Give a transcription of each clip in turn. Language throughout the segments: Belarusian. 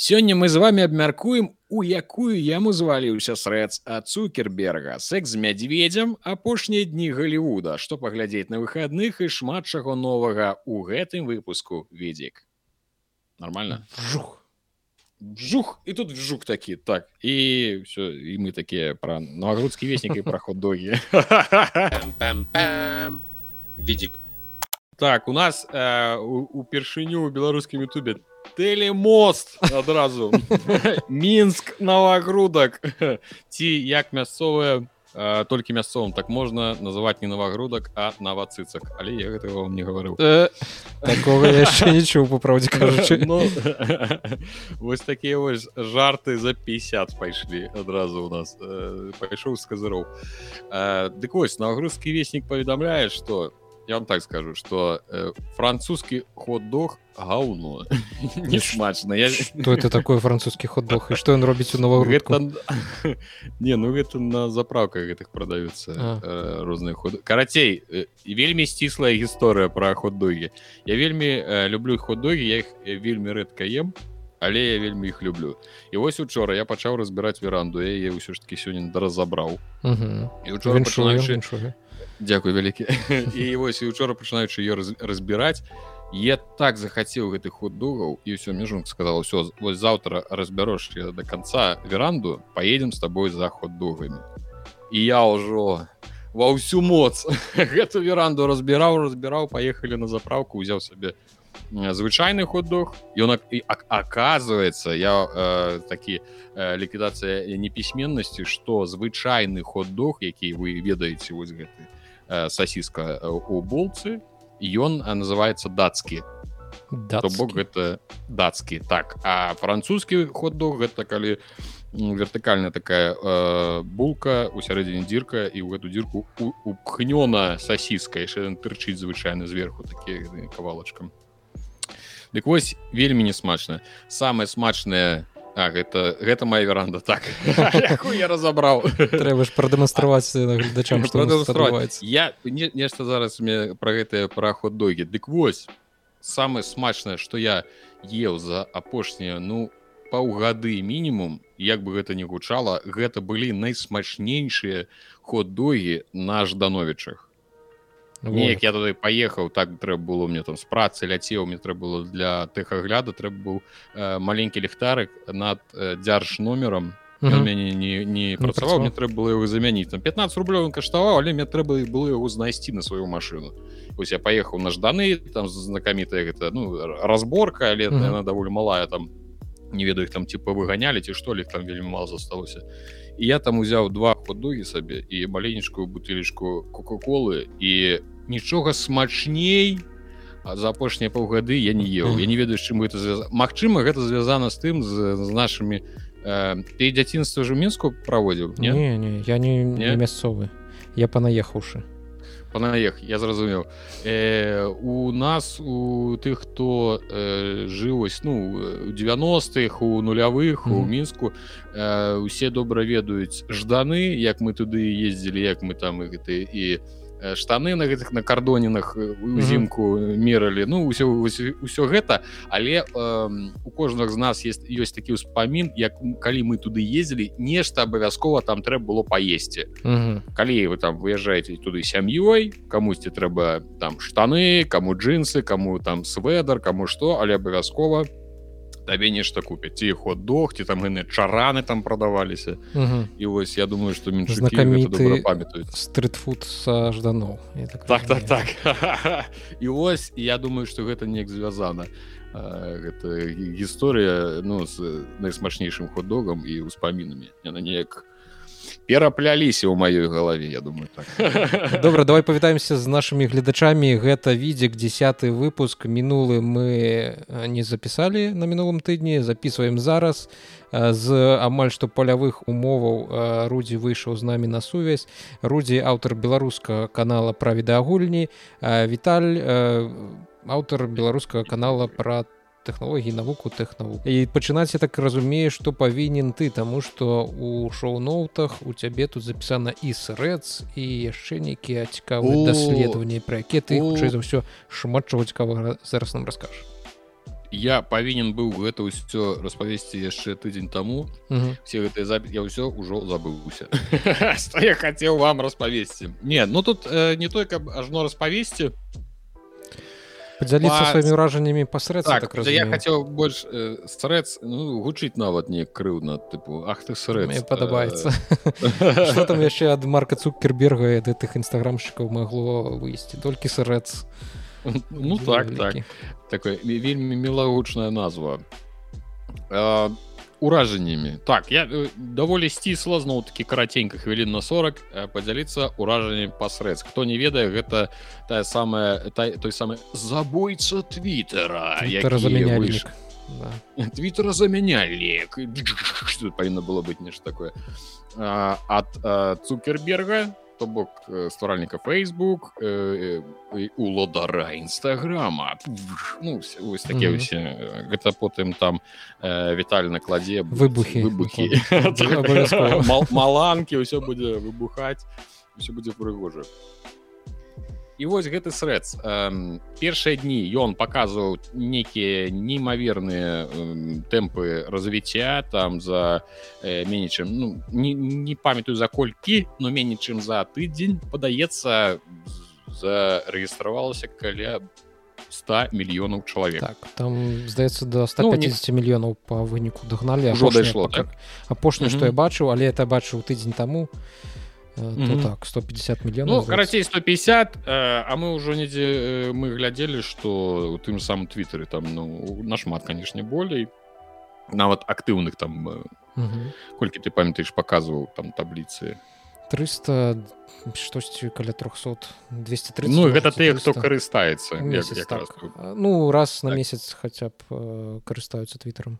Сёння мы з вами абмяркуем у якую яму зваліўся срэц ад цукерберга. Секс з мядзведзям апошнія дні Глівуда што паглядзець на выхадных і шмат чаго новага у гэтым выпуску ведзік нормально? Жух. жух і тут жук такі так і все і мы такія пра новагрудскі веснік і праход догі Відік. так у нас э, у- упершыню у беларускім ютубе телемост адразу мінск новогрудак ці як мясцовая толькі мясцовым так можна называть не новогрудак а навацыцак але я гэтага вам не гаварыў Такого яшчэ не чуў па праўдзе кажучы Ну, вось такія вось жарты за 50 пайшлі адразу у нас. Пайшоў з казыроў дык вось навагрузскі веснік паведамляе што я вам так скажу что э, французскі хот-дог гаўно не смачна я Што это такое французскі хот-дог? І што ён робіць у новагрудку гэта не ну гэта на заправках гэтых продаюцца А. э, розныя ход карацей э, вельмі сціслая гісторыя пра хот-догі я вельмі э, люблю хот-догі я іх э, вельмі рэдка ем але я вельмі іх люблю. І вось учора я пачаў разбіраць веранду я яе ўсё ж таки сёння разабраў. І учора пачынаючы. Дзякуй вялікі і вось і учора пачынаючы ее разбіраць я так захацеў гэтых хот-догаў і ўсё мне жонка сказала ўсё вось заўтра разбярош до конца веранду поедем с тобой за хот-догамі і я ўжо ва ўсю моц гэту веранду разбіраў разбіраў поехали на заправку узяў сабе э, звычайны хот-дог ён і оказывается я э, такі э, ліквідацыя непісьменнасці што звычайны хот-дог які вы ведаеце вось гэты э, сасіска э, у болцы ён э, называется дацкі то бок гэта дацкі так. А французскі хот-дог гэта калі вертыкальная такая э, булка у сярэдзіне дзірка і ў гэту дзірку упхнёна сасіска яшчэ тырчыць звычайна зверху такі кавалачкам Дык вось вельмі несмачна самае смачнае А, гэта гэта моя веранда так. Я разабраў трэба ж прадэманстраваць гледачам што я не, нешта зараз мне пра гэтыя параход догі дык вось самае смачнае што я еў за апошнія ну паўгады мінімум як бы гэта не гучала гэта былі найсмачнейшыя хот-догі на ждановічах неяк я туды паехаў так трэба было мне там з працы ляцеў мне трэба было для тэхагляду трэба быў э, маленькі ліхтарык над э, дзярж номерам мяне не, не працаваў працаваў. мне трэба было его замяніць там 15 рублёў ён каштаваў але мне трэба было яго знайсці на сваю машину. Ось я паехаў на жданы там знакамітая гэта ну разборка але яна даволі малая там не ведаю там типа выганялі ці што ли там вельмі мало засталося і я там узяў два хот-догі сабе і маленечкую бутылечку кока-колы і нічога смачней а за апошнія паўгады я не еў я не ведаю чым гэта звязана Магчыма гэта звязана з тым з, з нашымі э, ты дзяцінства ж у мінску праводзіў не не не я не, не Не? мясцовы я панаехаўшы панаех я зразумеў э, у нас у тых хто э, жыў ось ну у 90-х у нулявых у Мгм. мінску э, усе добра ведаюць жданы як мы туды ездзілі як мы там і гэты і э, штаны на гэтых на кардонінах э, узімку мералі. Ну ўсё ўсё, гэта. Але э, у кожнага з нас есть ёсць такі ўспамін як калі мы туды ездзілі нешта абавязкова там трэба было паесці. Калі вы там выязджаеце туды сям'ёй камусьці трэба там штаны каму джинсы каму там сведар каму што але абавязкова табе нешта купяць. Ці хот-дог ці там гэны чараны там прадаваліся. Мгм. і вось я думаю што менш Знакаміты памятаюць. стритфуд са жданоў я так так разумею. так. І вось я думаю што гэта неяк звязана. Гэта гі- гісторыя ну з найсмачнейшым хот-догам і ўспамінамі. Яна неяк перапляліся ў маёй галаве я думаю так. Добра давай павітаемся з нашымі гледачамі. Гэта відзік десятый выпуск. Мінулы мы не запісалі на мінулым тыдні записываем зараз. З амаль што палявых умоваў рудзі выйшаў з намі на сувязь. Рудзі аўтар беларускага канала пра відэагульні. Віталь аўтар беларускага канала пра тэхналогіі навуку тэхнаву і пачынаць я так разумею што павінен ты таму што у шоу-ноутах у цябе тут запісана і срэц і яшчэ нейкія цікавыя даследаванні пра якія ты хутчэй за ўсё шмат чаго цікавага зараз нам раскажаш я павінен быў гэта ўсё распавесці яшчэ тыдзень таму все гэтыя запіс я ўсё ўжо забыўся я хацеў вам распавесці не ну тут э, не той каб ажно распавесці подзяліцца па... сваімі ўражаннямі пасред так, так я хацеў больш э, старэц ну, гучыць нават не крыўна тыпу Ах ты срэ падабаецца что там яшчэ ад марка цукерберга гэтых нстаграмшчыкаў магло выйсці толькі сарэц ну так так. Такой вельмі мілагучная назва. А уражаннямі так я э, даволі сцісла зноў такі караценька хвілін на 40 э, падзяліцца уражаннем пасрэц хто не ведае гэта тая самая та, той самы забойца твиттера твиттера замянялік павінна было быць нешта такое. Ад цукерберга то бок стваральніка Facebook э, улодара нстаграма ну, ось таке mm -hmm. гэта потым там э, віталь на кладзе выбухі выбухі маланкі ўсё будзе выбухаць все будзе прыгожа і вось гэты срэц першыя дні ён паказваў нейкія неймаверныя тэмпы развіцця там за э, меней чым ну, не, не памятаю за колькі но меней чым за тыдзень падаецца зарэгістравалася каля 100 мільёнаў чалавек так, там здаецца до 150 ну, не... мільёнаў по выніку дагналі ўжо дайшло так? апошняе што mm -hmm. я бачыў але это бачыў тыдзень таму mm-hmm. так 150 мільёнаў ну, карацей 150 э, а мы ўжо недзе э, мы глядзелі что у тым самым твиттере там ну нашмат канешне болей нават актыўных там mm-hmm. колькі ты памятаеш показываў там табліцы 300 штосьці каля 300 230 ну гэта ты хто карыстаецца так. ну раз на так. месяц хаця б карыстаюцца твиттером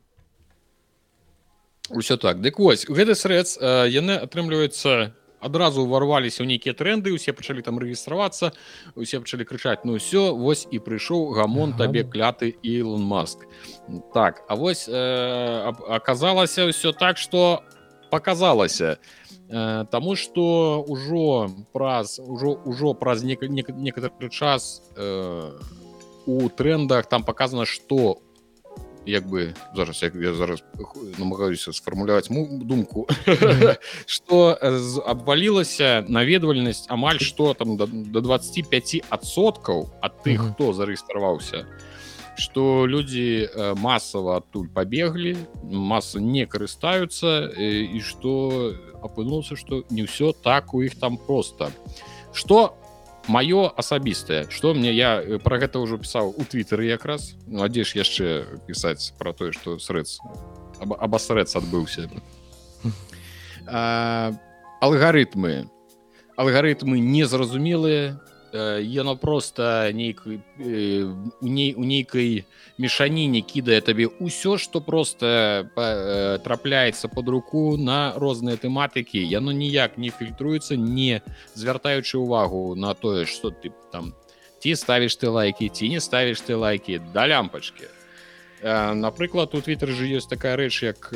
ўсё так дык вось гэты срэц яны атрымліваюцца адразу ўварваліся ў нейкія тренды усе пачалі там рэгістравацца усе пачалі крычаць ну ўсё вось і прыйшоў гамон табе кляты Ілон маск так а вось э, аказалася ўсё так что показалася э, Таму что ўжо праз ужо ўжо праз некаторы час э, у трендах там показано что як бы зараз як я зараз намагаюся сфармуляваць думку что абвалілася наведвальнасць амаль что там до 25 адсоткаў ад тых хто зарэгістраваўся что людзі масава адтуль пабеглі масы не карыстаюцца і что апынулся что не ўсё так у іх там просто. Что у маё асабістае что мне я э, про гэта ўжо пісаў у твиттары якраз ну, адзеш яшчэ пісаць про тое что срэц абасрэц адбыўся алгарытмы алгарытмы незразумелыя яно просто нейк у ней у нейкай мешаніне кідае табе ўсё что просто трапляецца под руку на розныя тэматыкі яно ніяк не фільтруецца не звяртаючы увагу на тое что ты там ці ставіш ты лайки ці не ставіш ты лайки да лямпачки напрыклад у твиттер же ёсць такая рэч як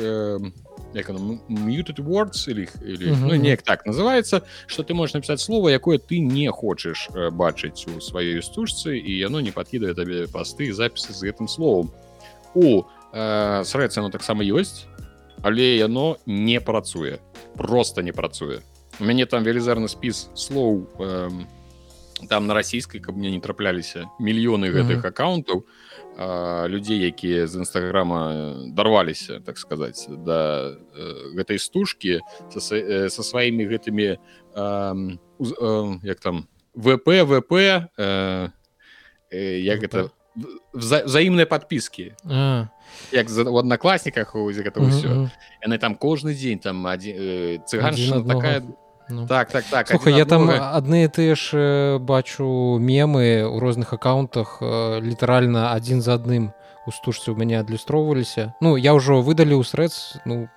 як muted words или, или uh -huh. ну, неяк так называется что ты можешь написать слово якое ты не хочешь э, бачыць у сваёй стужцы і яно не подкидывае табе посты запісы з гэтым словом у э, срэцы оно таксама ёсць але яно не працуе просто не працуе у мяне там велізарны спіс слоў э, там на расійскай каб мне не трапляліся мільёны гэтых uh -huh. аккаунтаў то людзей якія з нстаграма дарваліся так сказаць да гэтай стужкі са, са сваімі гэтымі як там вп вп як гэта взаимныя подпіски як за у аднакласніках гэта ўсё. яны там кожны дзень там цыган такая Ну. так так так Слухай, я там адны тыя ж бачу мемы ў розных аккаунтах літаральна адзін за адным у стужцы ў мяне адлюстроўваліся Ну я ўжо выдаліў срэц ну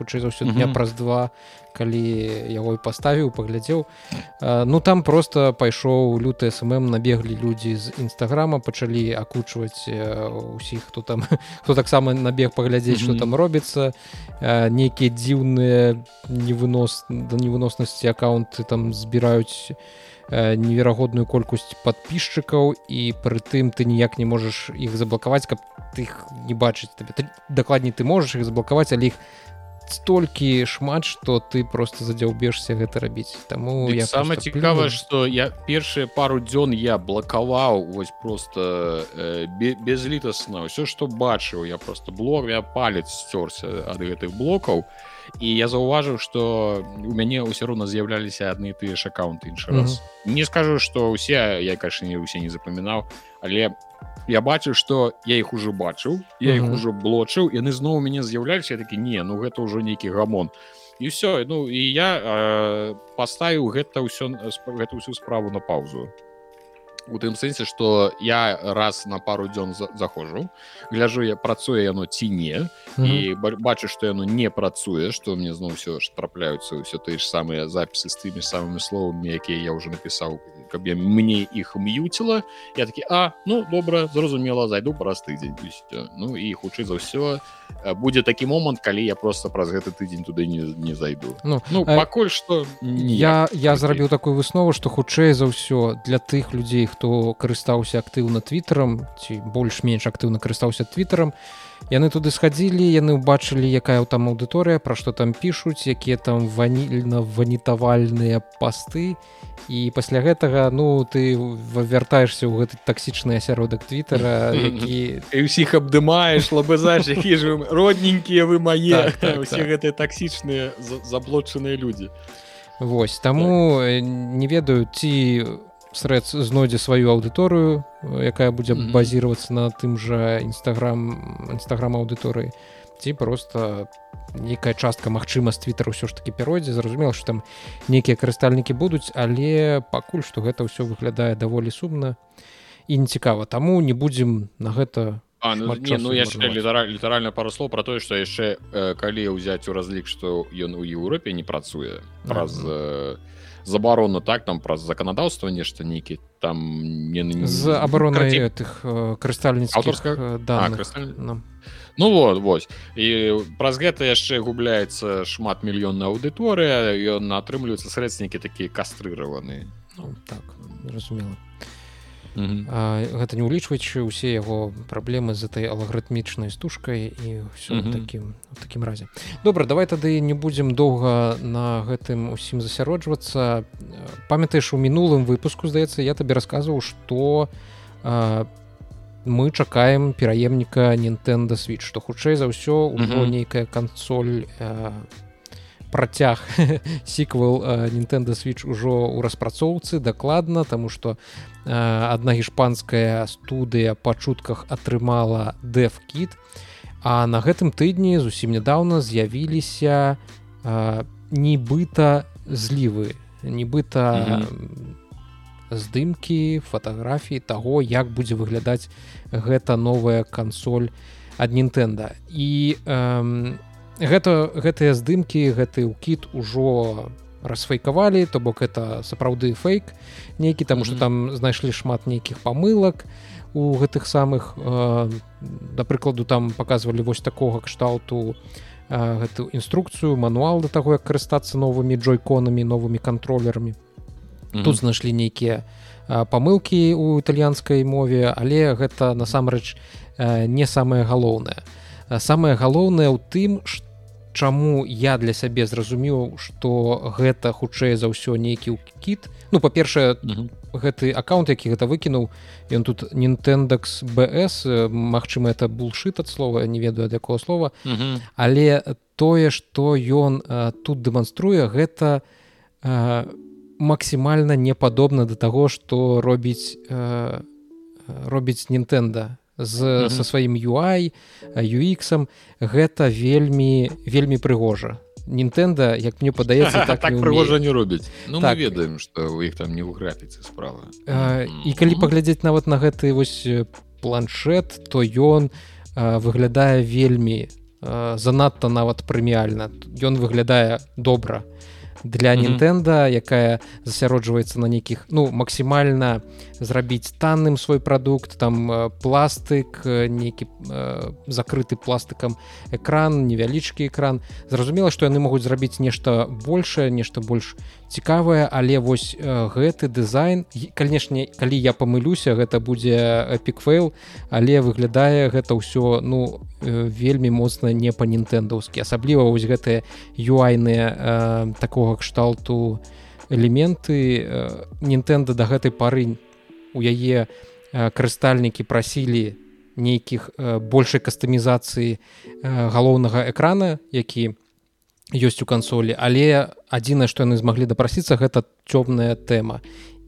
хутчэй за ўсё дня mm -hmm. праз два калі яго і паставіў паглядзеў ну там просто пайшоў люты смм набеглі людзі з нстаграма пачалі акучваць усіх хто там хто таксама набег паглядзець mm -hmm. что там робіцца нейкія дзіўныя невынос да невыноснасці аккаунты там збіраюць неверагодную колькасць подписчикаў і прытым ты ніяк не можаш іх заблакаваць каб ты іх не бачыць табе дакладней ты можаш іх заблакаваць але іх столькі шмат что ты просто задзяўбешся гэта рабіць таму я самое цікава что я першыя пару дзён я блакаваў вось просто э, безлітасна ўсё что бачыў я просто блог я палец сцёрся ад гэтых блокаў і я заўважыў что у мяне ўсё роўна з'яўляліся адны тыя ж аккаунты іншы раз. Mm -hmm. не скажу что усе я не усе не запамінаў але я бачыў что я іх уже бачыў я іх уже блочыў яны зноў у мяне з'яўляліся такі не ну гэта ўжо нейкі гамон і все ну і я э, паставіў гэта ўсё гэта ўсю справу на паузу у тым сэнсе что я раз на пару дзён заходжу гляжу я працуе яно ці не mm -hmm. і бачу что яно не працуе что мне зноў все ж трапляюцца ўсё тыя ж самыя запісы з тымі самымі словамі якія я уже напісаў каб я мне іх м'юціла я такі а ну добра зразумела зайду праз тыдзень ну і хутчэй за ўсё будзе такі момант калі я просто праз гэты тыдзень туды не, не зайду ну, ну пакуль что я я зрабіў такую выснову что хутчэй за ўсё для тых людзей хто карыстаўся актыўна твиттером ці больш-менш актыўна карыстаўся твиттером яны туды схадзілі яны ўбачылі якая там аўдыторыя пра што там пішуць якія там ванільна ванітавальныя пасты і пасля гэтага ну ты вяртаешься ў гэты таксічны асяродак твиттера які усіх абдымаеш лабызаеш які ж родненькія вы мае так, так, усе так. гэтыя таксічныя заблочаныя людзі Вось таму так. не ведаю ці у срэд знойдзе сваю аўдыторыю якая будзе mm -hmm. базіравацца на тым жа нстаграм нстаграм аўдыторыі ці просто нейкая частка магчыма з твиттер ўсё ж таки пяройдзе. Зразумела что там нейкія карыстальнікі будуць але пакуль што гэта ўсё выглядае даволі сумна і не цікава таму не будзем на гэта А, ну, не, ну яшчэ літараль, літаральна пару слоў пра тое што яшчэ э, калі ўзяць у разлік што ён у Еўропе не працуе праз э, забарону так там праз заканадаўства нешта нейкі там не, не з абаронай тых карыстальніцкіх да. Ну вот вось і праз гэта яшчэ губляецца шмат мільённа аўдыторыя ён атрымліваюцца срэднікі такія кастрыраваны ну, так разумела гэта не ўлічваючы ўсе яго праблемы з этой алагрытмічнай стужкай і ўсё mm -hmm. таким такім разе добра давай тады не будзем доўга на гэтым усім засяроджвацца памятаеш у мінулым выпуску здаецца я табе расказваў што мы чакаем пераемніка Nintendo switch што хутчэй за ўсё ўжо mm -hmm. нейкая кансоль а, працяг сіквел Nintendo switch ужо ў распрацоўцы дакладна тому что адна іспанская студыя па чутках атрымала дэфкіт а на гэтым тыдні зусім нядаўна з'явіліся нібыта злівы нібыта mm -hmm. здымкі фатаграфіі таго як будзе выглядаць гэта новая кансоль ад Нінтэнда і э, гэта гэтыя здымкі гэты ўкіт ужо расфайкавалі то бок это сапраўды фейк нейкі таму что там знайшлі шмат нейкіх памылак у гэтых самых э, да прыкладу там показывалі вось такога кшталту э, гэту інструкцыю мануал да таго як карыстацца новымі джойконамі новымі контроллерамі тут знайшлі нейкія э, памылкі у італьянскай мове але гэта насамрэч э, не самае галоўнае. Самае галоўнае ў тым что чаму я для сябе зразумеў что гэта хутчэй за ўсё нейкі кіт. Ну па-першае гэты аккаунт які гэта выкінуў ён тут нинтендакс бс Мачыма это булшит ад слова не ведаю ад якого слова. Але тое что ён тут дэманструе гэта максімальна не падобна да таго что робіць робіць Нтэнда з mm -hmm. со сваім UI UX гэта вельмі вельмі прыгожа Нтэнда як мне падаецца так, так прыгожа не робіць ну, так. ведаем что у іх там не ў графіцы справа а, mm -hmm. і калі паглядзець нават на гэты вось планшет то ён выглядае вельмі занадта нават прэміальна ён выглядае добра для Нінтэнда якая засяроджваецца на нейкіх ну максімальна зрабіць танным свой прадукт там э, пластык э, нейкі э, закрыты пластыкам экран невялічкі экран. Зразумела што яны могуць зрабіць нешта большее нешта больш цікавае але вось гэты дызайн канешне калі я памылюся гэта будзе эпікфейл але выглядае гэта ўсё ну вельмі моцна не па нінтэндаўскі асабліва вось гэтыя юайныя э, такого кшталту элементы нінтэнда да гэтай пары у яе карыстальнікі прасілі нейкіх большай кастамізацыі галоўнага экрана які ёсць у кансолі. Але адзінае што яны змаглі дапрасіцца гэта цёмная тэма.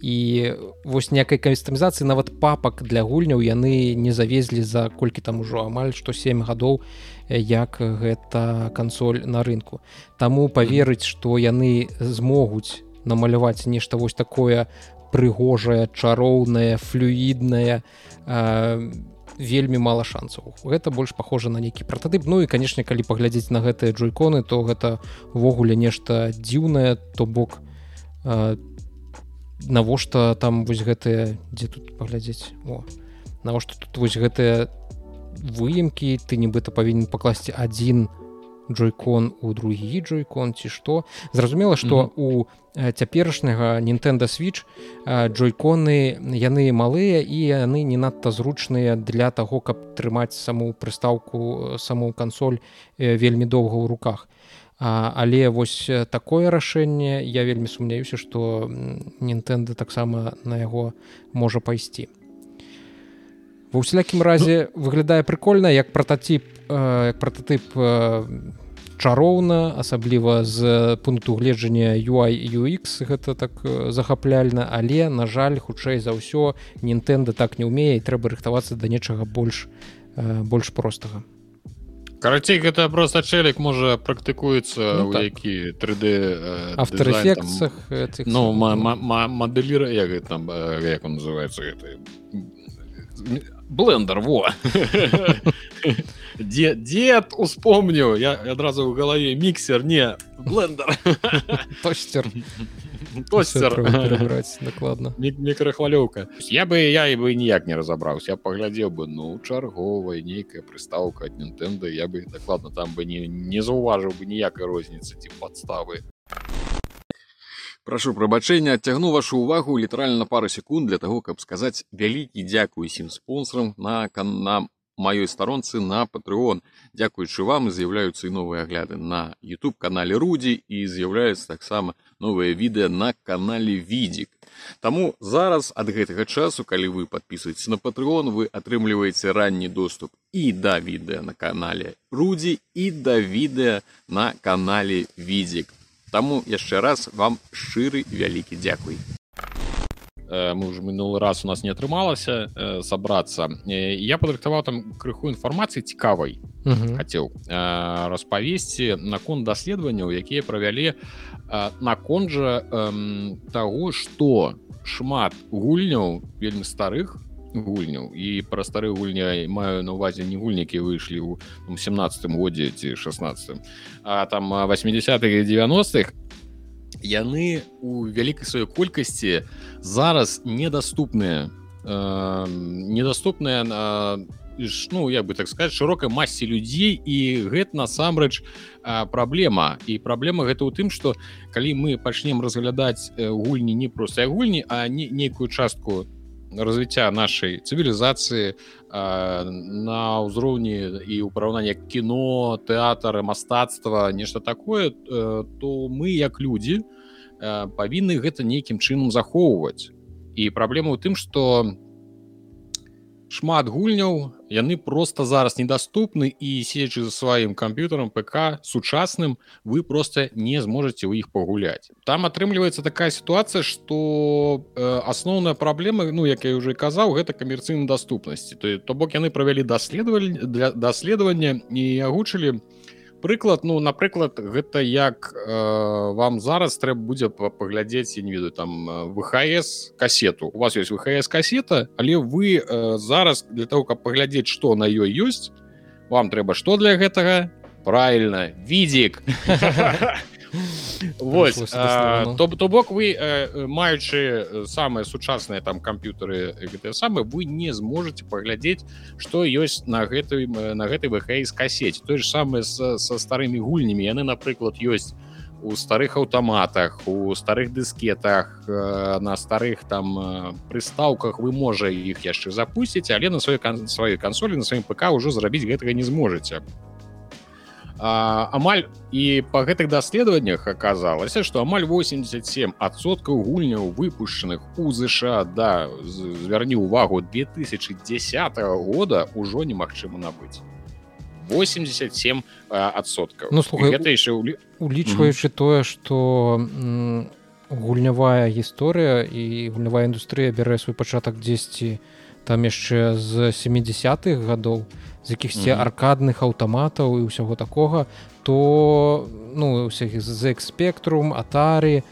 І вось некай кастамізацыі нават папак для гульняў яны не завезлі за колькі там ужо амаль што 7 гадоў як гэта кансоль на рынку. Таму паверыць што яны змогуць намаляваць нешта вось такое прыгожая чароўная флюідная вельмі мала шансаў гэта больш похожа на нейкі прататып. Ну і канешне калі паглядзець на гэтыя джойконы то гэта увогуле нешта дзіўнае то бок навошта там вось гэтыя дзе тут паглядзець? О навошта тут вось гэтыя выемкі? Ты нібыта павінен пакласці адзін джойкон у другі джойкон ці што? Зразумела што у mm -hmm цяперашняга Нінтэнда switch джойконы яны малыя і яны не надта зручныя для таго каб трымаць саму прыстаўку саму кансоль вельмі доўга ў руках. А, але вось такое рашэнне я вельмі сумняюся што Нінтэнда таксама на яго можа пайсці. Ва ўсялякім разе выглядае прыкольна як прататып як прататып чароўна асабліва з пункту гледжання UI UX гэта так захапляльна але на жаль хутчэй за ўсё Нінтэнда так не ўмее і трэба рыхтавацца да нечага больш больш простага. Карацей гэта просто чэлік можа практыкуецца ну, так. які 3d автоэфекцах ну мадэліра як там як он называется гэта блендер во дед дед успомню я адразу в галаве міксер не блендер. Тостер. Накладна мікрахвалёўка я бы я і бы ніяк не разабраўся я паглядзеў бы ну чарговая нейкая прыстаўка ад нинтэнда я бы дакладна там бы не не заўважыў бы ніякай розніцы ці падставы Прашу прабачэння адцягну вашу увагу літаральна пару секунд для таго каб сказаць вялікі дзякуй усім спонсорам на на маёй старонцы на патрыон дзякуючы вам з'яўляюцца і новыя агляды на youtube канале рудзі і з'яўляюцца таксама новыя відэа на канале відзік Таму зараз ад гэтага часу калі вы подписываетесь на патрыон вы атрымліваеце ранні доступ і да відэа на канале рудзі і да відэа на канале відзік Таму яшчэ раз вам шчыры вялікі дзякуй. Э, мы уже мінулы раз у нас не атрымалася э, сабрацца. Э, я падрыхтаваў там крыху інфармацыі цікавай хацеў распавесці наконт даследаванняў, якія правялі наконт жа таго, што шмат гульняў вельмі старых гульняў і пра стары гульня маю на увазе не гульнікі выйшлі ў 17 годзе ці 16 а там 80-х 90-х яны у вялікай сваёй колькасці зараз недаступныя э, недаступныя на ну як бы так сказать шырокай масе людзей і гэта насамрэч праблема і праблема гэта ў тым что калі мы пачнем разглядаць гульні не проста гульні а не нейкую частку то развіцця нашай цывілізацыі на ўзроўні і ў параўнанні кіно тэатр мастацтва нешта такое э, то мы як людзі павінны гэта нейкім чынам захоўваць і праблема ў тым што шмат гульняў яны просто зараз недаступны і седзячы за сваім камп'ютарам ПК сучасным вы просто не зможаце ў іх пагуляць. Там атрымліваецца такая сітуацыя что э, асноўная праблема ну як я уже казаў гэта камерцыйна даступнасці. То то бок яны правялі даследавалі для даследавання і агучылі у прыклад ну напрыклад гэта як э, вам зараз трэба будзе паглядзець не ведаю там вхс кассету у вас есть вхс кассета але вы э, зараз для того каб паглядзець что на ёй ёсць вам трэба что для гэтага? Правильно видик Вось то то бок вы маючы самыя сучасныя там камп'ютары гэтыя самыя вы не зможаце паглядзець што ёсць на гэтай на гэтай вхс касець той же самае са старымі гульнямі яны напрыклад ёсць у старых аўтаматах у старых дыскетах на старых там прыстаўках вы можа іх яшчэ запусціць але на сваёй кан сваёй кансолі на сваім ПК ўжо зрабіць гэтага не зможаце а, амаль і па гэтых даследаваннях аказалася што амаль 87 адсоткаў гульняў выпушчаных у ЗША да звярні ўвагу 2010 года ўжо немагчыма набыць. 87 адсоткаў. Ну слухай гэта яшчэ улічваючы mm -hmm. тое што гульнявая гісторыя і гульнявая індустрыя бярэ свой пачатак дзесьці там яшчэ з 70-х гадоў. то з якіхсьці mm -hmm. аркадных аўтаматаў і ўсяго такога то ну усіх з экспектрум атары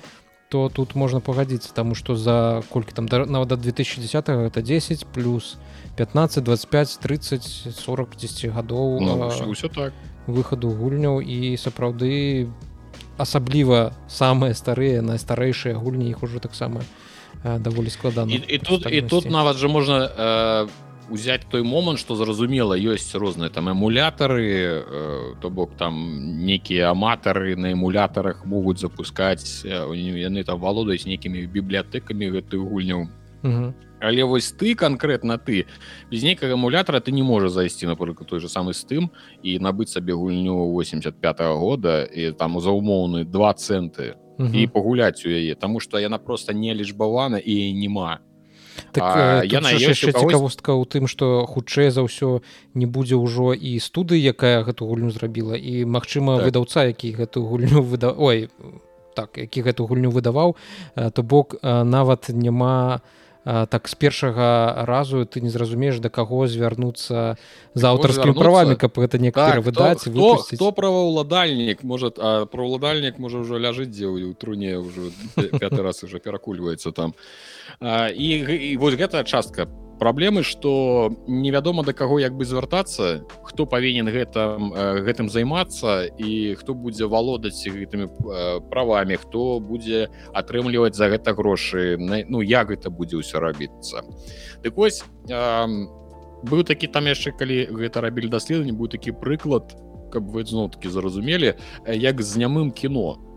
то тут можна пагадзіцца таму што за колькі там нават да 2010 это 10 плюс 15 25 30 40 10 гадоў ну, ўсё так выхаду гульняў і сапраўды асабліва самыя старыя найстарэйшыя гульні іх ужо таксама даволі складана і, і тут і тут нават жа можна э, узять той момант что зразумела ёсць розныя там эмулятары э, то бок там некія аматары на эмулятарах могуць запускаць э, яны там валодаюць нейкімі бібліятэкамі гэтых гульняў але вось ты конкретно ты без нейкага эмулятора ты не можа зайсці напрыклад той же самы з тым і набыць сабе гульню 85 -го года і там за умоўны два цэнты і пагуляць у яе тому что яна просто не лічбавана і няма. то так, яна яшчэ цікавостка ў тым што хутчэй за ўсё не будзе ўжо і студыі якая гэту гульню зрабіла і магчыма так. выдаўца які гэту гульню выда ой так які гэту гульню выдаваў то бок нават няма так з першага разу ты не зразумееш да каго звярнуцца з аўтарскімі правамі каб гэта некаторы так, выдаць хто, хто праваўладальнік может праваўладальнік можа ўжо ляжыць дзе ў труне ўжо пяты раз уже перакульваецца там. А і, і вось гэтая частка праблемы что невядома да каго як бы звяртацца хто павінен гэта гэтым займацца і хто будзе валодаць гэтымі правамі хто будзе атрымліваць за гэта грошы ну як гэта будзе ўсё рабіцца. Дык вось быў такі там яшчэ калі гэта рабілі даследаванне быў такі прыклад каб вы зноў таки зразумелі як з нямым кіно. То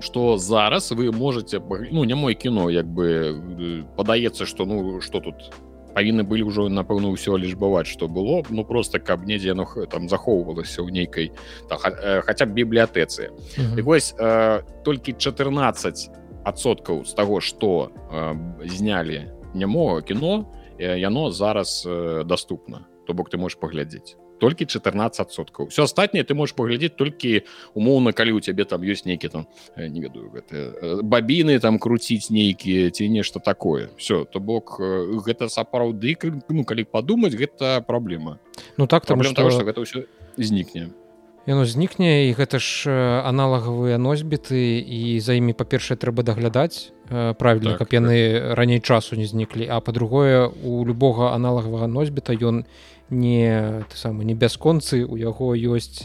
что зараз вы можете ну не мой кіно як бы падаецца что ну что тут павінны былі ўжо напэўна ўсё лічбаваць что было. Ну просто каб недзе ну там захоўвалася ў нейкай хотя б бібліятэцы вось э, толькі 14 адсоткаў з таго что э, знялі нямога кіно яно зараз э, доступна то бок ты можешь паглядзець толькі 14соткаў все астатняе ты можешь паглядзець толькі умоўна калі у цябе там ёсць нейкі там э, не ведаю гэты э, бабіны там круціць нейкія ці нешта такое. Все то бок э, гэта сапраўды ну калі падумаць гэта праблема ну так там что... того что гэта ўсё знікне яно знікне і гэта ж аналагавыя носьбіты і за імі па-першае трэба даглядаць правільна так, каб яны так. раней часу не зніклі. А па-другое у любога аналагавага носьбіта ён не ты самы не бясконцы у яго ёсць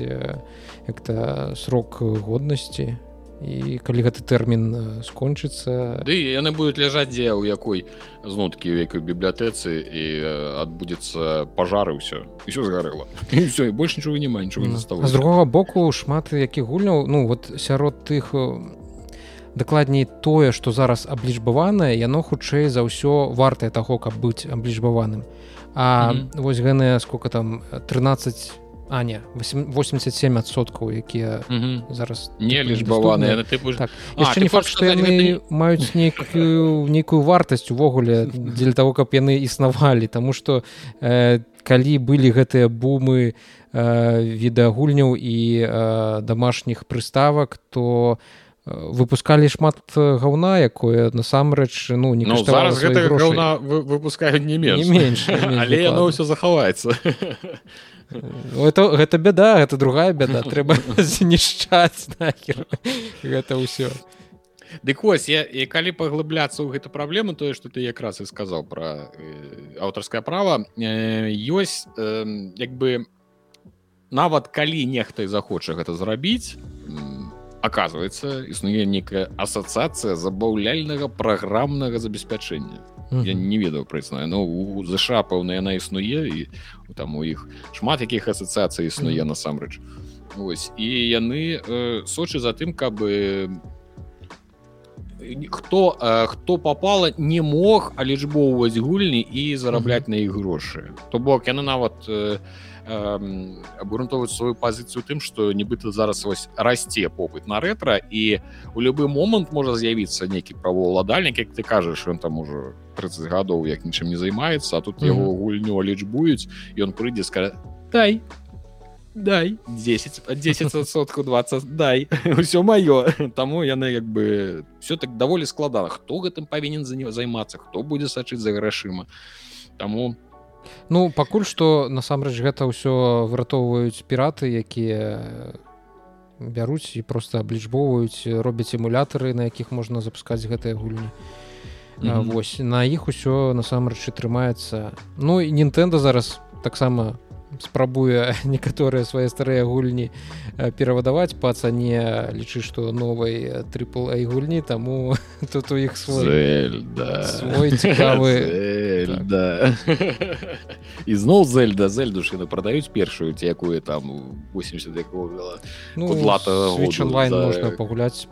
як-то срок годнасці. І калі гэты тэрмін скончыцца. Ды яны будуць ляжаць дзе у якой знуткі векай бібліятэцы і адбудзецца пажары ўсё ўсё згарэла. Все больш нічого не нічого не стало з другога боку шмат які гульняў ну вот сярод тых дакладней тое што зараз аблічбаванае яно хутчэй за ўсё вартае таго каб быць аблічбаваным. а А mm -hmm. вось гэныя сколько там 13 а не 87соткаў якія mm -hmm. зараз не лічбаваны так. яшчэ не факт што яны не... маюць нейкую нейкую вартасць увогуле дзеля того каб яны існавалі Таму што э, калі былі гэтыя бумы э, відэагульняў і э, домашніх прыставак то у выпускалі шмат гаўна якое насамрэч ну не ну, зараз выпускаю не менш, не менш, не менш але яно ўсё захаваецца. Ну, это гэта бяда это другая бяда. Трэба знішчаць гэта ўсё. Дык вось я і калі паглыбляцца ў гэту праблему тое што ты якраз і сказаў пра аўтарскае права ёсць як бы нават калі нехта і захоча гэта зрабіць оказывается існуе некая асацыяцыя забаўляльнага праграмнага забеспячэння. Я не ведаў прызнаю но у ЗША пэўна яна існуе і там у іх шмат якіх асацыяцый існуе насамрэч. Ось і яны э, сочы за тым каб хто э, хто попала не мог алічбоўваць гульні і зарабляць на іх грошы. То бок яны нават э, абгрунтоўваць сваю пазіцыю тым што нібыта зараз вось расце попыт на рэтра і у любы момант можа з'явіцца нейкі правоўладальнік як ты кажаш ён там ужо 30 гадоў як нічым не займаецца а тут mm -hmm. яго гульню лічбуюць ён прыйдзе скажа дай дай 10 10сотку 20 дай ўсё маё таму яны як бы все так даволі складана хто гэтым павінен за него займацца хто будзе сачыць за грашыма таму ну пакуль што насамрэч гэта ўсё выратоўваюць піраты якія бяруць і просто аблічбоўваюць робяць эмулятары на якіх можна запускаць гэтыя гульні mm -hmm. Вось на іх усё насамрэч трымаецца ну і Нтэнда зараз таксама спрабуе некаторыя свае старыя гульні перавадаваць. Па цане лічы што новай трипл а гульні таму тут у іх свой цікавы. Ізноў зельда. Зельдушыны прадаюць першую ці якую там 80 ну, онлайн можна пагуляць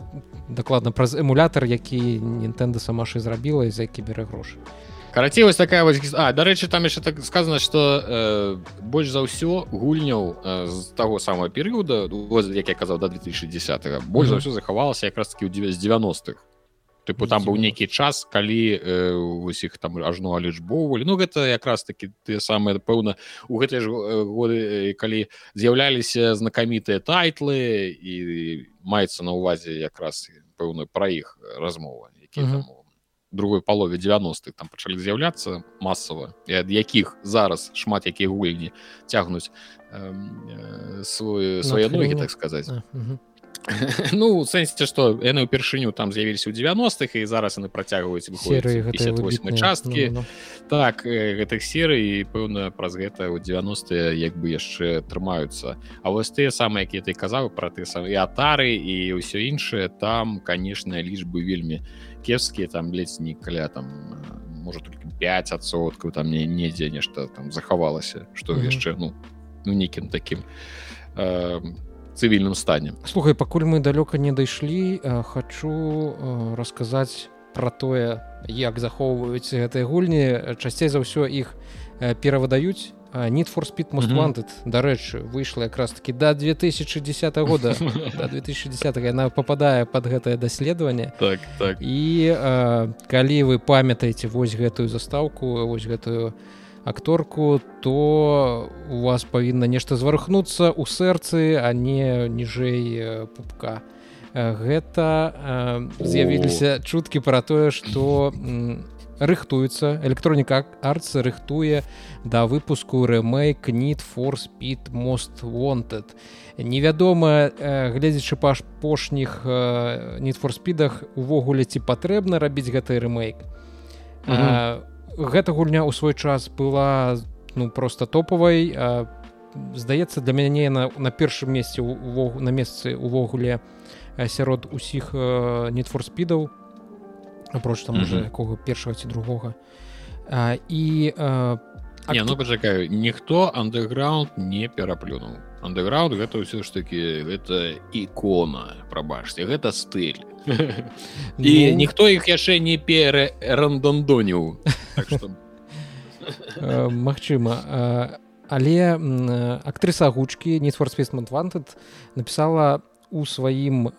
дакладна праз эмулятар які Нтэнда самашы зрабіла і за які бере грошы карацей вось такая вось а дарэчы там яшчэ так сказано что э, больш за ўсё гульняў э, з таго самого перыяда як я казаў до 2010 больш за ўсё захавалася якраз таки ў 90-х тыпу там быў нейкі час калі э, усіх там ажно лічбоўвалі ну гэта якраз таки ты самыя пэўна у гэтыя ж э, годы э, калі з'яўляліся знакамітыя тайтлы і маецца на увазе якраз пэўна пра іх размова які там у другой палове 90-х там пачалі з'яўляцца масава і ад якіх зараз шмат якія гульні цягнуць э, свой свае ногі так сказаць а, ну сэнсе што яны ўпершыню там з'явіліся ў 90-х і зараз яны працягваюць часткі ну, ну. так гэтых серый пэўна праз гэта ў 90 як бы яшчэ трымаюцца. А вось тыя самыя якія ты казаў пра ты сам і атары і ўсё іншае там канешныя лічбы вельмі не кепскія там ледзь не каля там можа только 5соткаў там не недзе нешта там захавалася что mm -hmm. яшчэ ну ну нейкім таким э, цывільным стане слухай пакуль мы далёка не дайшлі э, хочу э, расказаць про тое як захоўваюць гэтыя гульні. Часцей за ўсё іх э, перавыдаюць Need for Speed Most mm -hmm. Wanted, дарэчы, выйшла якраз таки до 2010 года. до 2010 яна попадае под гэтае даследаванне. Так, так. І э, калі вы памятаеце вось гэтую застаўку, вось гэтую акторку, то у вас павінна нешта зварухнуцца ў сэрцы, а не ніжэй пупка. Гэта э, з'явіліся чуткі пра тое, што рыхтуецца электроніка арц рыхтуе да выпуску рэмейк need for speed most wanted. Невядома гледзячы па апошніх need for спідах увогуле ці патрэбна рабіць гэты рэмейк гэта гульня ў свой час была ну просто топавай здаецца для мяне на, на першым месцы на месцы увогуле сярод усіх need for спідаў апроч там уже якога першага ці другога а, і а, не, ну пачакаю ніхто андеграунд не пераплюнуў андеграунд гэта ўсё ж таки гэта ікона прабачце гэта стыль. І ну... ніхто іх яшчэ не пере рандондоніў так што... Магчыма. Але актрыса агучкі несфорспейсмент вантед напісала у сваім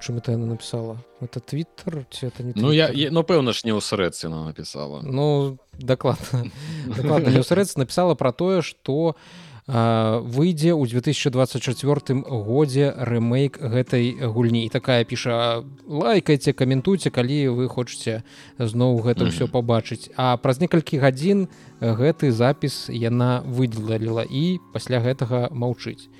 чым это яна написала? Это твиттер? Ці это не ну я ну пэўна ж не ў срэдціна написала. Ну дакладна срэд написала про тое что выйдзе ў 2024 годзе рэмейк гэтай гульні і такая піша лайкайце каментуйце калі вы хочаце зноў гэта ўсё пабачыць а праз некалькі гадзін гэты запіс яна выдзелала і пасля гэтага маўчыць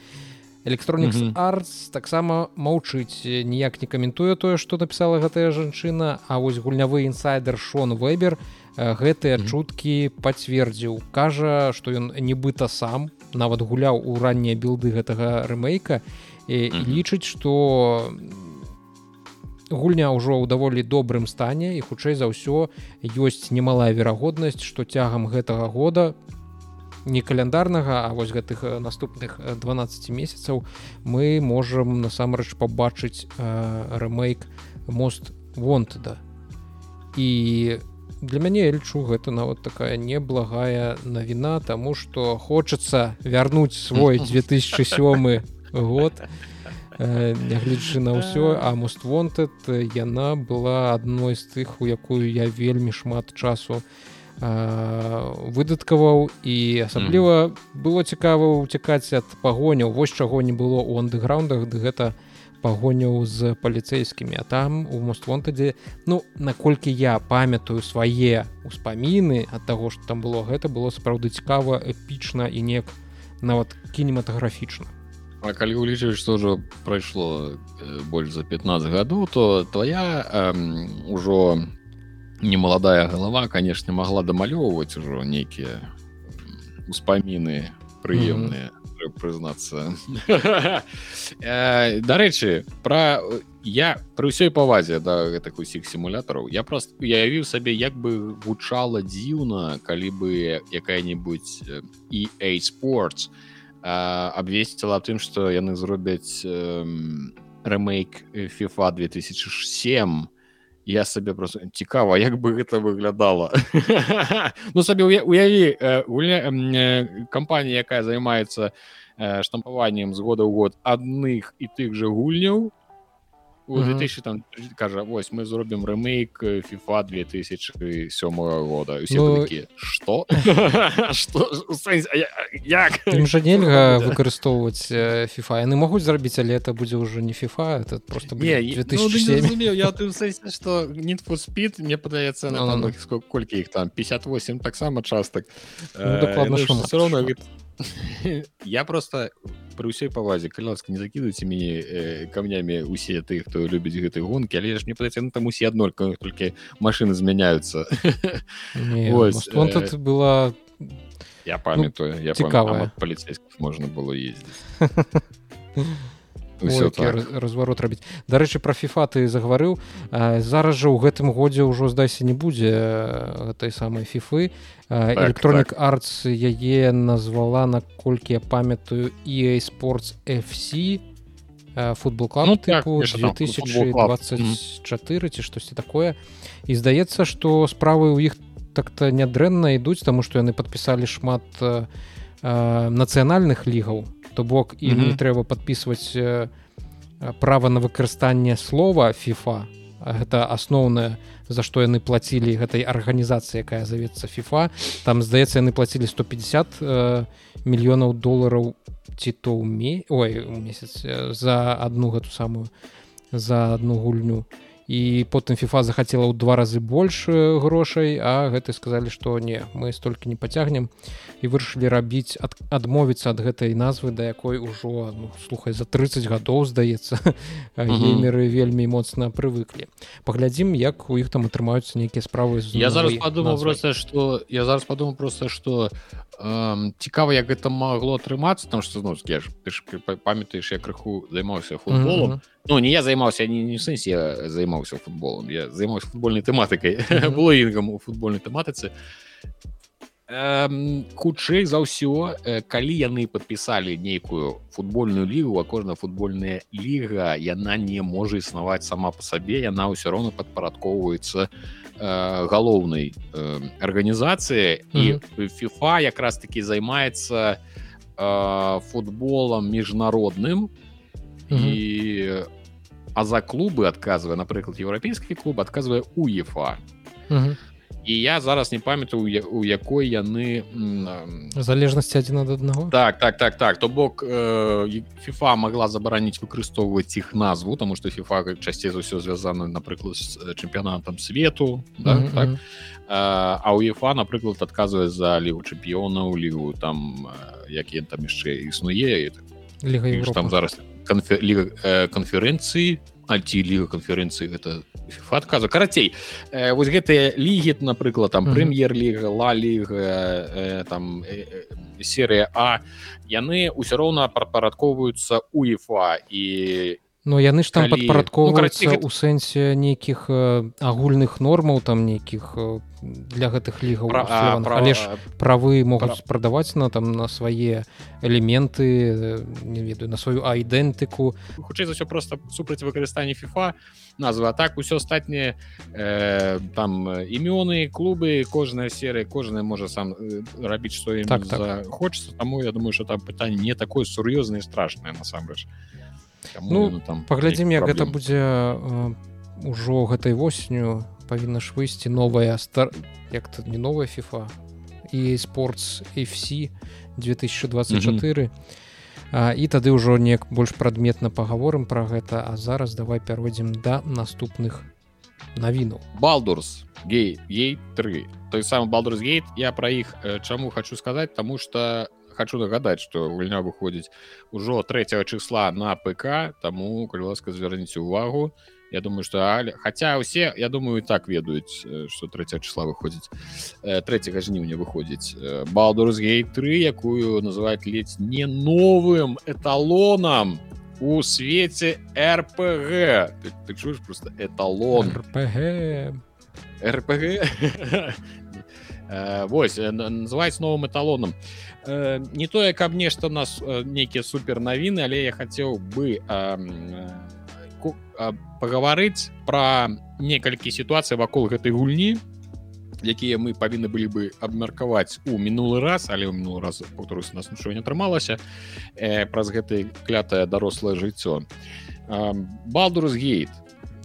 электронік артс таксама маўчыць ніяк не каментуе тое што напісала гэтая жанчына. А вось гульнявы інсайдер шон вебер гэтыя чуткі пацвердзіў. Кажа што ён нібыта сам нават гуляў у раннія білды гэтага рэмейка і Мгм. лічыць што гульня ўжо ў даволі добрым стане і хутчэй за ўсё ёсць немалая верагоднасць што цягам гэтага года не каляндарнага а вось гэтых э, наступных э, 12 месяцаў мы можам насамрэч пабачыць э, рэмейк мост вонтда і для мяне я лічу гэта нават такая неблагая навіна таму што хочацца вярнуць свой 2007 год. Э, нягледзячы на ўсё а мост вонтед яна была адной з тых у якую я вельмі шмат часу а, выдаткаваў і асабліва было цікава уцякаць ад пагоняў вось чаго не было у андэграундах ды гэта пагоняў з паліцэйскімі. А там у моствонтадзе ну наколькі я памятаю свае успаміны ад таго што там было гэта было сапраўды цікава эпічна і неяк нават кінематаграфічна. А калі улічваеш што ўжо прайшло э, больш за 15 гадоў то твоя эм, ужо немаладая галава канешне могла дамалёўваць ужо нейкія успаміны прыемныя mm -hmm. прызнацца Э, дарэчы пра я пры ўсёй павазе да гэтых усіх сімулятараў я просто уявіў сабе як бы гучала дзіўна калі бы якая-нибудь э, EA спортс абвесціла тым што яны зробяць рэмейк FIFA 2007 я сабе просто цікава як бы гэта выглядала ну сабе уяві кампанія якая займаецца штампаваннем з года ў год адных і тых жа гульняў у 2000 там кажа вось мы зробім рэмейк FIFA 2007 года. Ну... что? Як жа нельга выкарыстоўваць FIFA. Яны могуць зрабіць але это будзе ўжо не FIFA это просто не, 2007 ну, что need спид мне падаецца на колькі іх там 58 таксама частак дакладна э, все равно я просто пры ўсёй павазе калі ласка не закідуйце мяне э, камнямі усе ты хто любіць гэтай гонкі але ж мне падаецца ну, там усе аднолькава толькі машины змяняются тут была я памятаю ну, я цікава паліцейскіх можна было ездзіць Ой, так. разварот рабіць дарэчы пра фіфа ты загаварыў зараз жа ў гэтым годзе ўжо здайся не будзе гэтай самай фіфы электронік так, артс так. яе назвала наколькі я памятаю і спортс FC футбол ну, так, 2024 ці штосьці такое і здаецца што справы ў іх так-то нядрэнна ідуць таму што яны падпісалі шмат нацыянальных лігаў то бок і mm -hmm. не трэба подписывать э, права на выкарыстанне слова FIFA. Гэта асноўная за што яны плацілі гэтай арганізацыі якая завецца FIFA. Там здаецца яны плацілі 150 э, мільёнаў долараў ці то уме ой у месяц э, за одну гэту самую за одну гульню. і потым FIFA захацела ў два разы больш грошай а гэты сказалі што не мы столькі не пацягнем. І вырашылі рабіць ад, адмовіцца ад гэтай назвы да якой ужо ну, слухай за 30 гадоў здаецца геймеры вельмі моцна прывыклі. Паглядзім як у іх там атрымаюцца нейкія справы я зараз подумал просто что я зараз подумал просто что эм, цікава як гэта магло атрымацца там что ну, я ж, ты ж памятаеш я крыху займаўся футболом mm -hmm. Ну не я займаўся не, не сэнсе займаўся футболом я займаўся футбольнай тэматыкай mm -hmm. было інгам у футбольнай тэматыцы хутчэй за ўсё калі яны подпісалі нейкую футбольную лігу а кожна футбольная ліга яна не можа існаваць сама по сабе яна ўсё роўна падпарадкоўваецца галоўнай арганізацыі і FIFA якраз таки займаецца футболам міжнародным і а за клубы адказвае напрыклад еўрапейскі клуб адказвае уефа і і я зараз не памятаю у якой яны залежнасці адзін ад аднаго так так так так то бок э, фіфа могла забараніць выкарыстоўваць іх назву тому что фіфа часцей за ўсё звязана напрыклад з чэмпіянатам свету да, mm -hmm. так? а, а уефа напрыклад адказвае за лігу чэмпіёнаў лігу там як ён там яшчэ існуе Ліга там зараз канфе, ліга, э, канферэнцыі альці ліга канферэнцыі гэта адказу. Карацей э, вось гэтыя лігі напрыклад там прэм'ер-ліга ла ліга э, там э, э, серыя а яны ўсё роўна прапарадковваюцца у ефа. І Ну яны ж там Калі... падпарадковваюцца ну, у сэнсе нейкіх э, агульных нормаў там нейкіх э, для гэтых лігаў Пра... але ж правы могуць Пра... прадаваць на там на свае элементы не ведаю на сваю айдэнтыку. Хутчэй за ўсё просто супраць выкарыстання фіфа назва. Так усё астатняе э, там імёны клубы кожная серыя кожная можа сам э, рабіць што так, так. хочется таму я думаю что там пытанне не такое сур'ёзнае страшнае насамрэч ну там паглядзім як гэта будзе ўжо гэтай восенню павінна ж выйсці новая стар як то не новая фіфа і спортс FC 2024 mm -hmm. а, і тады ўжо неяк больш прадметна пагаворым пра гэта а зараз давай пяройдзем да наступных навінаў. Балдурс гей ей 3 той самы балдурс гейт я пра іх чаму хочу сказаць тому что хочу нагадаць что гульня выходзіць ужо 3 числа на ПК тому калі ласка звярніце увагу. Я думаю что але хотя усе я думаю так ведаюць что 3 числа выходзіць 3 жніўня выходзіць балдурсгей 3 якую называть ледзь не новым эталонам у свеце рпг ты, ты чуешь просто эталон? рпг рпг Вось называць новым эталоном э, не тое каб нешта нас э, нейкія супер навіны але я хацеў бы э, э, пагаварыць пра некалькі сітуацый вакол гэтай гульні якія мы павінны былі бы абмеркаваць у мінулы раз але ў мінулы раз паўторус нас нічого не атрымалася э, праз гэты клятае дарослае жыццё. Э, балдурус гейт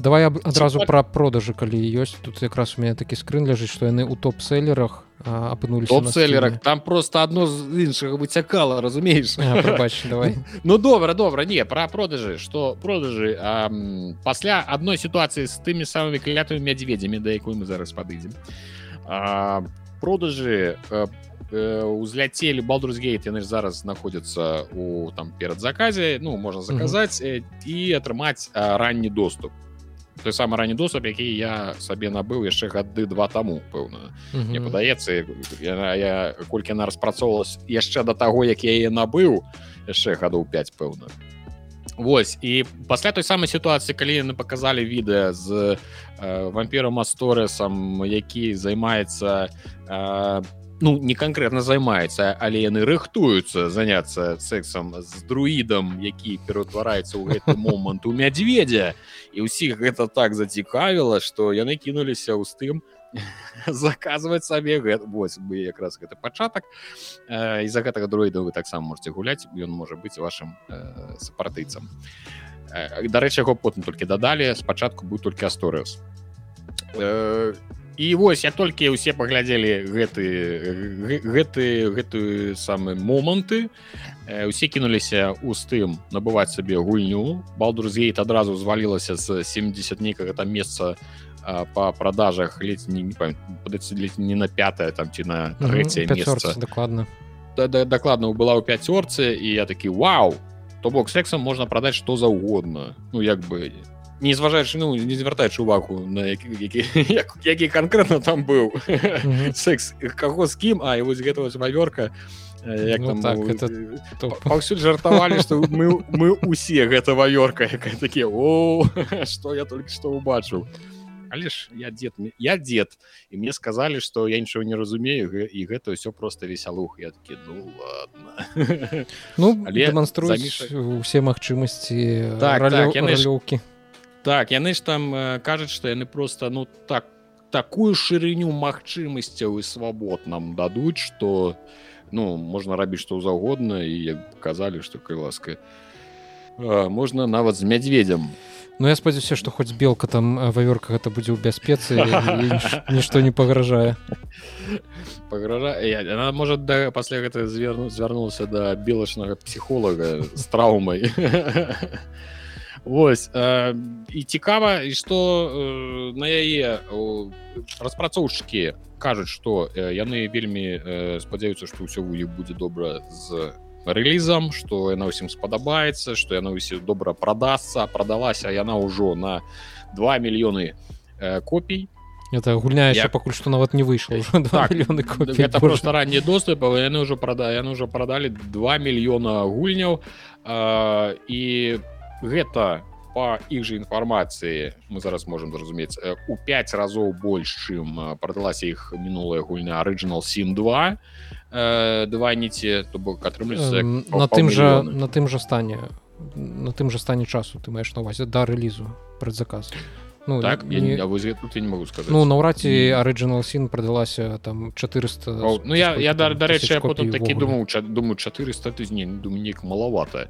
давай адразу пра продажы калі ёсць тут якраз у меня такі скрын ляжыць што яны ў топ-селерах апынулись топ-селерах там просто одно з іншага выцякала разумееш давай ну добра добра не пра продажы что продажы а, пасля адной сітуацыі з тымі самымі клятымі мядзведзямі да якой мы зараз падыдзем продажы узляцелі балдрусгейт яны ж зараз знаходзяцца у там перад заказе ну можна заказаць і атрымаць ранні доступ Той самы ранні доступ які я сабе набыў яшчэ гады два таму пэўна. Мне падаецца я, я колькі она распрацоўвалась яшчэ до таго як я яе набыў яшчэ гадоў 5 пэўна. Вось і пасля той самай сітуацыі калі яны показалі відэа з э, вампіром асторысам які займаецца э, ну не канкрэтна займаецца але яны рыхтуюцца заняцца сексам з друідам які пераўтвараецца ў гэты момант у мядзведзя і ўсіх гэта так зацікавіла што яны кінуліся ў стым заказваць сабе вось бы якраз гэты пачатак. І-за гэтага дроіда вы таксама можете гуляць ён можа быць вашим э, сапартыйцам дарэчы яго потым толькі дадалі спачатку быў толькі асторыус і вось я толькі ўсе паглядзелі гэты гэты гэтую самы моманты усе кінуліся у стым набываць сабе гульню. Балдурзгейт адразу звалілася з 70 нейкага там месца по продажах ледзь не, не, не, не на пятое там ці на третье место. дакладна да, да, дакладна была ў пяцёрцы і я такі вау! То бок сексам можна прадаць што заўгодна ну як бы не зважаючы ну не звяртаючы увагу на які, які, як, які канкрэтна там быў секс каго з кім а і вось гэта вавёрка як ну, так паўсюль жартавалі што мы мы усе гэта вавёрка якая такі о что я только што убачыў але ж я дед я дед і мне сказалі што я нічого не разумею і гэта ўсё просто весялух я такі ну ладно ну але демонструюць усе магчымасці так, так, лёўкі так яны ж там э, кажуць што яны просто ну так такую шырыню магчымасцяў і свабод нам дадуць что ну можна рабіць што заўгодна і як казалі што кай ласка э, можна нават з мядзведзям Ну я спадзяюся што хоць белка там э, вавёрка гэта будзе ў бяспецы нішто не пагражае. Пагражае она может да пасля гэта зверну звярнулася да белачнага псіхолага з траўмай Вось э, і цікава і што э, на яе распрацоўшчыкі кажуць што э, яны вельмі э, спадзяюцца што ўсё ў іх будзе добра з рэлізам што яна ўсім спадабаецца што яна ўсё добра прадасца прадалася яна ўжо на 2 мільёны э, копій. Это гульня я... пакуль што нават не выйшла так, это просто ранні доступ яны ўжо прада яны ўжо прадалі 2 мільёна гульняў э, і гэта по іх жа інфармацыі мы зараз можемм зразумець у 5 разоў больш чым прадалася іх мінулая гульня оригинал син 2 два ніці то бок атрымліваецца на тым жа на тым жа стане на тым жа стане часу ты маеш на увазе да рэлізу прадзаказ Ну, так не, не, я, тут я не могу сказать. Ну наўрад ці оригинал син продалася там 400 О, ну я я да, дарэчы я потом такі думаю ча, думаю 400 ты не думаю неяк малавата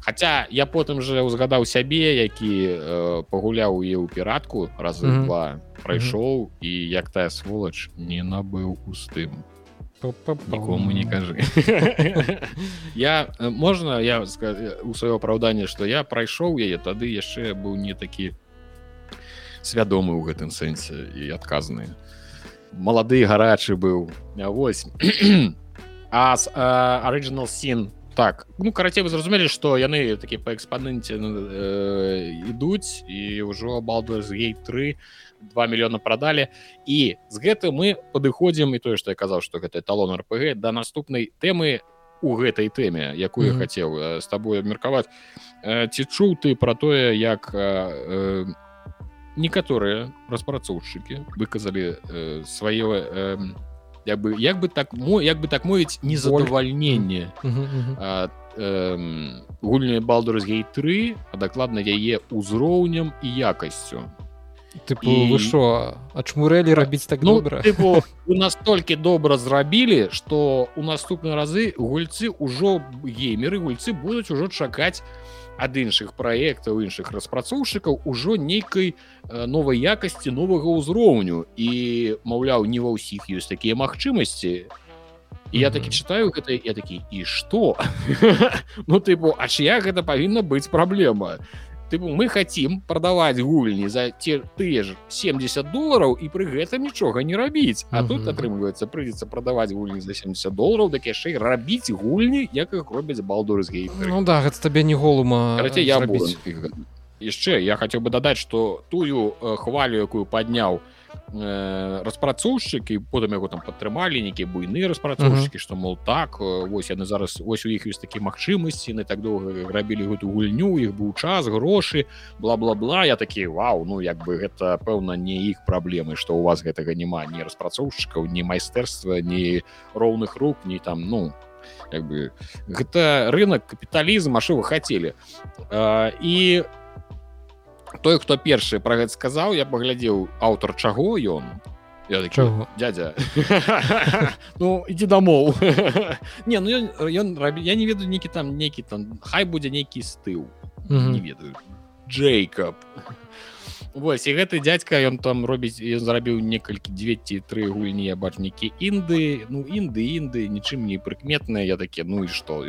хотя я потым же узгадаў сябе які э, пагуляў е ў піратку разы два прайшоў і як тая сволач не набыў пустым нікому не кажы я можна я у сваё апраўданне што я прайшоў яе тады яшчэ быў не такі свядомы ў гэтым сэнсе і адказны. Малады гарачы быў. Вось. А оригинал син так ну карацей вы зразумелі што яны такі па экспаненце э, ідуць і ўжо балду з гей 3 2 мільёна прадалі. І з гэтым мы падыходзім і тое што я казаў што гэта талон рпг да наступнай тэмы у гэтай тэме якую mm -hmm. я хацеў з табой абмеркаваць. Ці чуў ты пра тое як э, некаторыя распрацоўшчыкі выказалі э, свае э, як бы як бы так мо як бы так мовіць незадавальненне э, гульня балдуры гей 3 а дакладна яе ўзроўнем і якасцю тыпу і... вы що ачмурэлі рабіць так ну, добра тыпу, у нас толькі добра зрабілі што у наступныя разы гульцы ўжо геймеры гульцы будуць ужо чакаць ад іншых праектаў іншых распрацоўшчыкаў ужо нейкай э, новай якасці новага ўзроўню. І маўляў не ва ўсіх ёсць такія магчымасці. Я такі читаю гэта я такі і что ну тыпу а чья гэта павінна быць праблема тыпу мы хотим продаваць гульні за те тыя ж 70 долларов і пры гэтым нічога не рабіць а тут атрымліваецца прыйдзецца продаваць гульні за 70 долларов так яшчэ рабіць гульні як их робяць балдуры з Ну да гэта табе не голума я яшчэ я хотел бы дадаць что тую хвалю якую падняў у э, распрацоўшчык і потым яго там падтрымалі нейкія буйныя распрацоўшчыкі што мол так вось яны зараз ось у іх ёсць такі магчымасці на так доўга рабілі гэту гульню іх быў час грошы бла-бла-бла. Я такі Вау ну як бы гэта пэўна не іх праблемы што у вас гэтага няма ні распрацоўшчыкаў ні майстэрства ні роўных рук ні там ну як бы гэта рынок капіталізм а що вы хацелі? І у той хто першы пра гэта сказаў я паглядзеў аўтар чаго ён? Дядя ну ідзі дамоў. Не ну ён, ён рабі я не ведаю нейкі там нейкі там хай будзе нейкі стыл не ведаю. Джейкаб Вось і гэты дядька ён там робіць ён зарабіў некалькі 203 гульні я бач нейкі інды ну інды інды нічым не прыкметныя. Я такі ну і што?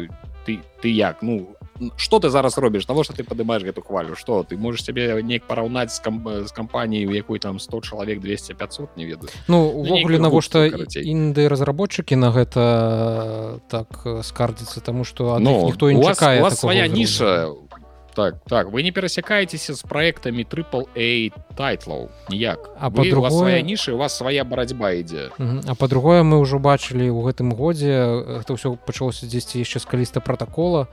Ты ты як? Ну что ты зараз робіш? Того что ты падымаешь гэту хвалю? Что ты можешь себе неяк параўнаць з кам з кампаніяй у якой там 100 чалавек 200 500 не ведаю. Ну увогуле ну, навошта інды разработчыкі на гэта так скардзіцца тому что ну, ніхто не чакае свая ніша. У так так вы не перасякаецеся з проектамі трипл a тайтлаў. Ніяк. А по другое нішы у вас свая барацьба ідзе. А по-другое мы ўжо бачылі ў гэтым годзе гэта ўсё пачалося дзесьці яшчэ з каліста протакола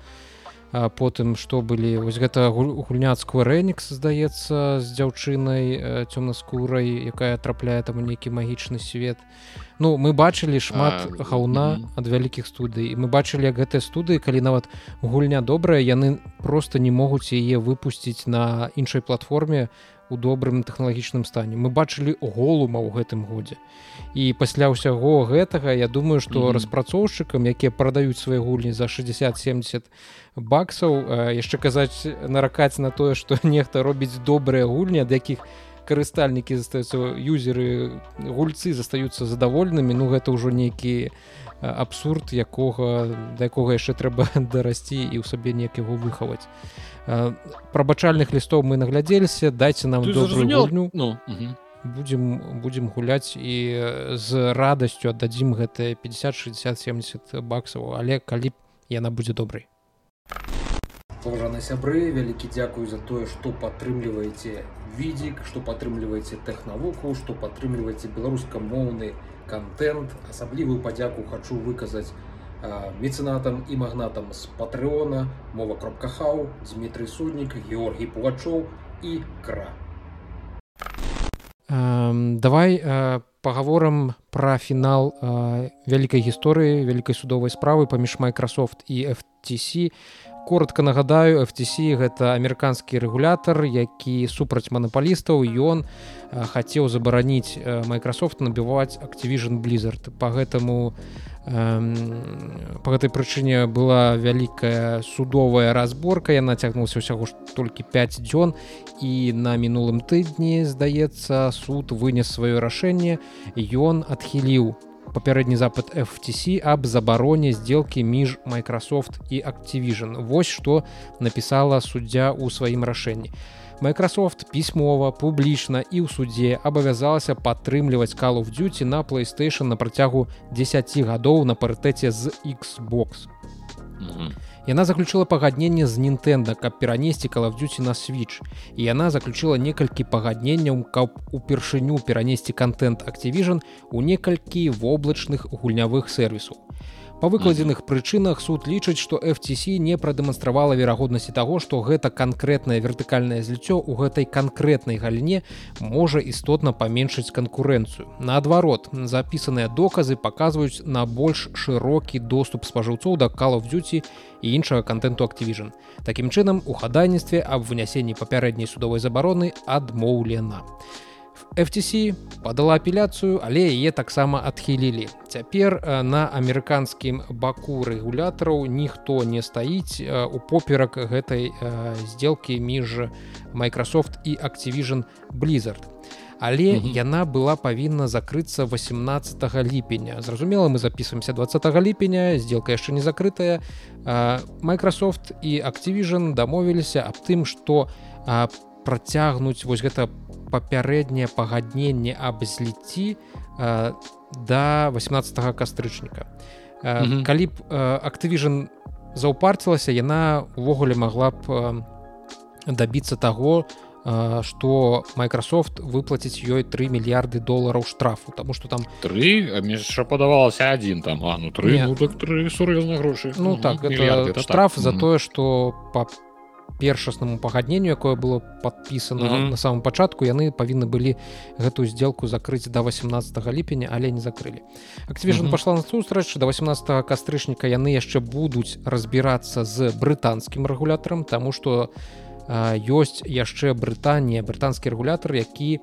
то потым што былі вось гэта гульняцкую рэнікс здаецца з дзяўчынай цёмнаскурай якая трапляе там у нейкі магічны свет. Ну мы бачылі шмат хаўна ад вялікіх студый. Мы бачылі як гэтыя студыі калі нават гульня добрая яны просто не могуць яе выпусціць на іншай платформе у добрым тэхналагічным стане. Мы бачылі голума ў гэтым годзе. І пасля ўсяго гэтага я думаю што mm -hmm. распрацоўшчыкам якія прадаюць свае гульні за 60-70 баксаў яшчэ казаць наракаць на тое што нехта робіць добрыя гульні ад якіх карыстальнікі застаюцца юзеры гульцы застаюцца задавольнымі ну гэта ўжо нейкі абсурд якога да якога яшчэ трэба дарасці і ў сабе неяк яго выхаваць прабачальных лістоў мы наглядзеліся дайце нам добрую ну, будем будем гуляць і з радасцю аддадзім гэтыя 50 60 70 баксаў. Але калі яна будзе добрай. Паважаны сябры вялікі дзякую за тое што падтрымліваеце відзік што падтрымліваеце тэхнавуку што падтрымліваеце беларускамоўны контент асаблівую падзяку хачу выказаць мецэнатам і магнатам з патрыона мова кропка хау Дмітрый суднік Георгій пугачоў і кра. Эм, давай э, паговорам пра фінал э, вялікай гісторыі вялікай судовай справы паміж Microsoft і FTC коротко нагадаю FTC гэта амерыканскі рэгулятар які супраць манапалістаў ён хацеў забараніць Microsoft набіваць Activision blizzard. По гэтаму по гэтай прычыне была вялікая судовая разборка. Яна цягнулася ўсяго ж толькі 5 дзён і на мінулым тыдні здаецца суд вынес сваё рашэнне. Ён адхіліў папярэдні запад FTC аб забароне сделкі між Microsoft і Activision Вось што напісала суддзя ў сваім рашэнні Microsoft пісьмова публічна і ў судзе абавязалася падтрымліваць Call of Duty на PlayStation на працягу 10 гадоў на парытэце з Xbox. Mm -hmm. Яна заключила пагадненне з Нінтэнда, каб перанесці Call of Duty на Switch. І яна заключила некалькі пагадненняў, каб упершыню перанесці контент Activision у некалькі воблачных гульнявых сервісаў. Па выкладзеных прычынах суд лічыць, што FTC не прадэманстравала верагоднасці таго, што гэта канкрэтнае вертыкальнае зліццё ў гэтай канкрэтнай галіне можа істотна паменшыць канкурэнцыю. Наадварот, запісаныя доказы паказваюць на больш шырокі доступ спажыўцоў да Call of Duty і іншага контенту Activision. Такім чынам, у хадайніцтве аб вынясенні папярэдняй судовай забароны адмоўлена. FTC падала апеляцыю, але яе таксама адхілілі. Цяпер э, на амерыканскім баку рэгулятараў ніхто не стаіць э, у поперак гэтай э, сделкі між Microsoft і Activision Blizzard. Але mm -hmm. яна была павінна закрыцца 18 ліпеня. Зразумела, мы записываемся 20 ліпеня, сделка яшчэ не закрытая. Microsoft і Activision дамовіліся аб тым, што працягнуць вось гэта папярэдняе пагадненне аб зліцці э, да 18 кастрычніка. Э, mm -hmm. калі б Activision заўпарцілася яна увогуле могла б э, дабіцца таго что Microsoft выплаціць ёй 3 мільярды долараў штрафу тому что там три падавалася один там. А, ну, 3, ну, так, 3 сур'ёзна грошы. Ну так это штраф так. за тое что по першаснаму пагадненню якое было подпісана mm -hmm. на самом пачатку яны павінны былі гэтую сделку закрыць до 18 ліпеня але не закрылі Activision mm -hmm. пашла на сустрач до 18 кастрычніка яны яшчэ будуць разбірацца з брытанскім рэгулятарам тому что ёсць яшчэ Брытанія брытанскі рэгулятар які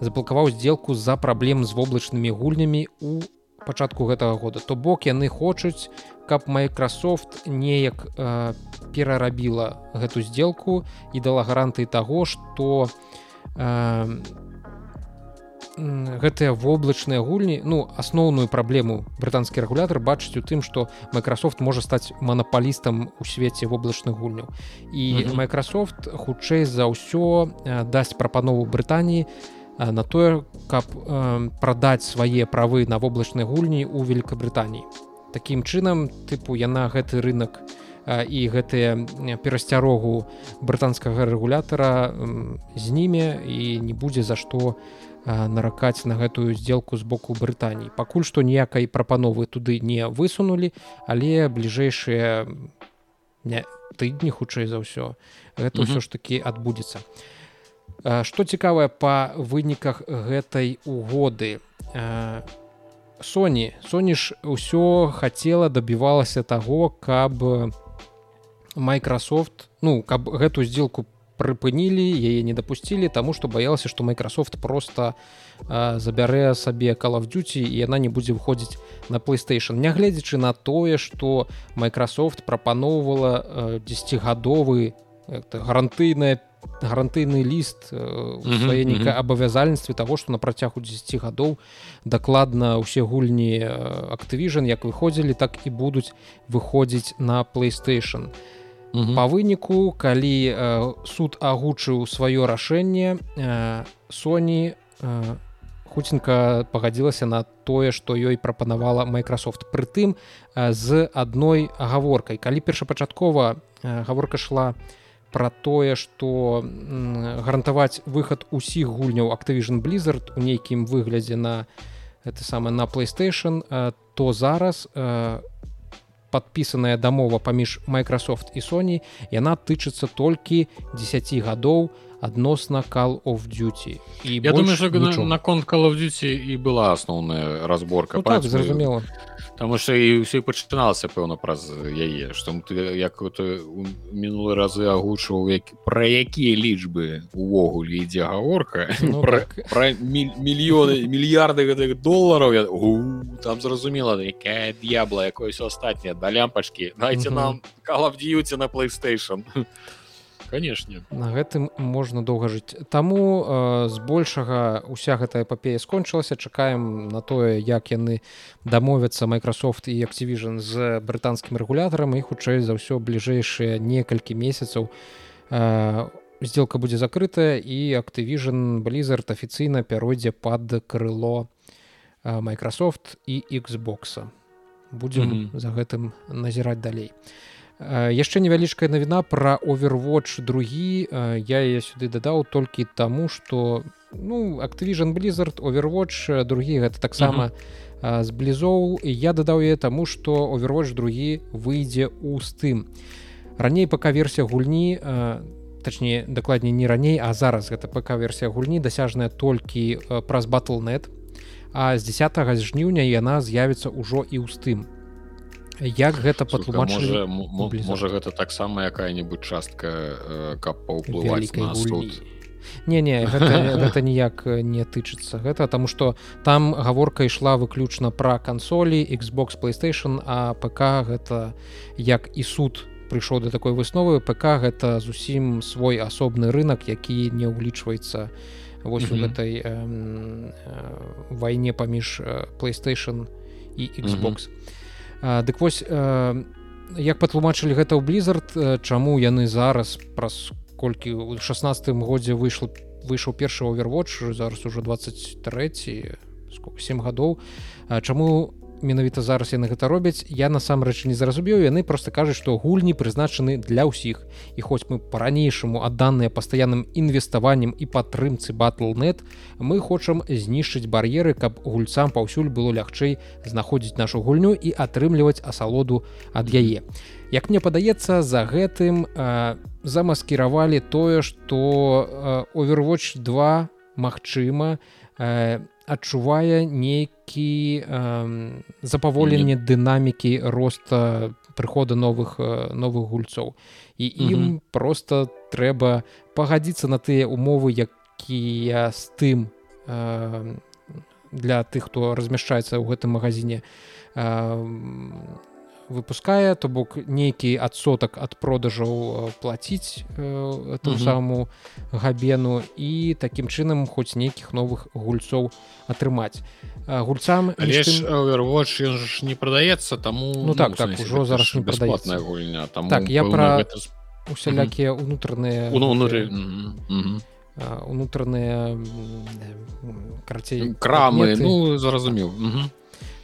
заблокаваў сделку за праблем з воблачнымі гульнямі у пачатку гэтага года то бок яны хочуць каб Microsoft неяк э, перарабіла гэту сделку і дала гарантыі таго што э, гэтыя воблачныя гульні ну асноўную праблему брытанскі рэгулятар бачыць у тым што Microsoft можа стаць манапалістам у свеце воблачных гульняў і mm -hmm. Microsoft хутчэй за ўсё э, дасць прапанову Брытаніі э, на тое каб э, прадаць свае правы на воблачнай гульні ў Великабрытаніі такім чынам тыпу яна гэты рынок і гэтыя перасцярогу брытанскага рэгулятара зніме і не будзе за што наракаць на гэтую сделку з боку Брытаніі. Пакуль што ніякай прапановы туды не высунулі але бліжэйшыя тыдні хутчэй за ўсё гэта ўсё ж такі адбудзецца што цікавае па выніках гэтай угоды? У Соні Соні ж ўсё хацела дабівалася таго каб Microsoft ну каб гэту сделку прыпынілі яе не дапусцілі таму што баялася што Microsoft просто а, забярэ сабе Call of Duty і яна не будзе выходзіць на PlayStation. Нягледзячы на тое што Microsoft прапаноўвала 10гадовы гарантыйная гарантыйны ліст свае нейкае абавязальніцтве таго што на працягу 10 гадоў дакладна ўсе гульні Activision як выходзілі так і будуць выходзіць на PlayStation. Па выніку калі суд агучыў сваё рашэнне Sony хуценька пагадзілася на тое што ёй прапанавала Microsoft. Прытым з адной агаворкай. Калі першапачаткова гаворка шла про тое что гарантаваць выхад усіх гульняў Activision blizzard у нейкім выглядзе на это самае на playstation то зараз подпісаная дамова паміж Microsoft і Sony яна тычыцца толькі 10 гадоў адносна call of duty. І я думаю наконт call of duty і была асноўная разборка ну, так, зразумела Таму что і ўсё пачыналася пэўна праз яе што ты як мінулы разы агучваў як пра якія лічбы увогуле ідзе гаворка ну, пра, так. пра мільёны мільярды гэтых долараў. Я, у, там зразумела якая д'ябла якое ўсё астатняе да лямпачкі дайце нам калавдзіюце на playstation конечно. На гэтым можна доўга жыць. Таму э, збольшага уся гэтая эпапея скончылася. Чакаем на тое як яны дамовяцца Microsoft і Activision з брытанскім рэгулятарам і хутчэй за ўсё бліжэйшыя некалькі месяцаў э, сделка будзе закрытая і Activision blizzard афіцыйна пяройдзе пад крыло э, Microsoft і Xbox. Будзем mm -hmm. за гэтым назіраць далей. а яшчэ невялічкая навіна про overwatch другі. Я я сюды дадаў толькі таму что ну activision blizzard overwatch другі гэта таксама з блізоў я дадаў я таму что overwatch другі выйдзе у стым раней пока версія гульні точнее дакладней не раней а зараз гэта пока версія гульні дасяжная толькі праз battle.net а з 10 жніўня яна з'явіцца ўжо і ў стым як гэта патлумачылі можа гэта таксама якая-небудзь частка каб паўплываць на суд. не не гэта, гэта ніяк не тычыцца гэта таму што там гаворка ішла выключна пра кансолі Xbox playstation а ПК гэта як і суд прыйшоў да такой высновы ПК гэта зусім свой асобны рынок які не ўлічваецца вось у гэтай э, э, вайне паміж playstation і Xbox. Mm -hmm. Дык вось як патлумачылі гэта ў blizzard чаму яны зараз праз колькі ў 16 годзе выйшла выйшаў першы овервоч зараз уже 23 сколько 7 гадоў чаму менавіта зараз яны гэта робяць я насамрэч не зразумеў яны просто кажуць што гульні прызначаны для ўсіх. І хоць мы по-ранейшаму адданыя пастаянным інвеставаннем і падтрымцы battle.net мы хочам знішчыць бар'еры каб гульцам паўсюль было лягчэй знаходзіць нашу гульню і атрымліваць асалоду ад яе. Як мне падаецца за гэтым э, замаскіравалі тое што э, overwatch 2 магчыма э, адчувае нейкі э, запаволенне дынамікі роста прыхода новых новых гульцоў. І ім mm -hmm. просто трэба пагадзіцца на тыя умовы якія з тым э, для тых хто размяшчаецца ў гэтым магазине э, выпускае то бок нейкі адсотак ад продажаў плаціць э, ту саму габену і такім чынам хоць нейкіх новых гульцоў атрымаць. Гульцам Overwatch, ж не прадаецца таму ну так ну, так ужо зараз не бесплатная гульня там так я пра гэта... усялякія унутраныя унутры унутраныя карцей крамы ну зразумеў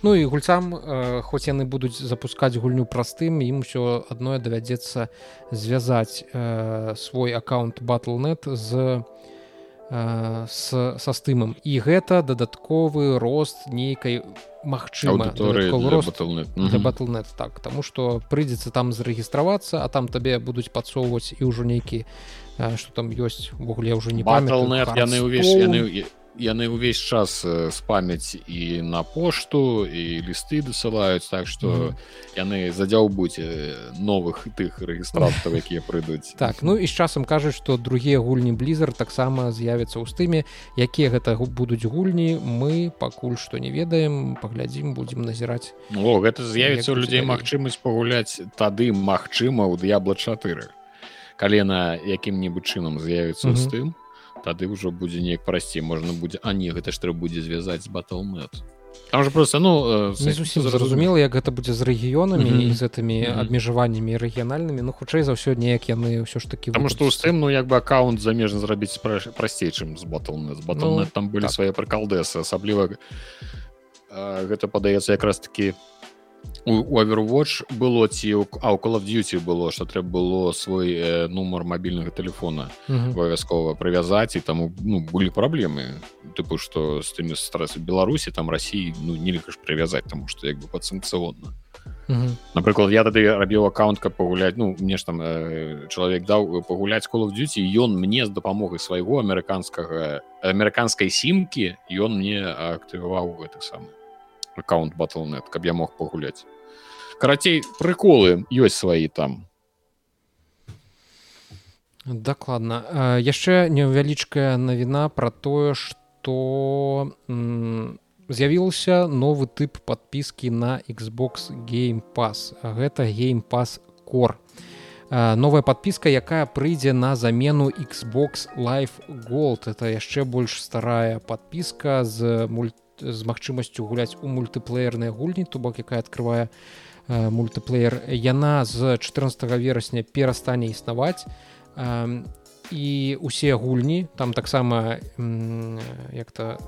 Ну і гульцам э, хоць яны будуць запускаць гульню простым ім усё адное давядзецца звязаць э, свой аккаунт battle.net з э, са стымам. І гэта дадатковы рост нейкай магчыма battle.net так. Тому что прыйдзецца там зарэгістравацца а там табе будуць падсоўваць і ўжо нейкі что там ёсць увогуле ўжо не памятаю яны ўвесь яны яны ўвесь час спамяць і на пошту і лісты дасылаюць так что mm -hmm. яны задзяўбуць новых тых рэгістратаў якія прыйдуць так ну і з часам кажуць что другія гульні blizzard таксама з'явяцца ў стыме. Якія гэта будуць гульні мы пакуль што не ведаем паглядзім будзем назіраць. О гэта з'явіцца ў людзей магчымасць пагуляць тады магчыма ў д'ябла 4 калена якім-небудзь чынам з'явіцца mm -hmm. з тым тады ўжо будзе неяк прасцей можна будзе а не гэта ж трэба будзе звязаць з battle.net там же просто ну не зусім зразумела як гэта будзе з рэгіёнамі mm -hmm. з гэтымі mm -hmm. абмежаваннямі рэгіянальнымі ну хутчэй за ўсё неяк яны ўсё ж таки потому что стэм ну як бы аккаунт замежна зрабіць прасцей чым з батл з батл ну, там былі так. свае прыкалдэсы асабліва гэта падаецца якраз таки у overwatch было ці а у call of duty было что трэба было свой э, нумар мабільнага телефона абавязкова прывязаць і таму ну былі праблемы тыпу что з тымі страсы беларусі там россии ну нельга ж прывязаць тому что як бы падсанкцыонна напрыклад я тады рабіў аккаунт каб пагуляць ну мне ж там э, чалавек даў пагуляць call of duty ён мне з дапамогай свайго амерыканскага амерыканскай сімкі ён мне актываваў гэтых самых аккаунт батлнет каб я мог пагуляць карацей прыколы ёсць свае там. Дакладна яшчэ невялічкая навіна про тое что з'явіўся новы тып подпіскі на xbox game pass. Гэта game pass core. Новая подпіска якая прыйдзе на замену xbox live gold. Это яшчэ больш старая подпіска з мульт з магчымасцю гуляць у мультыплеерныя гульні то бок якая открывае э, мультыплеер. Яна з 14 верасня перастане існаваць. Э, і усе гульні там таксама як-то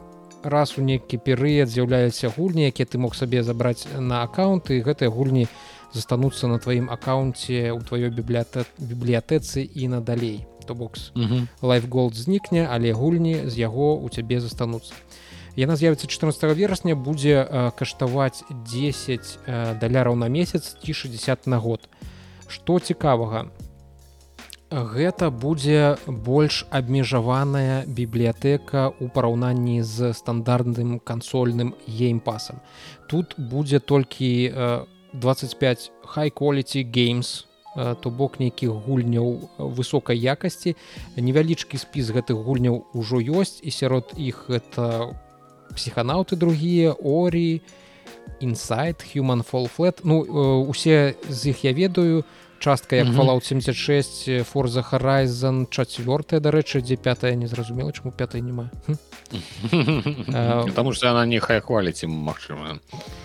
раз у нейкі перыяд з'яўляюцца гульні якія ты мог сабе забраць на аккаунты гэтыя гульні застануцца на тваім аккаунце у тваёй бібліяте бібліятэцы і надалей. То бокс лайфголд знікне але гульні з яго у цябе застануцца яна з'явіцца 14 верасня будзе э, каштаваць 10 э, даляраў на месяц ці 60 на год. Что цікавага? Гэта будзе больш абмежаваная бібліятэка у параўнанні з стандартным кансольным геймпасам. Тут будзе толькі 25 high quality games то бок нейкіх гульняў высокай якасці. Невялічкі спіс гэтых гульняў ужо ёсць і сярод іх это психанаўты другія орі інсайт human fall flat. Ну э, усе з іх я ведаю. Частка як fallout 76 форза horizon чацвёртая дарэчы дзе пятая незразумела чаму пятая няма. Потому что она не хай хваліць ім магчыма.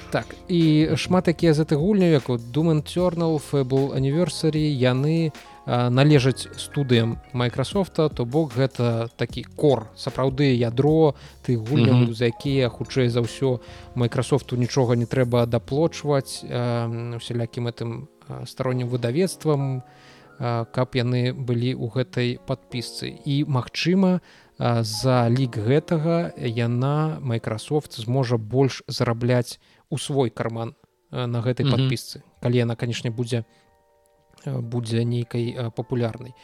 Так і шмат якія з этой гульня як думан тернал фэбл аніверсары яны належаць студыям майкрасофта то бок гэта такі кор сапраўды ядро ты гульняў mm -hmm. за якія хутчэй за ўсё майкрасофту нічога не трэба даплочваць усялякім гэтым староннім выдавецтвам каб яны былі ў гэтай падпісцы і магчыма за лік гэтага яна майкрасофт зможа больш зарабляць у свой карман на гэтай mm -hmm. падпісцы калі яна канешне будзе будзе нейкай папулярнай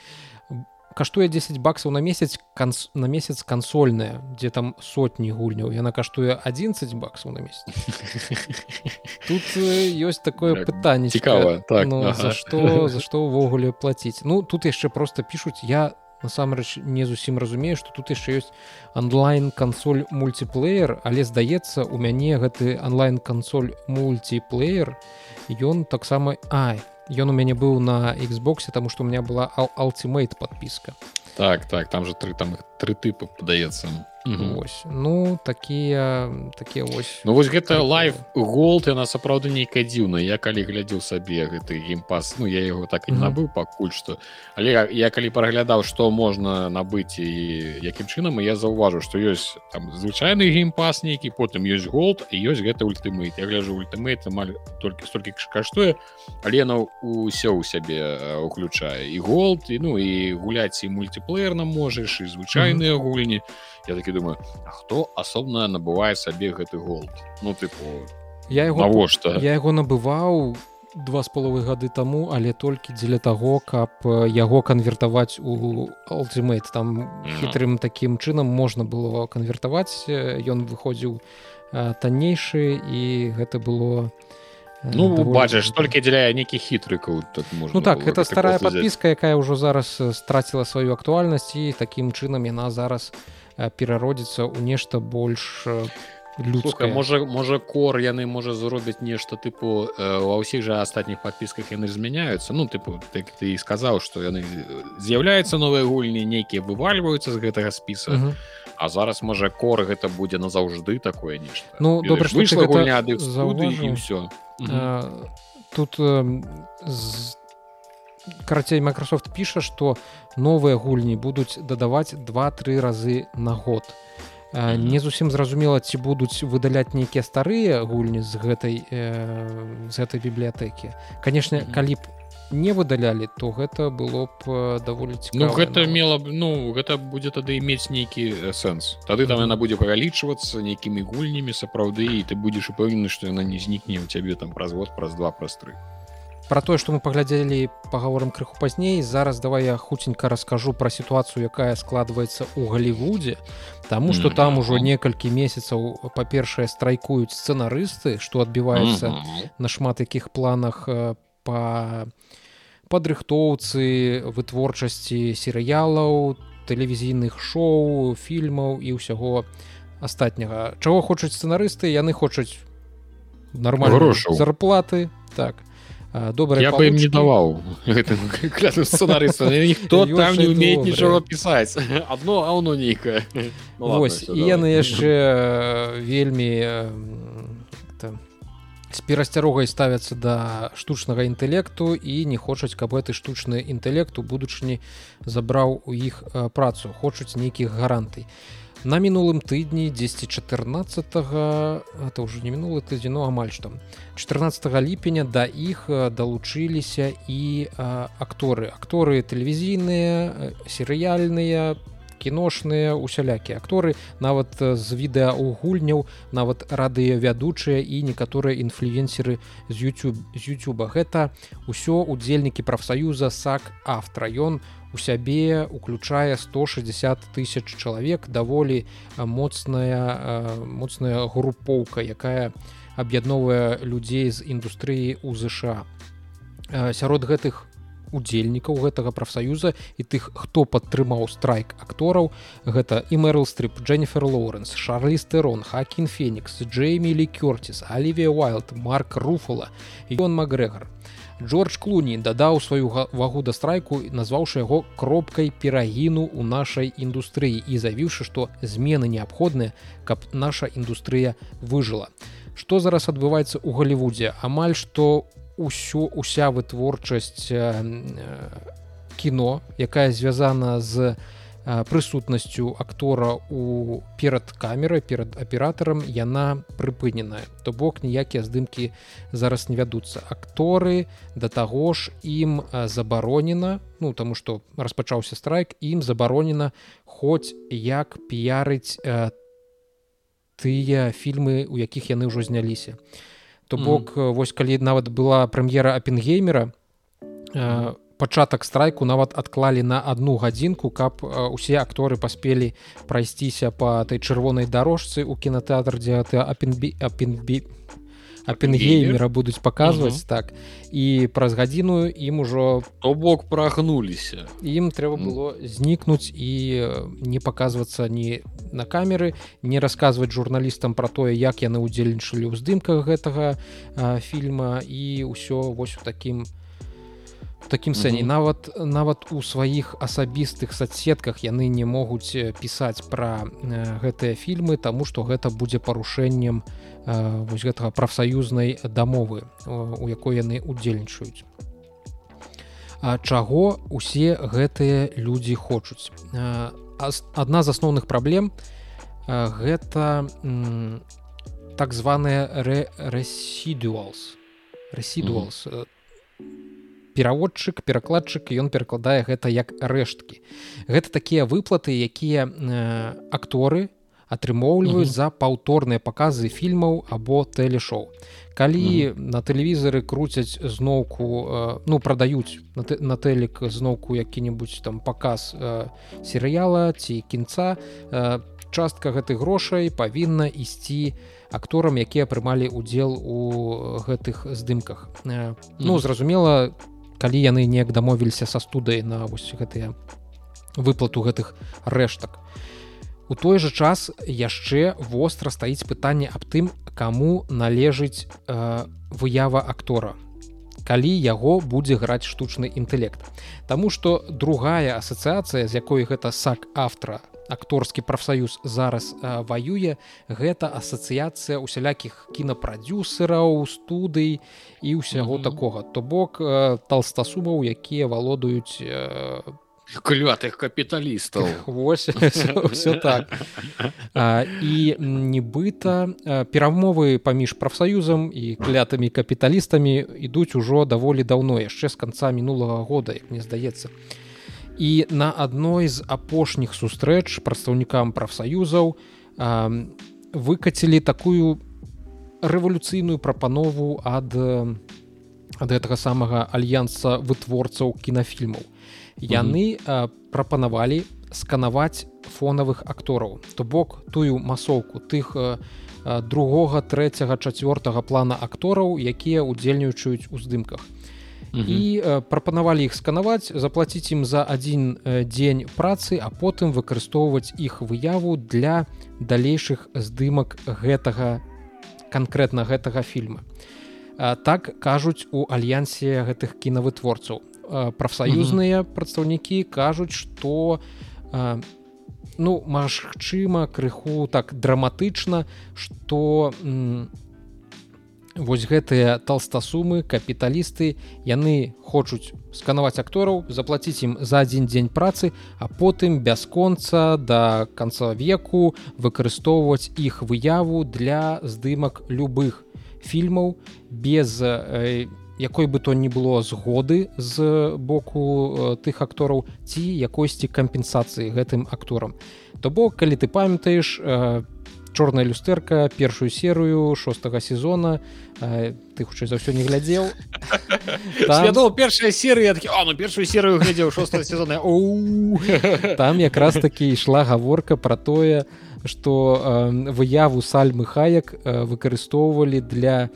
каштуе 10 баксаў на месяц канц на месяц кансольная дзе там сотні гульняў яна каштуе 11 баксаў на месяц. Тут ёсць такое пытанне цікава так ну, ага. за што за што ўвогуле плаціць ну тут яшчэ просто пишутць я насамрэч не зусім разумею что тут яшчэ ёсць онлайн кансоль мультиплеер. Але здаецца у мяне гэты онлайн кансоль мультиплеер ён таксама ай ён у мяне быў на Xбосе тому что у меня была алтимейт подпіска так так там же тры там тры тыпы падаецца Вось ну такія такія вось Ну вось гэта лайф голд яна сапраўды нейкая дзіўная. Я калі глядзеў сабе гэты геймпас Ну я его так і набыў пакуль што. Але я, я калі праглядаў што можна набыць і якім чынам я заўважу што ёсць там звычайны геймпас нейкі потым ёсць голд і ёсць гэта ультымейт я гляжу ультымейт амаль толькі столькі каштуе але яна ўсё ў сябе уключае. І голд і ну і гуляць і мультиплеерна можаш і звычайныя гульні. Я такі думаю хто асобна набывае сабе гэты голд? Ну тыпу я его навошта? я яго набываў два з паловы гады таму але толькі дзеля таго каб яго канвертаваць у алтимейт там хітрым такім чынам можна было канвертаваць ён выходзіў таннейшы і гэта было ну бачыш толькі дзеля нейкіх хітрыкаў так ну так это старая подпіска якая ўжо зараз страціла сваю актуальнасць і такім чынам яна зараз у перародзіцца ў нешта больш людская можа можа кор яны можа зробяць нешта тыпу э, ва ўсіх жа астатніх подпісках яны змяняюцца ну тыпу так ты сказаў что яны з'яўляюцца новыя гульні нейкія вывальваюцца з гэтага спіса uh -huh. А зараз можа кор гэта будзе назаўжды такое нешта Ну добра выйшла гульня ад і все тут з карацей Microsoft піша что новыя гульні будуць дадаваць два-тры разы на год. Не зусім зразумела ці будуць выдаляць нейкія старыя гульні з гэтай э, з гэтай бібліятэкі. Канешне калі б не выдалялі то гэта было б даволі цікава, ну, гэта мела б ну гэта будзе тады мець нейкі сэнс. Тады там яна будзе павялічвацца нейкімі гульнямі сапраўды і ты будзеш упэўнены што яна не знікне у цябе там праз год праз два праз тры про тое што мы паглядзелі паговорам крыху пазней зараз давай я хуценька раскажу пра сітуацыю якая складваецца ў галівудзе Таму што там ужо некалькі месяцаў па-першае страйкуюць сцэнарысты што адбіваецца на шмат якіх планах па падрыхтоўцы вытворчасці серыялаў тэлевізійных шоу фільмаў і ўсяго астатняга. Чаго хочуць сцэнарысты? Яны хочуць нормальных зарплаты так а добра я бы ім не даваў сцэнарыста ніхто там не умеет нічога пісаць одно а оно нейкае ну, і яны яшчэ вельмі з перасцярогай ставяцца да штучнага інтэлекту і не хочуць каб гэты штучны інтэлект у будучыні забраў у іх працу. Хочуць нейкіх гарантый і на мінулым тыдні 10 14 это ўжо не мінулы тыдзень ну амаль што. 14 ліпеня да іх далучыліся і акторы. Акторы тэлевізійныя серыяльныя кіношныя усялякія акторы нават з відэа у гульняў нават радыёвядучыя і некаторыя інфлюенсеры з youtube з youtube. Гэта ўсё удзельнікі прафсаюза сак автора ён у у сябе уключае 160 тысяч чалавек даволі моцная моцная групоўка якая аб'ядноўвае людзей з індустрыі у ЗША сярод гэтых удзельнікаў гэтага прафсаюза і тых хто падтрымаў страйк актораў гэта і мэрл стрып Дженніфер Лоуренс Шарлі стерон хакін фенікс Джеймі лі кёрціс Алівія Уайлд Марк руфула ён Макгрегор Джордж Клуні дадаў сваю вагу да страйку назваўшы яго кропкай перагіну ў нашай індустрыі і заявіўшы што змены неабходныя каб наша індустрыя выжыла. Што зараз адбываецца ў галівудзе? Амаль што ўсё уся вытворчасць кіно якая звязана з прысутнасцю актора у перад камерай перад аператарам яна прыпыненая то бок ніякія здымкі зараз не вядуцца. Акторы да таго ж ім забаронена ну таму што распачаўся страйк ім забаронена хоць як піярыць тыя фільмы у якіх яны ўжо зняліся. То бок mm -hmm. вось калі нават была прэм'ера апенгеймера пачатак страйку нават адклалі на одну гадзінку каб усе акторы паспелі прайсціся по той чырвонай дорожцы у кінотэатр дзе ты апенбі апенбі апенгеймера будуць паказваць -huh. так. І праз гадзіну ім ужо то бок прагнуліся. ім трэба было знікнуць і не паказвацца ні на камеры не расказваць журналістам про тое як яны удзельнічалі ў здымках гэтага а, фільма. І ўсё вось у такім у такім сэнне mm -hmm. нават нават у сваіх асабістых соцсетках яны не могуць пісаць пра э, гэтыя фільмы тому что гэта будзе парушэннем э, вось гэтага прафсаюзнай дамовы у якой яны удзельнічаюць А чаго усе гэтыя людзі хочуць? Адна з асноўных праблем гэта так званая рэсідуалс рэсідуалс mm -hmm пераводчык перакладчык ён перакладае гэта як рэшткі. Гэта такія выплаты якія э, акторы атрымоўліваюць за паўторныя паказы фільмаў або тэлешоу калі на тэлевізары круцяць зноўку э, ну прадаюць на, на тэлек зноўку які-небудзь там паказ э, серыяла ці кінца э, частка гэтых грошай павінна ісці акторам якія прымалі удзел у гэтых здымках. Э, ну зразумела калі яны неяк дамовіліся са студай на вось гэтыя выплату гэтых рэштак. У той жа час яшчэ востра стаіць пытанне аб тым каму належыць э, выява актора калі яго будзе граць штучны інтэлект. Таму што другая асацыяцыя з якой гэта сак автора акторскі прафсаюз зараз э, ваюе. Гэта асацыяцыя усялякіх кінапрадюсераў студый і ўсяго mm -hmm. такога. То бок э, толстасумаў якія валодаюць э, клятых капіталістаў. Вось все так. А, і нібыта перамовы паміж прафсаюзам і клятымі капіталістамі ідуць ужо даволі даўно яшчэ з канца мінулага года як мне здаецца і на адной з апошніх сустрэч прадстаўнікам прафсаюзаў выкацілі такую рэвалюцыйную прапанову ад ад гэтага самага альянса вытворцаў кінафільмаў яны э, прапанавалі сканаваць фонавых актораў то бок тую масоўку тых э, другога трэцяга чацвёртага плана актораў якія удзельнічаюць у здымках. і э, прапанавалі іх сканаваць заплаціць ім за адзін э, дзень працы а потым выкарыстоўваць іх выяву для далейшых здымак гэтага канкрэтна гэтага фільма. Э, так кажуць у альянсе гэтых кінавытворцаў. Прафсаюзныя прадстаўнікі кажуць што ну магчыма крыху так драматычна што вось гэтыя толстасумы капіталісты яны хочуць сканаваць актораў заплаціць ім за адзін дзень працы а потым бясконца да канца веку выкарыстоўваць іх выяву для здымак любых фільмаў без не якой бы то ні было згоды з боку э, тых актораў ці якосьці кампенсацыі гэтым акторам. То бок калі ты памятаеш э, чорная люстэрка першую серыю шостага сезона э, ты хутчэй за ўсё не глядзеў там... першая серыя ну, першую серыю глядзеў шостого сезона там якраз такі ішла гаворка про тое что э, выяву сальмы хаяк э, выкарыстоўвалі для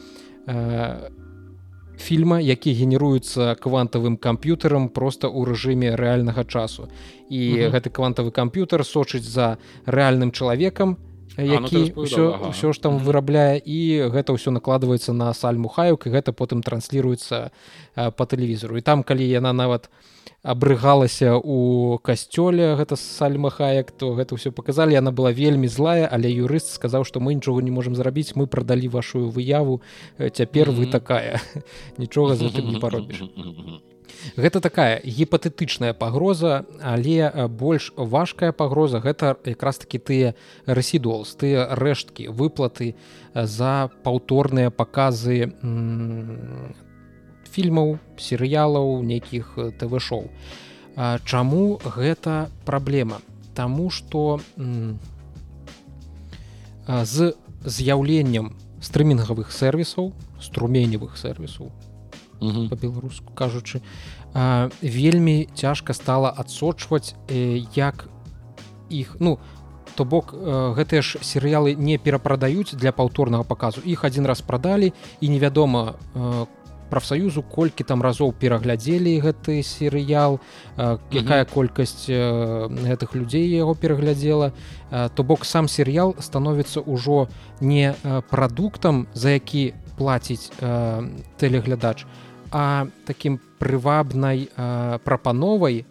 э, фільма які генеруецца квантавым камп'ютарам просто ў рэжыме рэальнага часу. І mm -hmm. гэты квантавы камп'ютар сочыць за рэальным чалавекам які а, ну, ўсё, ага. ўсё ж там вырабляе і гэта ўсё накладваецца на сальму хаюк і гэта потым трансліруецца по тэлевізору і там калі яна нават абрыгалася у касцёле гэта сальмахаек то гэта ўсё показалі яна была вельмі злая але юрыст сказаў што мы нічога не можемм зрабіць мы прадалі вашу выяву цяпер вы такая. Нічога за гэтым не паробіш Гэта такая гіпатэтычная пагроза, але больш важкая пагроза гэта якраз такі тыя рэсідуалс, тыя рэшткі выплаты за паўторныя паказы фільмаў, серыялаў, нейкіх тв-шоу. Чаму гэта праблема? Таму што з з'яўленнем стрымінгавых сервісаў, струменевых сервісаў, по-беларуску кажучы. А, вельмі цяжка стала адсочваць э, як іх ну то бок э, гэтыя ж серыялы не перапрадаюць для паўторнага паказу. Іх адзін раз прадалі і невядома э, прафсаюзу колькі там разоў пераглядзелі гэты серыял якая колькасць гэтых людзей яго пераглядзела. То бок сам серыял становіцца ўжо не прадуктам за які плаціць тэлеглядач а а таким прывабнай прапановай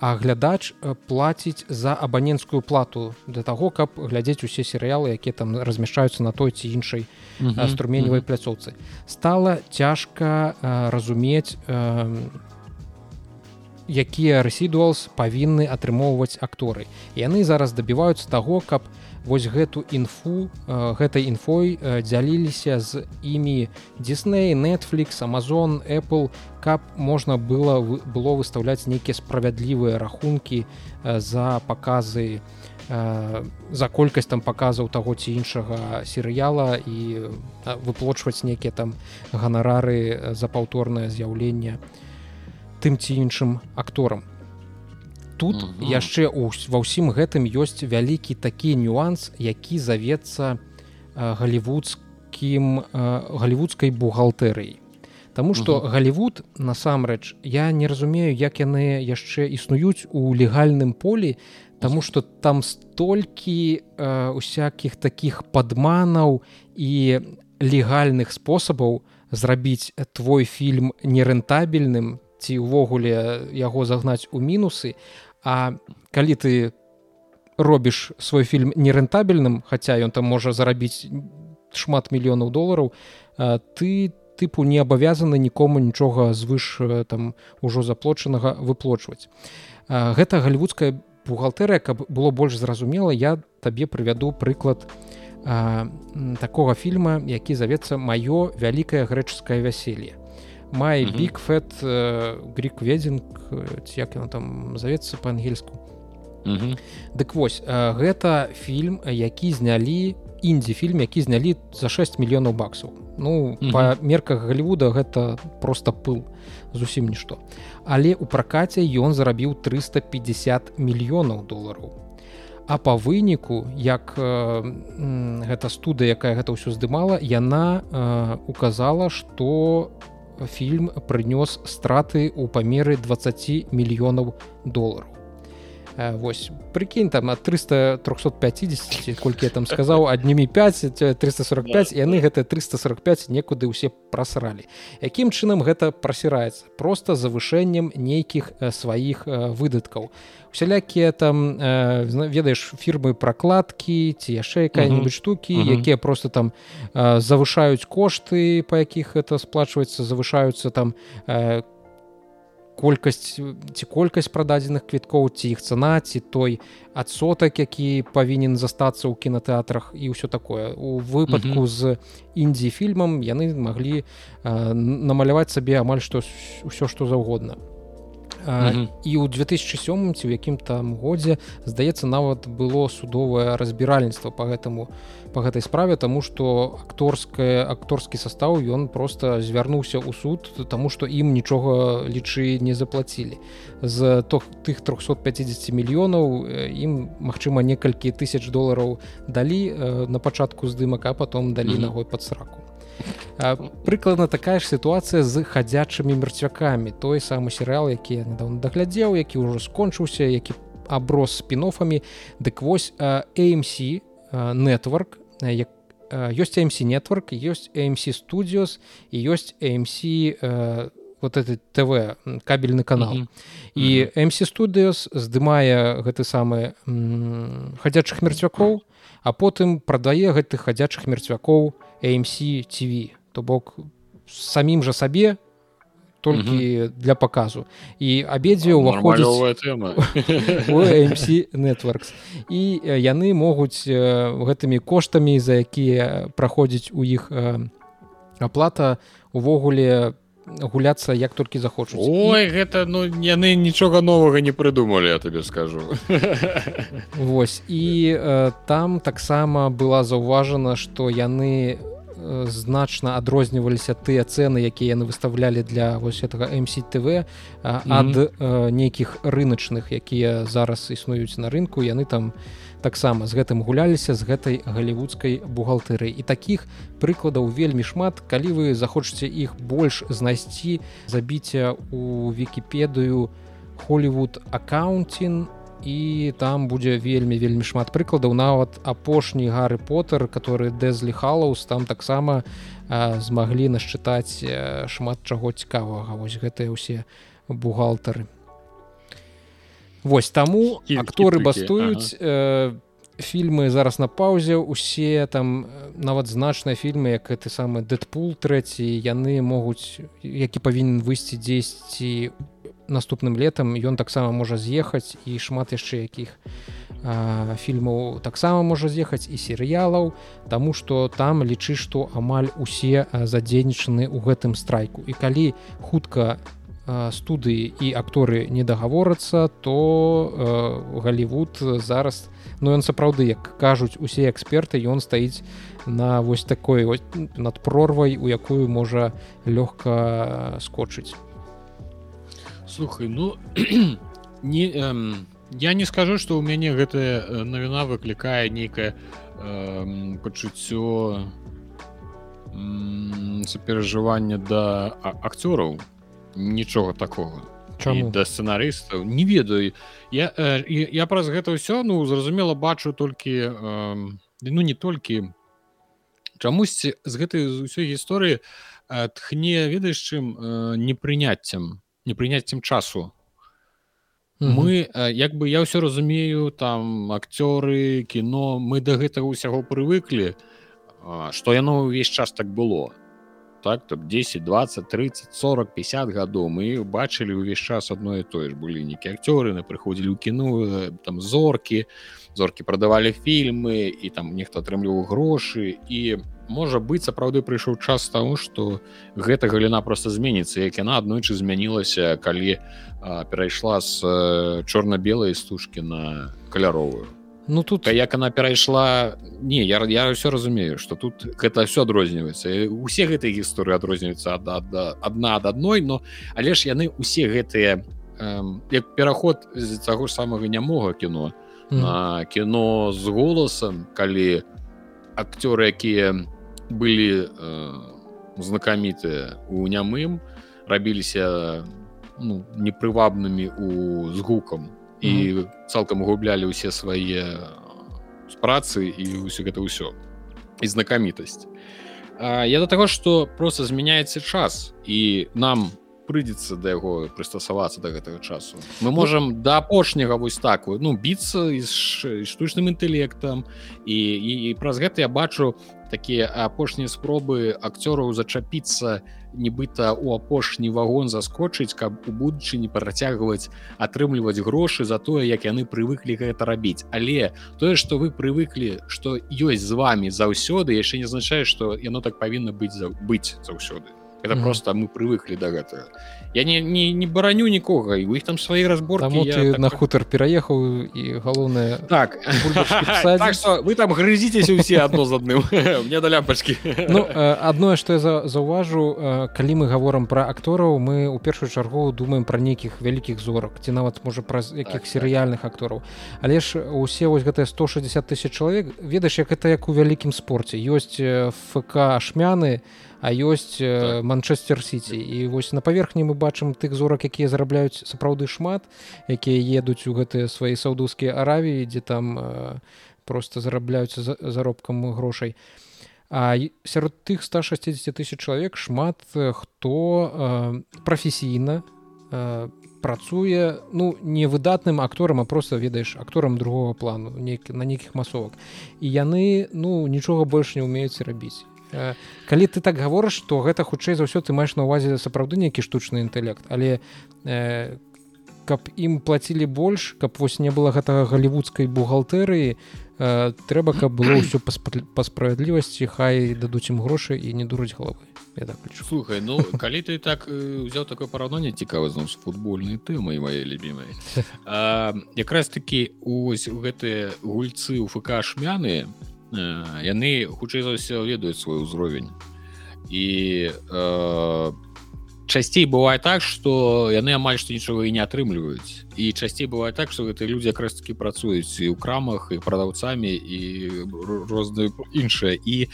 а глядач плаціць за абаненскую плату для таго каб глядзець усе серыялы якія там размяшчаюцца на той ці іншай струменевай пляцоўцы. Стала цяжка разумець якія рэсідуалс павінны атрымоўваць акторы. Яны зараз дабіваюцца таго каб у вось гэту інфу э, гэтай інфой э, дзяліліся з імі Disney netflix amazon apple каб можна было было выставляць нейкія справядлівыя рахункі э, за паказы за колькасць там паказаў таго ці іншага серыяла і выплочваць нейкія там ганарары за паўторнае з'яўленне тым ці іншым акторам тут mm -hmm. яшчэ ва ўсім гэтым ёсць вялікі такі нюанс які завецца галівудскім галівудскай бухгалтэрыяй Таму што Галівуд насамрэч я не разумею як яны яшчэ існуюць у легальным полі Таму что там столькі э, усякіх таких падманаў і легальных спосабаў зрабіць твой фільм нерэнтабельным ці ўвогуле яго загнаць у мінусы. А калі ты робіш свой фільм нерэнтабельным хаця ён там можа зарабіць шмат мільёнаў долараў ты тыпу не абавязаны нікому нічога звыш там ужо заплочанага выплочваць. Гэта галівудская бухгалтерыя каб было больш зразумела я табе прывяду прыклад а, такога фільма які завецца маё вялікае грэчаскае вяселле май бігфет грик ведзінг як ён там завецца па-ангельску Дык вось гэта фільм які знялі індзі фільм які знялі за 6 мільёнаў баксаў. Ну па мерках Глівуда гэта просто пыл зусім нішто. Але у пракаце ён зарабіў 350 мільёнаў долараў. А па выніку як э, гэта студыя якая гэта ўсё здымала яна э, указала што фільм прынёс страты ў памеры 20 мільёнаў долараў Вось прыкінь там ад 300 350 колькі я там сказаў аднімі 5 345 яны гэта 345 некуды ўсе прасралі Якім чынам гэта прасіраецца просто завышэннем нейкіх сваіх выдаткаў усялякія там ведаеш фірмы пракладкі ці яшчэ якая-нибудь штукі якія просто там завышаюць кошты па якіх это сплачваецца завышаюцца там как колькасць ці колькасць прададзеных квіткоў ці іх цана ці той адсотак які павінен застацца ў кінотэатрах і ўсё такое у выпадку mm -hmm. з індзі фільмам яны маглі э, намаляваць сабе амаль што ўсё што заўгодна mm -hmm. і ў 2007 ці ў якім там годзе здаецца нават было судовае разбіральніцтва по гэтаму по гэтай справе тому что акторская акторскі состав ён просто звярнуўся ў суд тому что ім нічога лічы не заплацілі з то тых 350 мільёнаў ім магчыма некалькі тысяч долараў далі на пачатку здымак а потом далі mm -hmm. ногой под сраку прыкладна такая ж сітуацыя з хадзячымі мерцвякамі той самы серыал які я недавно даглядзеў які ўжо скончыўся які аброс спінофамі. Дык вось AMC network як ёсць AMC network ёсць AMC studios і ёсць AMC вот этот тв кабельны канал. Mm -hmm. і MC studios здымае гэты самы хадзячых мерцвякоў а потым прадае гэтых хадзячых мерцвякоў AMC TV то бок самім жа сабе толькі для паказу. І абедзве ўваходзіць networks. І яны могуць гэтымі коштамі за якія праходзіць у іх аплата увогуле гуляцца як толькі захочуць. Ой гэта ну яны нічога новага не прыдумалі я табе скажу. Вось і э, там таксама была заўважана што яны у значна адрозніваліся тыя цэны якія яны выставлялі для вось этого мсTV ад mm -hmm. нейкіх рыначных якія зараз існуюць на рынку яны там таксама з гэтым гуляліся з гэтай галівудскай бухгалтэры і таких прыкладаў вельмі шмат калі вы захочаце іх больш знайсці забіцця у вкіпедыю Холлівуд аккаунтин і там будзе вельмі вельмі шмат прыкладаў. Нават апошні гары поттер который дэзлі халаус там таксама змаглі насчытаць шмат чаго цікавага. Вось гэтыя ўсе бухгалтары. Вось таму акторы бастуюць ага. фільмы зараз на паўзе. Усе там нават значныя фільмы як гэты самы дэдпул трэці яны могуць які павінен выйсці дзесьці у наступным летам ён таксама можа з'ехаць і шмат яшчэ якіх фільмаў таксама можа з'ехаць і серыялаў Таму што там лічы што амаль усе задзейнічаны ў гэтым страйку. І калі хутка студыі і акторы не дагаворацца то Галівуд зараз ну ён сапраўды як кажуць усе эксперты ён стаіць на вось такой над прорвай у якую можа лёгка скочыць слухай ну не эм, я не скажу что у мяне гэтая э, навіна выклікае нейкае эм, пачуццё суперажывання да акцёраў. Нічога такого Чаму? да сцэнарыстаў. Не ведаю. Я э, я праз гэта ўсё ну зразумела бачу толькі э, ну не толькі чамусьці з гэтай ўсёй гісторыі тхне ведаеш чым э, непрыняццем непрыняццем часу. Мы як бы я ўсё разумею там акцёры кіно мы да гэтага ўсяго прывыклі што яно ўвесь час так было. Так то 10 20 30 40 50 гадоў мы бачылі ўвесь час адно і тое ж. Былі нейкі акцёры на прыходзілі ў кіну там зоркі. Зоркі прадавалі фільмы і там нехта атрымліваў грошы і можа быць сапраўды прыйшоў час таму што гэта галіна просто зменіцца як яна аднойчы змянілася калі а, перайшла з чорна-белай стужкі на каляровую Ну тут як она перайшла не я я все разумею что тут гэта все адрозніваецца усе гэтыя гісторыі адрозніваюцца ад, ад, адна ад адной но але ж яны усе гэтыя як пераход з таго ж самага нямога кіно mm. на кіно з голасам калі акцёры якія былі э, знакамітыя у нямым рабіліся ну, непрывабнымі у з гукам і mm -hmm. цалкам гублялі ўсе свае з працы і ўсё гэта ўсё і знакамітасць я да таго што просто змяняецца час і нам прыйдзецца да яго прыстасавацца да гэтага часу. Мы ну, можам ну, да апошняга вось так ну біцца з штучным інтэлектам. І, і, і праз гэта я бачу такія апошнія спробы акцёраў зачапіцца нібыта у апошні вагон заскочыць каб у будучыні працягваць атрымліваць грошы за тое як яны прывыклі гэта рабіць. Але тое што вы прывыклі што ёсць з вами заўсёды яшчэ не азначае што яно так павінна быць за быць заўсёды. Это mm -hmm. просто мы привыкли до гэтага я не не, не бараню нікога і у іх там свои разборки так... на хутар пераехаў і галоўнае так. так что вы там грызитесь усе одно з адным мне да лямпачки ну адное что я за заўважу калі мы говорим про актораў мы у першую чаргу думаем про нейкіх вялікіх зорак ці нават можа праз якіх так, серыяльных так. актораў але ж усе вось гэтыя 160 тысяч чалавек ведаеш як это як у вялікім спорце. Ёсць фк шмяны і а ёсць так. манчестер сити і вось на паверхні мы бачым тых зорак якія зарабляюць сапраўды шмат якія едуць у гэтыя свае саўдускія аравіі дзе там просто зарабляюцца за заробкам грошай. А сярод тых 160 тысяч чалавек шмат хто прафесійна працуе ну не выдатным акторам а просто ведаеш акторам другого плану нейкі на нейкіх масовак. І яны ну нічога больш не умеюць рабіць калі ты так гаворыш то гэта хутчэй за ўсё ты маеш на увазе сапраўды нейкі штучны інтэлект але э, каб ім плацілі больш каб вось не было гэтага галівудскай бухгалтэрыі э, трэба каб было ўсё па справядлівасці хай дадуць ім грошы і не дураць галавы я так лічу. слухай ну калі ты так узяў такое параўнанне цікава зноў з футбольнай тэмай мае любімай якраз такі ось гэтыя гульцы у фк шмяны яны хутчэй за ўсё ведаюць свой узровень. І э, часцей бывае так что яны амаль што нічога і не атрымліваюць. І часцей бывае так что гэтыя людзі якраз таки працуюць і ў крамах і прадаўцамі і розныя іншыя. І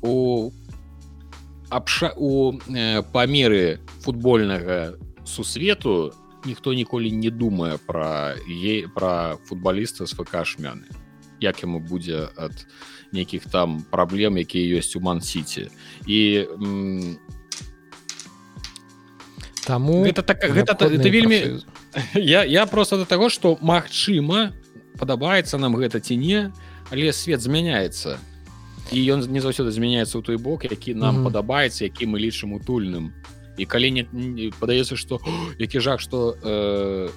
у абша у э, памеры футбольнага сусвету ніхто ніколі не думае пра е пра футбаліста з фк шмяны як яму будзе ад нейкіх там праблем якія ёсць у ман-сіці і таму это так гэта это вельмі я я просто до таго что Мачыма падабаецца нам гэта ці не але свет змяняецца і ён не заўсёды змяняецца ў той бок які нам mm -hmm. падабаецца які мы лічым утульным і калі не, не падаецца что які жах что э,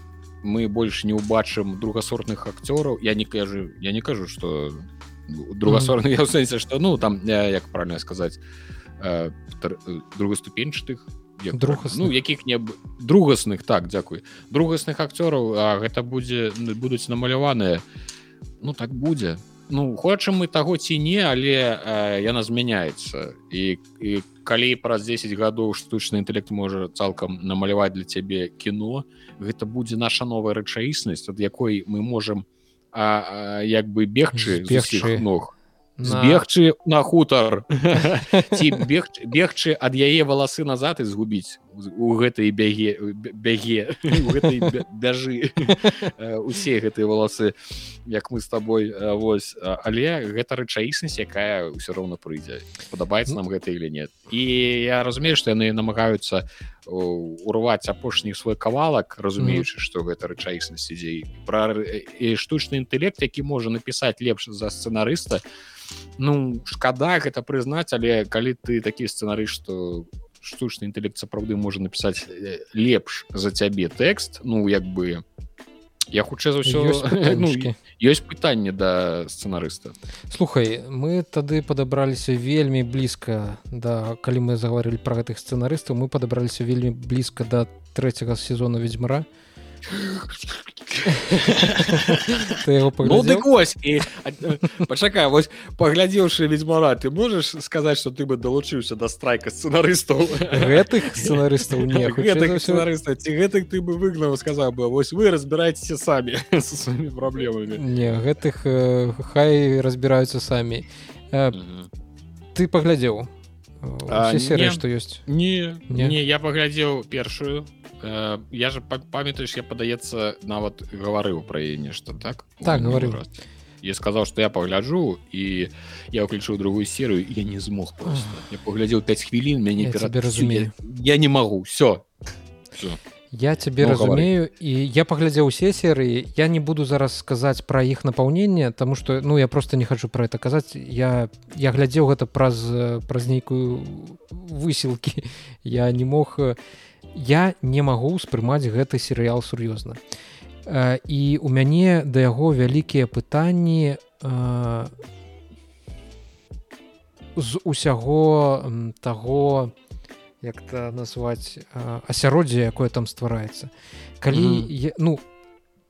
мы больш не ўбачым другасортных акцёраў я не кажу я не кажу что другасорны mm -hmm. сэнсе что ну там як правильно сказаць э, э другаступенчатых друг ну якіх не другасных так дзякуй другасных акцёраў А гэта будзе будуць намаляваныя. Ну так будзе. Ну хочам мы таго ці не але э, яна змяняецца. І, і калі праз 10 гадоў штучны інтэлект можа цалкам намаляваць для цябе кіно гэта будзе наша новая рэчаіснасць ад якой мы можемм а, а як бы бегчы ног. Збегчы на хутар. Ці бег бегчы ад яе валасы назад і згубіць у гэтай бяге бяге бяжы. Усе гэтыя валасы як мы с тобой вось але гэта рэчаіснасць якая ўсё роўна прыйдзе падабаецца нам гэта или нет. І я разумею што яны намагаюцца урваць апошні свой кавалак разумеючы што гэта рэчаіснасць ідзей пра штучны інтэлект які можа напісаць лепш за сцэнарыста. Ну шкада гэта прызнаць але калі ты такі сцэнары што у штучны інтэлект сапраўды можа напісаць лепш за цябе тэкст ну як бы я хутчэй за ўсё ёсць ну, пытанне да сцэнарыста лухай мы тады падабраліся вельмі блізка да калі мы загаварылі пра гэтых сцэнарыстаў мы падабраліся вельмі блізка да трэцяга сезона ведьзьмара пачакай вось паглядзеўшы ведьмара ты можаш сказаць что ты бы далучыўся да страйка сцэнарыстаў гэтых сцэнарыстаў не сцэнарыста ці гэтых ты бы выгнаў сказаў бы вось вы разбіраецеся самі со сваімі праблемамі не гэтых хай разбіраюцца самі ты паглядзеў серыя што ёсць не не я паглядзеў першую Э, я же памятаеш я падаецца нават гаварыў пра яе нешта так? Так говорю я сказал что я пагляджу і я ўключыў другую серыю я не змог просто. Я паглядзеў 5 хвілін мяне разумею. я не магу все я цябе ну, разумею і я паглядзеў усе серыі я не буду зараз сказаць пра іх напаўненне тому что ну я просто не хочу про это казаць я я глядзеў гэта праз праз нейкую высілкі я не мог я я не магу ўспрымаць гэты серыял сур'ёзна і у мяне да яго вялікія пытанні з усяго таго як-то назваць асяроддзе якое там ствараецца калі mm -hmm. ну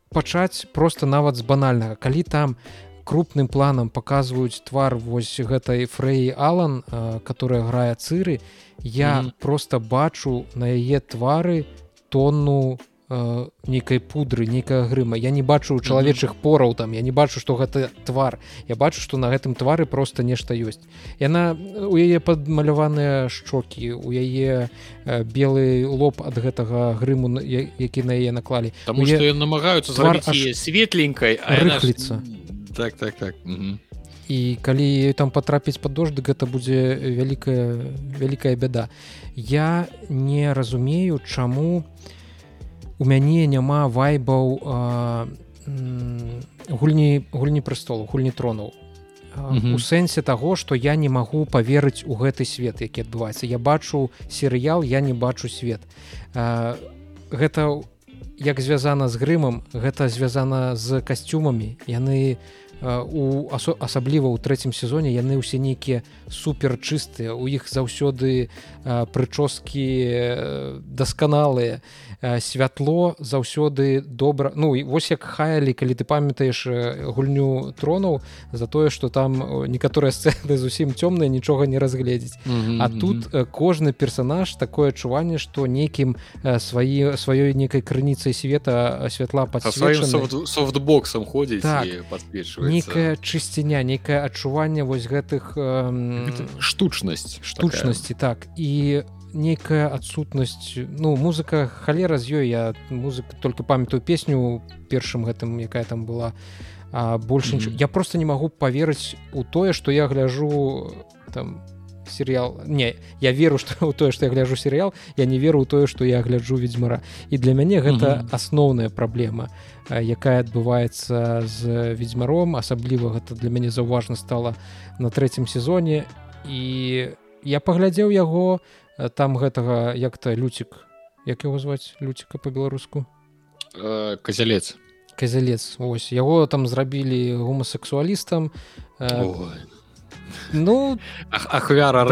пачаць просто нават з банальнага калі там крупным планам показваюць твар вось гэтай фрэі алан которая грае цыры я mm -hmm. просто бачу на яе твары тонну нейкай пудры нейкая грыма я не бачу чалавечых пораў там я не бачу что гэта твар. Я бачу что на гэтым твары просто нешта ёсць. Яна у яе падмаляваныя шчокі у яе белы лоб ад гэтага грыму які на яе наклалі. Там намагаюцца светленькай рыхліцца. Так так так. Угу і калі там патрапіць под дождык гэта будзе вялікая вялікая бяда. Я не разумею чаму у мяне няма вайбаў гульні гульні престолу гульні тронул у сэнсе таго што я не магу поверыць у гэты свет які адбываецца. Я бачу серыял я не бачу свет. Гэта як звязана з грымам гэта звязана з касцюмамі. Яны у у асабліва ў трэцім сезоне яны ўсе нейкія супер чыстыя у іх заўсёды прычоскі дасканалыя. Святло заўсёды добра ну і вось як хаялі калі ты памятаеш гульню тронаў за тое что там некаторыя сцэны зусім цёмныя нічога не разгледзець. Mm -hmm. а тут кожны персонаж такое адчуванне что нейкім сваі сваёй нейкай крыніцай света святла под софтбоксом ходзіць так, нейкая чысціня нейкае адчуванне вось гэтых штучнасць штучнасці так. І у нейкая адсутнасць ну музыка халера з ёй. Я музык только памятаю песню першым гэтым якая там была. А больше mm -hmm. я просто не магу поверыць у тое что я гляжу там серыял не я веру что у тое что я гляжу серыял я не веру у тое что я гляджу ведьзьмара і для мяне гэта mm -hmm. асноўная праблема якая адбываецца з ведьзьмаром асабліва гэта для мяне заўважна стала на трэцім сезоне. І я паглядзеў яго Э, там гэтага як-то люцік. Як его зваць? Люціка по-беларуску э, казялец. Казялец. Ось яго там зрабілі гомасексуалістам. Э, ну ахвяра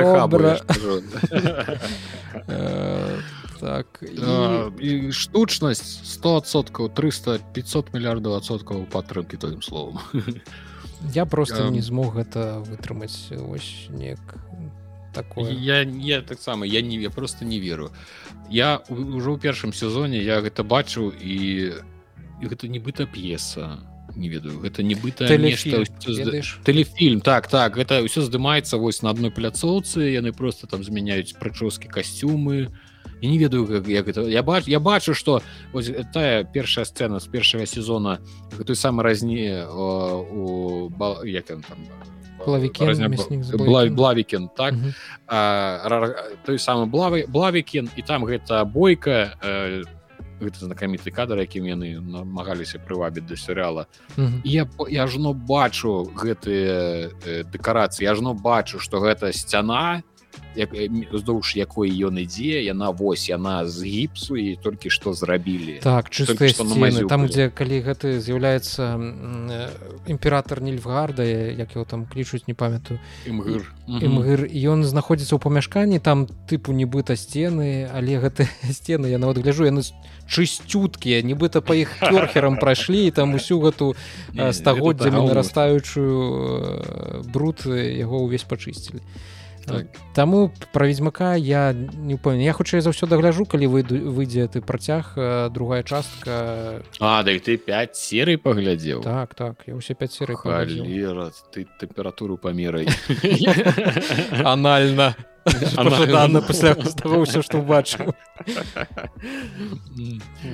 так і штучнасць 100соткаў 300 500 мільярдаў адсоткаў падтрымкі тым словом я просто не змог гэта вытрымаць ось неяк такое я не таксама я не я просто не веру я уже ў першым сезоне я гэта бачу і, і гэта нібыта п'еса не ведаю. Гэта нібыта тэлефільм так так. Гэта ўсё здымаецца вось на адной пляцоўцы яны просто там змяняюць прычоскі касцюмы я не ведаю как як это я бачу я бачу что ось тая першая сцена з першага сезона той самы разні у як там блавікен так? Той самы блавы блавікен і там гэта бойка гэта знакаміты кадр якім яны намагаліся прывабіць да серыяла. Я я жно бачу гэтыя дэкарацыі я жно бачу что гэта сцяна як уздоўж якой ён ідзе яна вось яна з гіпсу і толькі што зрабілі так чыста там дзе калі гэты з'яўляецца імператор нільфгарда як его там клічуць не памятаю імгыр ён знаходзіцца ў памяшканні там тыпу нібыта сцены але гэты сцены я нават гляжу яны чысцюткія нібыта па іх торхерам прайшлі там усю гэту стагоддзямі нарастаючую бруд яго ўвесь пачысцілі так. Таму пра ведьзьмака я не упэўнен я хутчэй за ўсё дагляжу калі выйду выйдзе ты працяг другая частка. А да ты 5 серый паглядзеў так так я ўсе 5 серый ты тэмпературу памерай анальна пасля ўсё што убачыў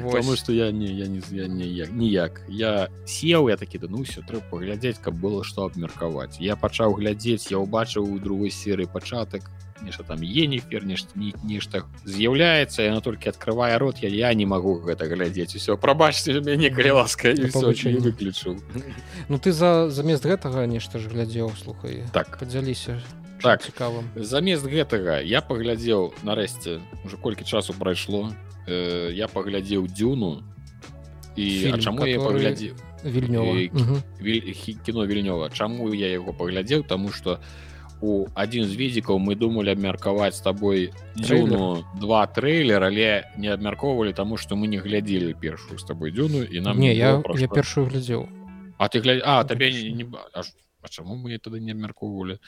потому что я не я не я не ніяк я сеў я такі да ну все трэба паглядзець каб было што абмеркаваць я пачаў глядзець я ўбачыў у другой серыі пачатак нешта там енефер нешта нешта з'яўляецца яна толькі открывае рот я я не магу гэта глядзець. Усё прабачце мяне калі ласка выключыў Ну ты за замест гэтага нешта ж глядзеў слухай. Так. Падзяліся так. цікавым. Замест гэтага я паглядзеў нарэшце уже колькі часу прайшло э, я паглядзеў дзюну і Фильм, чаму я паглядзеў? Кіно вільнёва чаму я яго паглядзеў? Тому что у адзін з візікаў мы думалі абмеркаваць з табой дзюну два трэйлер але не абмяркоўвалі таму што мы не глядзелі першую з табой дзюну і нам не я, я першую глядзеў А ты гля... А табе не, не... А чаму мы тады не абмяркоўвалі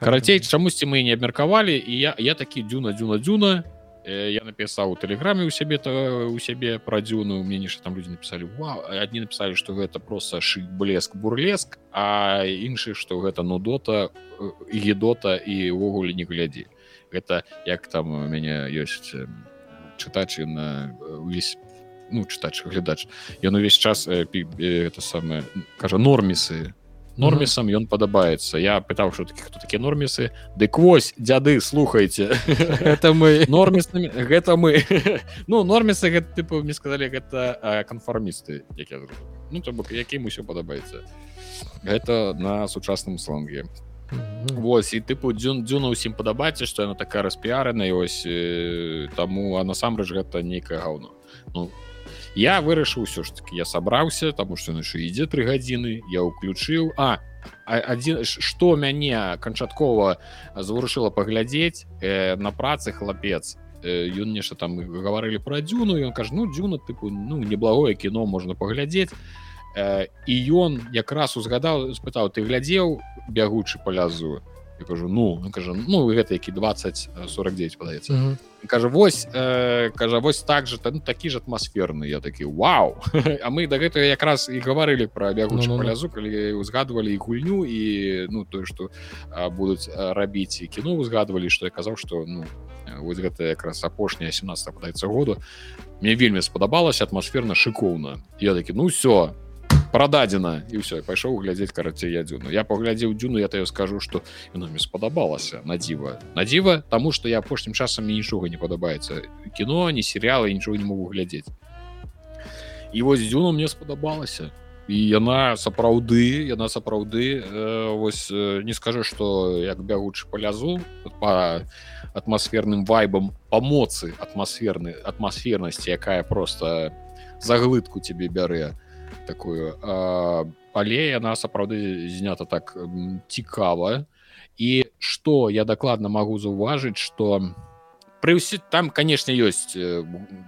карацей чамусьці мы не абмеркавалі і я я такі дзюна дзюна дзюна я напісаў у тэлеграме у сябе то у сябе пра дзюну мне нешта там людзі напісалі адні напісалі што гэта просто шыць блеск бурлеск а іншы што гэта нудота гедота і ўвогуле не глядзі гэта як там у мяне ёсць чытач на увесь ну чытач глядач. Ён увесь час это самае кажа нормісы нормісам ён падабаецца я пытаў что такі хто такія нормісы дык вось дзяды слухайте. Это мы. Нормісамі гэта мы. Ну нормісы гэта тыпу мне сказали гэта канфармісты як я ну то бок якім усё падабаецца гэта на сучасным сланге Вось і тыпу дзюн дзюна ўсім падабаецца што яна такая распіарана ось таму а насамрэч гэта нейкае гаўно ну я вырашыў ўсё ж таки я сабраўся таму што яшчэ ідзе тры гадзіны я ўключыў. А адзін што мяне канчаткова заварушыла паглядзець э, на працы хлапец. Ён нешта там гаварылі пра дзюну ён кажа ну дзюна тыпу ну неблагое кіно можна паглядзець э, і ён якраз узгадаў спытаў ты глядзеў бягучы палязу я кажу ну кажа ну гэта які 20 49 падаецца mm -hmm кажа вось э, кажа вось так же ну, такі ж атмасферны я такі Вау! А мы да гэтага якраз і гаварылі пра бягучы ну, ну, палязу калі узгадвалі і гульню і ну тое што будуць рабіць і кіно узгадвалі што я казаў што ну вось гэта якраз апошняя 17 падаецца году мне вельмі спадабалася атмасферна шыкоўна я такі ну все прададзена і ўсё пайшоў глядзець карацей я дзюну я паглядзеў дзюну я тое скажу што яно мне спадабалася на дзіва на дзіва таму што я апошнім часам нічога не падабаецца кіно не серыялы нічого не могу глядзець і вось дзюну мне спадабалася і яна сапраўды яна сапраўды э, вось э, не скажу что як бягучы палязу по атмасферным вайбам памоцы атмасферны атмасфернасці якая просто заглытку тебе бярэ такую але яна сапраўды знята так цікава і что я дакладна магу заўважыць что пры ўсі там канешне ёсць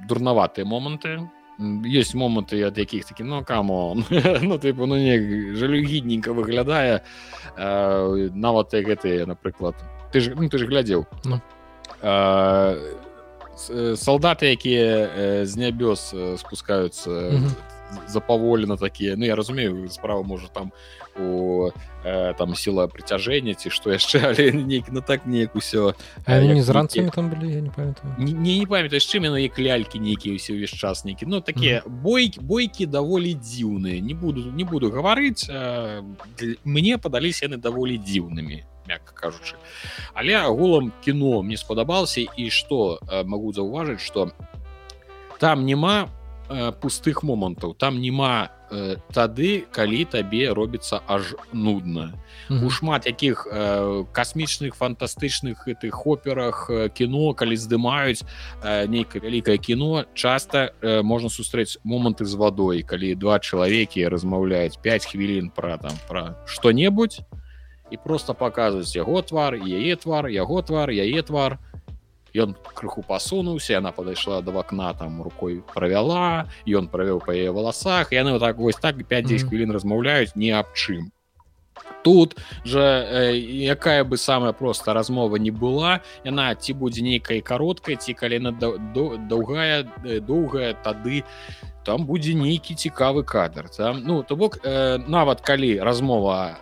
дурнаватыя моманты есть моманты ад якіх такі ну камон ну тыпу ну не жалюгідненько выглядае нават гэтыя напрыклад ты ж ну, ты ж глядзеў ну. солдаты якія з нябёс спускаюцца запаволена такія Ну я разумею справа можа там у э, там сила прыцяжэння ці што яшчэ але нейкі на так неяк усё не з ранцамі там былі я не памятаю не, не, памятаю чым яно як лялькі нейкія ўсе ўвесь час нейкі Ну такія mm. бойкі бойкі даволі дзіўныя не буду не буду гаварыць э, мне падаліся яны даволі дзіўнымі мякка кажучы але агулам кіно мне спадабалася і што э, могу заўважыць что там няма э, пустых момантаў там няма э, тады калі табе робіцца аж нудна. Mm -hmm. у шмат якіх э, касмічных фантастычных гэтых операх э, кіно калі здымаюць э, нейкае вялікае кіно часто э, можна сустрэць моманты з вадой калі два чалавекі размаўляюць 5 хвілін пра там пра што-небудзь і просто паказваюць яго твар яе твар яго твар яе твар ён крыху пасунуўся она падышла до вакна там рукой правяла ён правёў па яе валасах яны вот так вось так 5-10 хвілін размаўляюць ні аб чым тут же э, якая бы самая просто размова не была яна ці будзе нейкай кароткай ці калі на доўгая доўгая тады там будзе нейкі цікавы кадр там. Ну то бок э, нават калі размова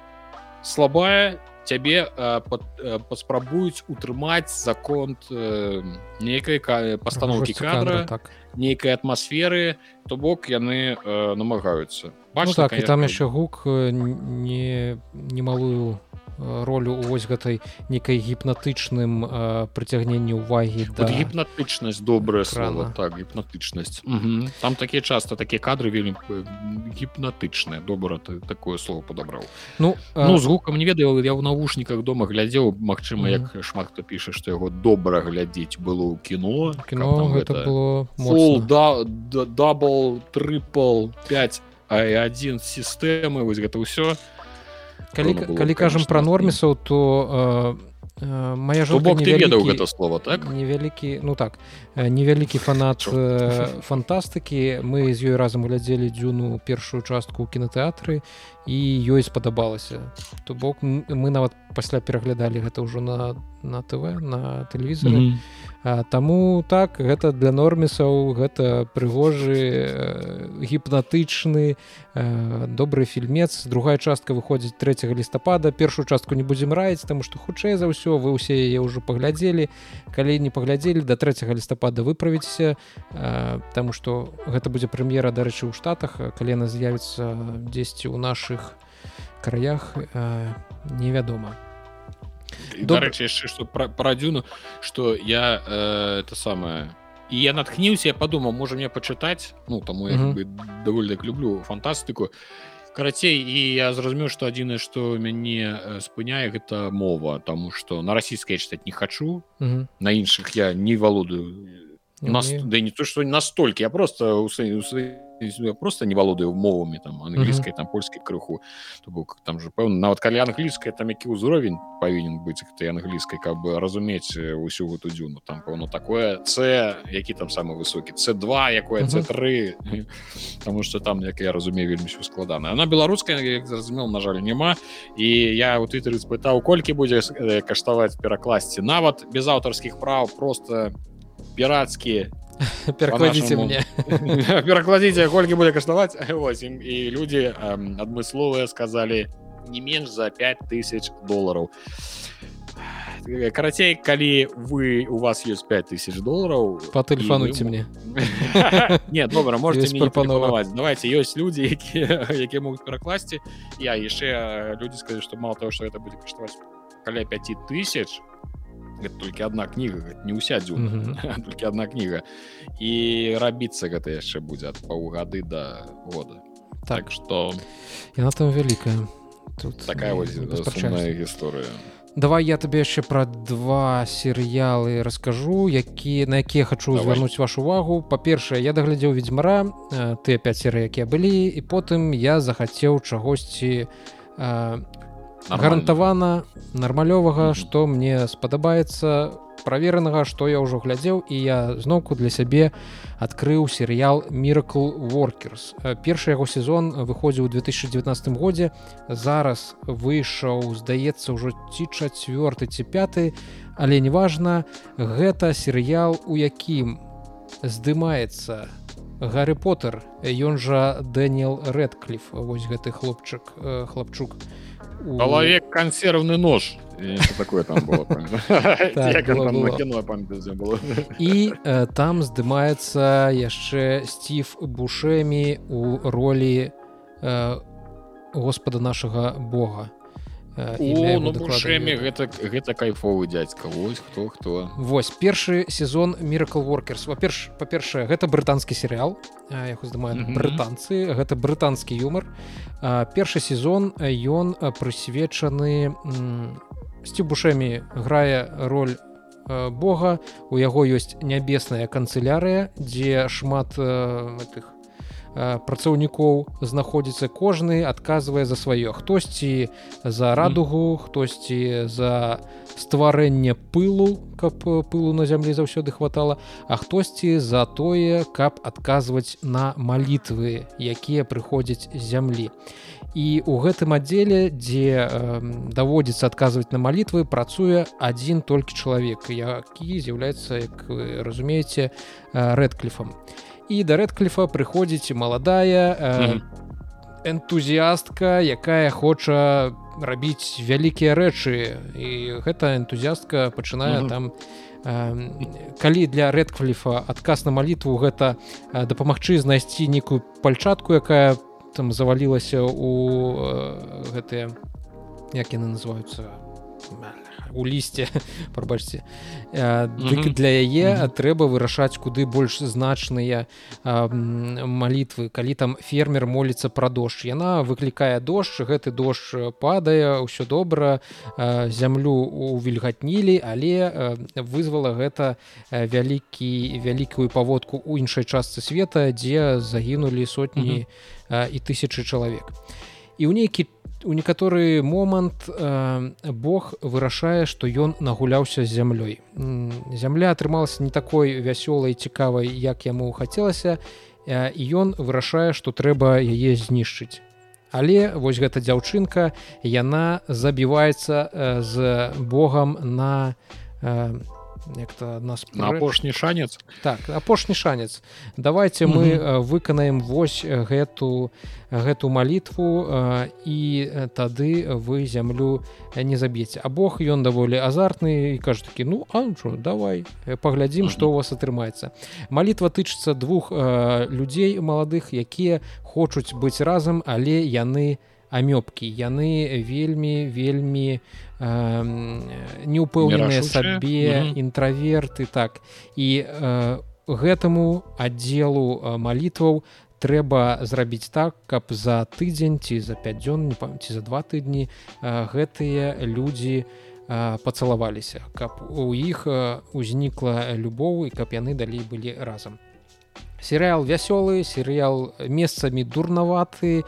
слабая цябе э, э, паспрабуюць утрымаць закон э, нейкай пастаноўкі кадра так. нейкай атмасферы то бок яны э, намагаюцца. Ну, так, і там яшчэ гук не немалую ролю вось гэтай некай гіпнатычным прыцягненні ўвагі да гіпнатычнасць добрая слова так гіпнатычнасць. Там такія часто такія кадры вельмі гіпнатычныя добра ты такое слово падабраў. Ну ну з гукам не ведаю я ў навушніках дома глядзеў Мачыма як шмат хто піша што яго добра глядзець было ў кіно кіно гэта было да дабл трипл 5 а один сістэмы вось гэта ўсё калі, калі кажам пра нормісаў то э, э, моя жонка ведаў гэта слова так? невялікі ну так невялікі фанат э, фантастыкі. Мы з ёй разам глядзелі дзюну першую частку ў кінотэатры і ёй спадабалася. То бок мы нават пасля пераглядалі гэта ўжо на на тв на тэлевізоры mm -hmm. Таму так гэта для нормісаў гэта прыгожы э, гіпнатычны э, добры фільмец. Другая частка выходзіць 3 лістапада. Першую частку не будзем раіць таму што хутчэй за ўсё вы ўсе яе ўжо паглядзелі. Калі не паглядзелі до 3 лістапада выправіцеся э, Таму што гэта будзе прэм'ера дарэчы ў штатах калі яна з'явіцца дзесьці ў наших краях невядома. Дарэчы яшчэ что пра, пра дзюну что я э, это самое і я натхніўся я подумал можа мне пачытаць ну таму я бы даволі так люблю фантастыку карацей і я зразумеў что адзінае что мяне э, спыняе гэта мова тому что на расійскай чытаць не хачу. На іншых я не валодаю нас да не то что настолькі я просто у я просто не валодаю мовамі там англійскай там польскай крыху. То бок там же пэўна нават калі англійская там які ўзровень павінен быць ты англійскай каб бы разумець усю гэту дзюну там пэўно такое c які там самы высокі c2 якое c3 потому что там як я разумею вельмі ўсё складана она беларуская зразумел на жаль няма і я у твиттер спытаў колькі будзе каштаваць перакласці нават без аўтарскіх прав просто пірацкія перакладзіце мне. Перакладзіце колькі будзе каштаваць і людзі адмысловыя сказалі не менш за 5000 долараў карацей калі вы у вас ёсць 5000 долараў по тэлефануйце вы... мне. Не добра можете прапанаваць давайте ёсць людзі якія якія могуць перакласці я яшчэ людзі сказаць што мало того что это будзе каштаваць каля 5000 то гэта толькі одна кніга не ўся дзюна mm -hmm. толькі одна кніга і рабіцца гэта яшчэ будзе ад паўгады да года. Так. Что яна там вялікая тут такая гісторыя давай я табе яшчэ пра два серыялы раскажу які на якія хачу звярнуць вашу увагу. Па-першае я даглядзеў ведьзьмара ты 5 серый якія былі і потым я захацеў чагосьці гарантавана нармалёвага што мне спадабаецца праверанага што я ўжо глядзеў і я зноўку для сябе адкрыў серыял miracle workers першы яго сезон выходзіў у 2019 годзе зараз выйшаў здаецца ўжо ці чацвёрты ці пяты але неважна гэта серыял у якім здымаецца гарры поттер ён жа дэніел рэдклиф вось гэты хлопчык хлапчук. у... чалавек кансервны нож. Такое там так, і там здымаецца яшчэ сців бушэмі у ролі господа нашага бога нушэмі ну, гэта гэта кайфовы дзядзька вось хто хто вось першы сезон miracle workers. Па-перш па-першае гэта брытанскі серыял. Яго здымаюць mm -hmm. брытанцы. Гэта брытанскі юмор першы сезон ён прысвечаны сці бушэмі грае роль Бога. У яго ёсць нябесная канцылярыя дзе шмат тых працаўнікоў знаходзіцца кожны адказвае за сваё. Хтосьці за радугу хтосьці за стварэнне пылу каб пылу на зямлі заўсёды хватала а хтосьці за тое каб адказваць на малітвы якія прыходзяць з зямлі. І у гэтым аддзеле дзе э, даводзіцца адказваць на малітвы працуе адзін толькі чалавек які з'яўляецца як вы разумееце рэдкліфам. і і да рэдкліфа прыходзіць маладая э, энтузіастка якая хоча рабіць вялікія рэчы. І гэта энтузіастка пачынае mm -hmm. там э, калі для рэдкліфа адказ на малітву гэта э, дапамагчы знайсці нейкую пальчатку якая там завалілася у э, гэтыя як яны называюцца у лісце прабачце. Для яе трэба вырашаць куды больш значныя малітвы. Калі там фермер моліцца пра дождж яна выклікае дождж гэты дождж падае ўсё добра зямлю увільгатнілі але вызвала гэта вялікі вялікую паводку ў іншай частцы света дзе загінулі сотні і тысячы чалавек. І ў нейкі у некаторы момант э, Бог вырашае што ён нагуляўся з зямлёй. Зямля атрымалася не такой вясёлай цікавай як яму хацелася э, і ён вырашае што трэба яе знішчыць. Але вось гэта дзяўчынка яна забіваецца э, з Богом на на э, нехта нас апошні шанец так апошні шанец давайте мы mm -hmm. выканаем вось гэту гэту малітву і тады вы зямлю не заб'еце а Бог ён даволі азартны і кажа такі ну анчу давай паглядзім што mm -hmm. у вас атрымаецца малітва тычыцца двух людзей маладых якія хочуць быць разам але яны амёбкі яны вельмі вельмі неупэўненыя сабе інтраверты так. І э, гэтаму аддзелу малітваў трэба зрабіць так каб за тыдзень ці за 5 дзён не памяці за два тыдні гэтыя людзі пацалаваліся каб у іх узнікла любоў і каб яны далей былі разам серыял вясёлы серыял месцамі дурнаваты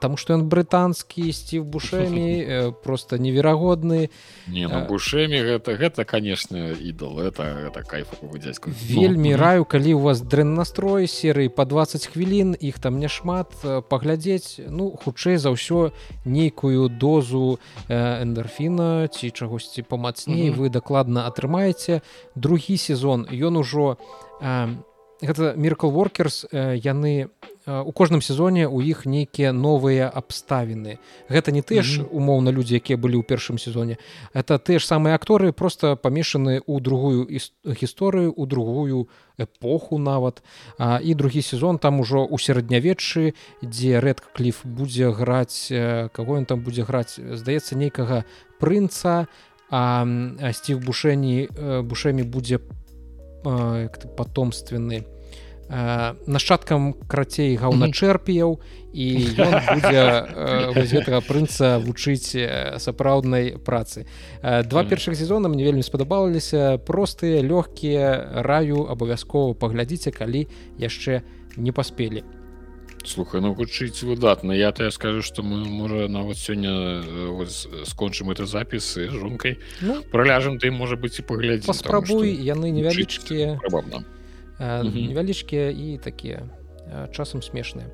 там што ён брытанскі сців бушэмі просто неверагодны не ну, бушэмі гэта гэта конечно ідол это это кайф дзядзьку вельмі ну, раю калі у вас дрэн настрой серыі по 20 хвілін іх там няшмат паглядзець ну хутчэй за ўсё нейкую дозу эндорфіна ці чагосьці памацней вы дакладна атрымаеце другі сезон ён ужо не гэта miracle workers яны у кожным сезоне у іх нейкія новыя абставіны. Гэта не тыя ж умоўна людзі якія былі ў першым сезоне. Это тыя ж самыя акторы просто памешаны ў другую гісторыю у другую эпоху нават. А, і другі сезон там ужо у сярэднявеччы дзе рэдка кліф будзе граць каго ён там будзе граць здаецца нейкага прынца а сців бушэні бушэмі будзе по потомственны. Нашчадкам крацей гаўначэрпіяў і гэтага прынца вучыць сапраўднай працы. Два першых сезона мне вельмі спадабаліся. Простыя лёгкія раю абавязкова паглядзіце калі яшчэ не паспелі слухай ну вучыць выдатна. Я то я скажу что мы можа нават сёння скончым это запісы жонкай. Ну, праляжем ты можа быть і паглядзі паспрабуй яны невялічкія. Невялічкія і такія часам смешныя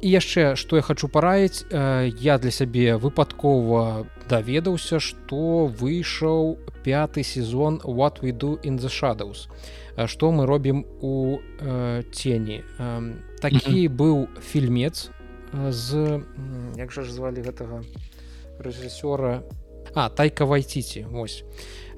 і яшчэ што я хочу параіць я для сябе выпадкова даведаўся што выйшаў пяты сезон what we do in the shadows што мы робім у э, тені. Э, такі mm -hmm. быў фільмец з як жа ж звалі гэтага рэжысёра? А тайка вайціці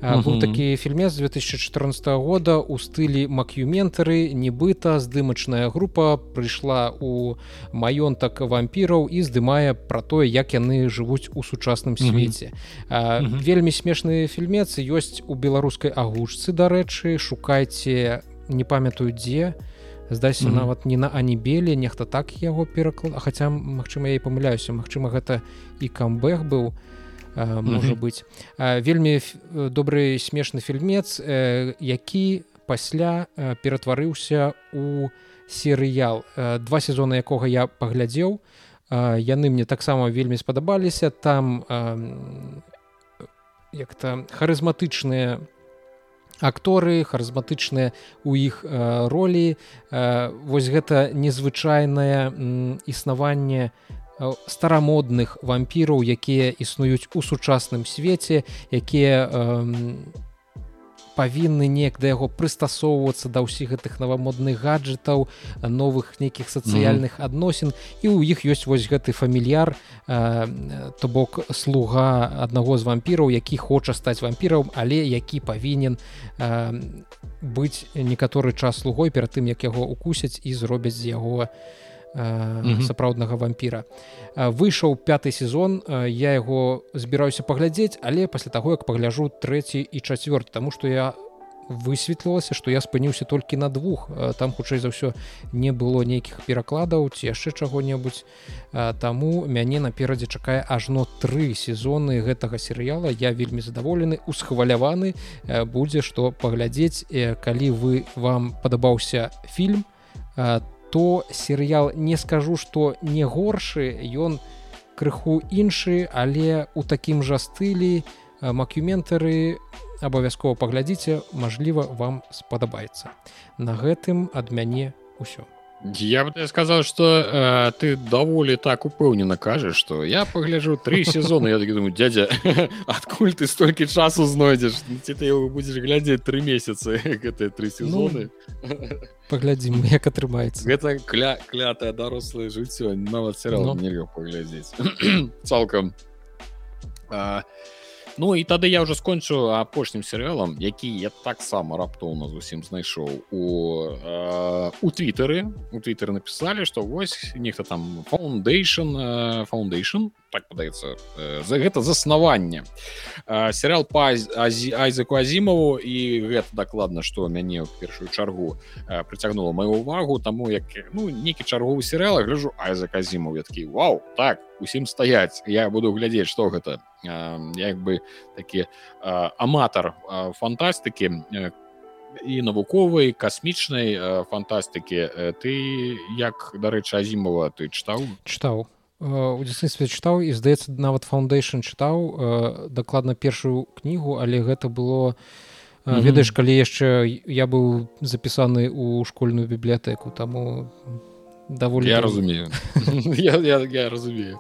ось быў такі фільмец 2014 года у стылі макюментары. Нібыта здымачная група прыйшла у маёнтак вампіраў і здымае пра тое як яны жывуць у сучасным свеце вельмі смешныя фільмецы ёсць у беларускай агушцы дарэчы. Шукайце не памятаю дзе. Здайся mm -hmm. нават не на анібелі нехта так яго пераклад хаця магчыма я і памыляюся. Мачыма гэта і камбэх быў. у можа быць вельмі добры смешны фільмец які пасля ператварыўся у серыял два сезоны якога я паглядзеў. Яны мне таксама вельмі спадабаліся. Там як-то харызматычныя акторы харызматычныя у іх ролі. Вось гэта незвычайнае існаванне Э, старамодных вампіраў якія існуюць у сучасным свеце якія э, павінны неяк да яго прыстасоўвацца да ўсіх гэтых навамодных гаджетаў новых нейкіх сацыяльных mm -hmm. адносін і ў іх ёсць вось гэты фамільяр э, то бок слуга аднаго з вампіраў які хоча стаць вампірам але які павінен э, быць некаторы час слугой перад тым як яго укусяць і зробяць з яго на сапраўднага вампіра. Выйшаў пяты сезон я яго збіраюся паглядзець але пасля таго як пагляжу трэці і чацвёрт тому что я высветлілася што я спыніўся толькі на двух. Там хутчэй за ўсё не было нейкіх перакладаў ці яшчэ чаго-небудзь. Таму мяне наперадзе чакае ажно тры сезоны гэтага серыяла. Я вельмі задаволены усхваляваны. Будзе што паглядзець. Калі вы вам падабаўся фільм то то серыял не скажу что не горшы ён крыху іншы але у такім жа стылі макюментары абавязкова паглядзіце Мажліва вам спадабаецца. На гэтым ад мяне ўсё Я бы сказал что э, ты даволі так упэўнена кажаш что я погляжу три сезоны я так думаю дядя адкуль ты столькі часу знойдзеш ці ты его будешь глядзець три месяцы гэтые три сезоны ну, паглядзім як атрымаецца гэта кля клятае дарослае жыццё нават серыал ну. нельга паглядзець цалкам а, Ну і тады я ўжо скончу апошнім серыялам які я таксама раптоўна зусім знайшоў у э, у твиттары у твиттары напісалі што вось нехта там фаундейшн фаундейшн так падаецца э, за гэта заснаванне. Серыал па айзеку азімаву і гэта дакладна што мяне ў першую чаргу прыцягнула маю увагу таму як ну нейкі чарговы серыал гляжу айзак азімаў я такі Вау так усім стаяць я буду глядзець што гэта як бы такі аматар фантастыкі і навуковай касмічнай фантастыкі ты як дарэчы азімова ты чытаў чытаў у дзяцінстве чытаў і здаецца нават фаундейшн чытаў дакладна першую кнігу але гэта было ведаеш калі яшчэ я быў запісаны ў школьную бібліятэку таму даволі я разумею. Я, я, я разумею.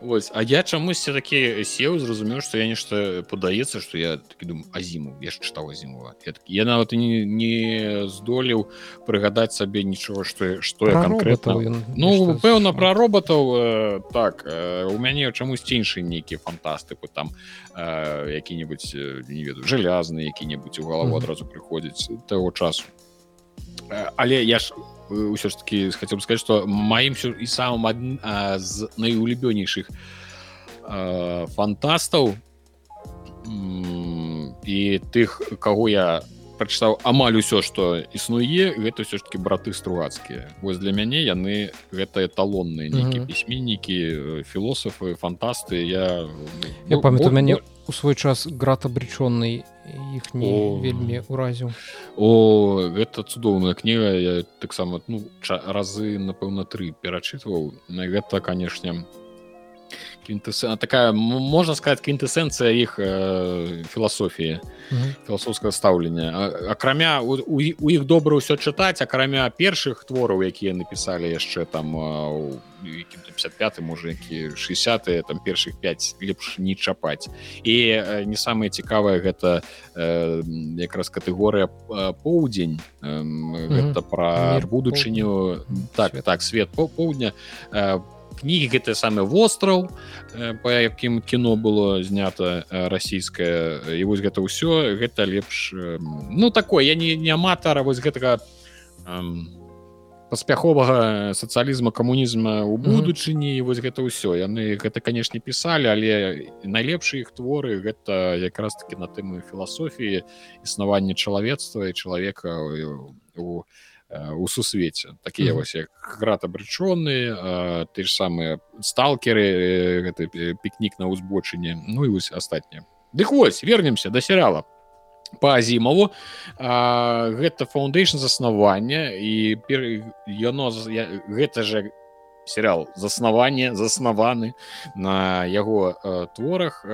Вось А я чамусьці такі сеў зразумеў што я нешта падаецца што я такі думаю азіму я ж чытаў азімова я, я нават не, не здолеў прыгадаць сабе нічога што што я конкретно. Ну пэўна пра роботаў э, так э, у мяне чамусьці іншы нейкі фантастыку там э, які-небудзь э, не ведаю жалязны які-небудзь у галаву адразу прыходзіць таго часу. Э, але я ж ўсё ж таки хотел бы сказать что маім і самым ад... з найулюбёнейшых фантастаў і тых каго я прачытаў амаль усё что існуе гэта все ж таки браты стругацкія вось для мяне яны гэта эталонныя нейкі пісьменнікі філосафы фантасты. Я я памятаю мяне у свой час град абречённый іх не о... вельмі ўразіў о гэта цудоўная кніга я таксама ну разы напэўна тры перачытваў. На гэта канешне квинтэс... такая можна сказать квинтэсэнцыя іх э, філасофіі філасофскага стаўлення акрамя у, у, у іх добра ўсё чытаць акрамя першых твораў якія напісалі яшчэ там у 55 можа які 60 там першых 5 лепш не чапаць і э, не самае цікавае гэта э, якраз катэгорыя поўдзень. Э, гэта пра будучыню. так свет. так свет по поўдня. По кнігі гэты самы востраў э, по якім кіно было знята э, расійскае і вось гэта ўсё гэта лепш ну такое я не не аматара вось гэтага паспяховага сацыялізма камунізма у будучыні mm -hmm. вось гэта ўсё яны гэта канешне пісалі але найлепшыя іх творы гэта якраз таки на тэмы філасофіі існавання чалавецтва і чалавека у, у у сусвеце такія mm -hmm. вось як град абрычоны ты ж самыя сталкеры гэты пікнік на ўзбочыне ну і вось астатняе дык вось вернемся до серыала по азімову гэта фаундейшн заснавання і яно гэта же серыал заснавання заснаваны на яго творах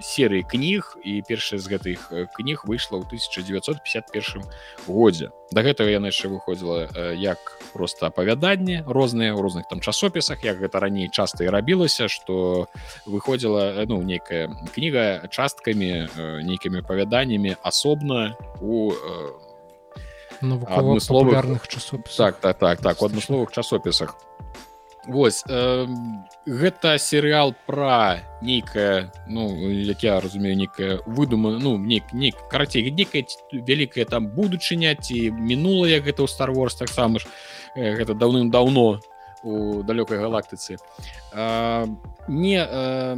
серыі кніг і першая з гэтых кніг выйшла ў 1951 годзе да гэтага яна яшчэ выходзіла як просто апавяданне розныя ў розных там часопісах як гэта раней часта і рабілася что выходзіла ну нейкая кніга часткамі нейкімі апавяданнямі асобна у адмысловых часопісах так так так так у адмысловых часопісах Вось э, гэта серыал пра нейкае ну як я разумею некая выдума ну не не карацей некая вялікая там будучыня ці мінулая гэта ў старворс таксама ж э, гэта даўным-даўно у далёкай галактыцы. Э, не э,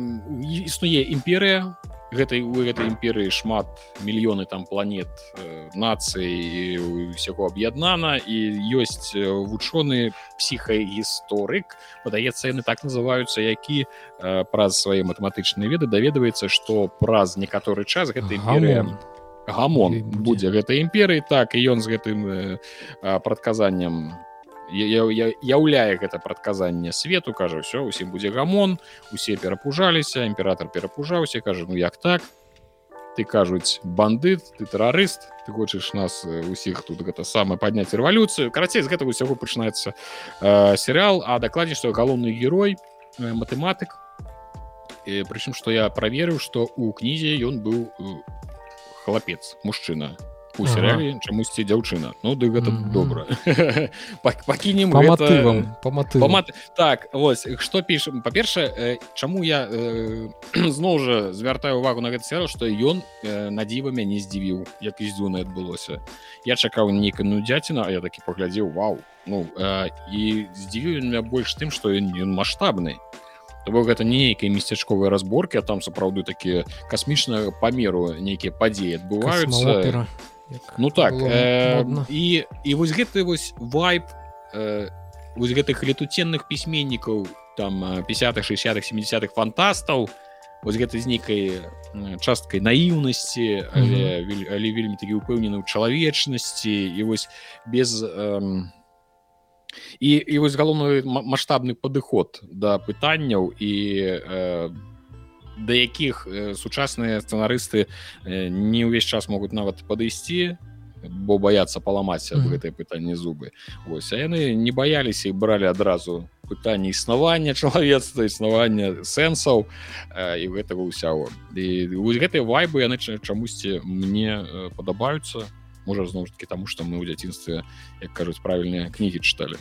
існуе імперыя гэтай у гэтай імперыі шмат мільёны там планет э, нацый усяго аб'яднана. І ёсць э, вучоны псіхагісторык. Падаецца яны так называюцца які э, праз свае матэматычныя веды даведваецца што праз некаторы час гэта імперыя гамон будзе. гэтай імперыі. Так і ён з гэтым прадказаннем у яўляе гэта прадказанне свету кажа ўсё усім будзе гамон усе перапужаліся імператор перапужаўся кажа ну як так? Ты кажуць бандыт ты тэрарыст ты хочаш нас усіх тут гэта самае падняць рэвалюцыю карацей з гэтага ўсяго пачынаецца э, серыал а дакладней што галоўны герой э, матэматык прычым што я праверыў што у кнізе ён быў хлапец мужчына у серыяле ага. чамусьці дзяўчына ну ды гэта mm -hmm. добра пакінем по мотывам по мотывам. Так вось что пішем па-першае чаму я э, зноў жа звяртаю увагу на гэты серыал што ён э, на дзіва мяне здзівіў як іздзюна адбылося я чакаў нейкую ну дзяціна а я такі паглядзеў вау. Ну э, і здзівіў меня больш тым што ён ён маштабны бо гэта нейкія месцячковыя разборки а там сапраўды такія касмічнага памеру нейкія падзеі адбываюцца ну так э, і і вось гэты вось вайп э, вось гэтых летуценных пісьменнікаў там 50 60 70 фантастаў вось гэта з нейкай часткай наіўнасці але, mm -hmm. але вельмі такі упэўнены ў чалавечнасці і вось без э, і, і вось галоўны маштабны падыход да пытанняў і э, да якіх сучасныя сцэнарысты не ўвесь час могуць нават падысці бо баяцца паламаць ад гэтай пытанні зубы. Ось а яны не баяліся і бралі адразу пытанне існавання чалавецтва існавання сэнсаў і гэтага ўсяго і вось гэтыя вайбы яны чамусьці мне падабаюцца. Можа зноў ж таки таму што мы ў дзяцінстве як кажуць правільныя кнігі чыталі.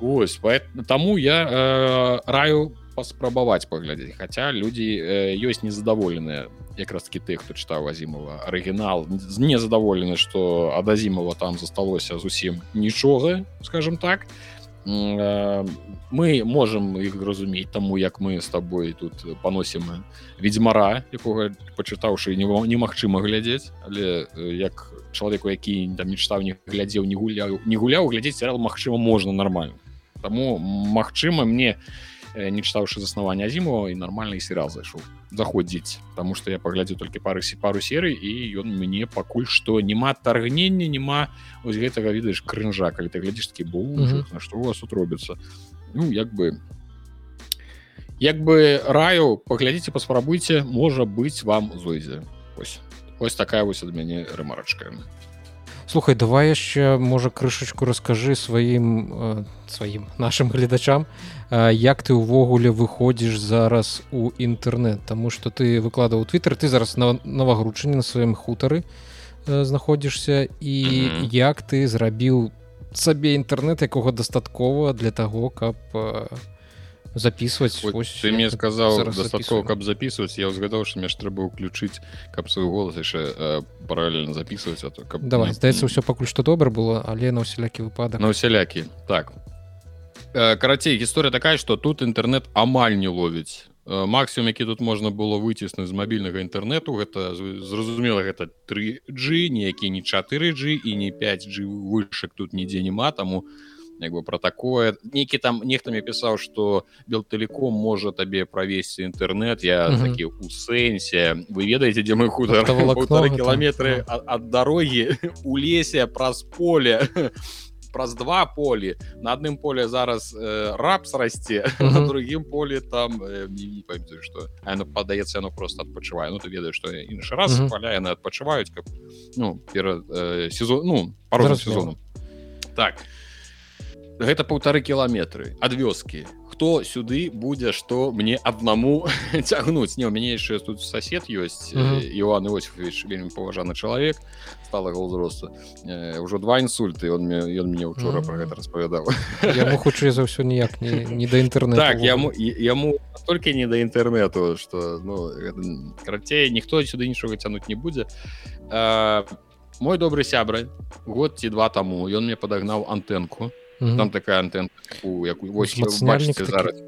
Ось таму я э, раю по паспрабаваць паглядзець хаця людзі э, ёсць незадаволеныя якраз таки тых хто чытаў азімова. Арыгінал незадаволены што ад азімова там засталося зусім нічога скажем так. Э, мы можемм іх разумець таму як мы з табой тут паносім ведзьмара якога пачытаўшы немагчыма глядзець. Але э, як чалавеку які там не чытаў не глядзеў не гуляў не гуляў глядзець серыал Мачыма можна нормально Таму магчыма мне не Э, не чытаўшы заснавання азімова і нармальны серыал зайшоў заходзіць Таму што я паглядзеў толькі пары пару серый і ён мне пакуль што няма таргнення няма ось гэтага відаеш крынжа калі ты глядзіш такі бу на што у вас тут робіцца Ну як бы як бы раю паглядзіце паспрабуйце можа быць вам зойдзе ось ось такая вось ад мяне рэмарачка слухай давай яшчэ можа крышачку раскажы сваім сваім нашим гледачам як ты ўвогуле выходзіш зараз у інтэрнэт Таму что ты выкладаў твиттер ты зараз на новагручанне на сваім хутары знаходзішся і як ты зрабіў сабе інтэрнэт якога дастаткова для таго каб записывать. Ты мне сказал дастаткова каб записывать я узгадаў что мне ж трэба ўключыць каб свой голас яшчэ параллельно записывать а то каб давай здаецца ўсё пакуль што добра было але на усялякі выпадак на усялякі так. Э, карацей гісторыя такая что тут інтэрнет амаль не ловіць э, максимум які тут можна было выціснуць з мабільнага інтэрнету гэта зразумела гэта 3G ніякі не 4G і не 5G вышак тут нідзе няма таму у як бы про такое нейкі там нехта мне пісаў что белтэлеком можа табе правесці інтэрнет я угу. такі у сэнсе вы ведаеце дзе мы хутар кіламетры ад, ад дарогі у лесе праз поле праз два полі на адным поле зараз э, рапс расце на другім поле там э, что оно падаецца оно просто адпачывае Ну ты ведаеш что іншы раз паля яны адпачываюць каб ну перад э, сезон ну пару сезону так і гэта паўтары кіламетры ад вёскі хто сюды будзе што мне аднаму цягнуць не у мяне яшчэ тут сосед ёсць Іоанн Іосифович вельмі паважаны чалавек сталага ўзросту ўжо два інсульты он ён мне учора про гэта распавядаў яму хутчэй за ўсё ніяк не, не да інтэрнет так яму яму толькі не да інтэрнету что ну карацей ніхто сюды нічога цянуць не будзе а, мой добры сябра год ці два таму ён мне падагнаў антэнку Угу. там такая антенна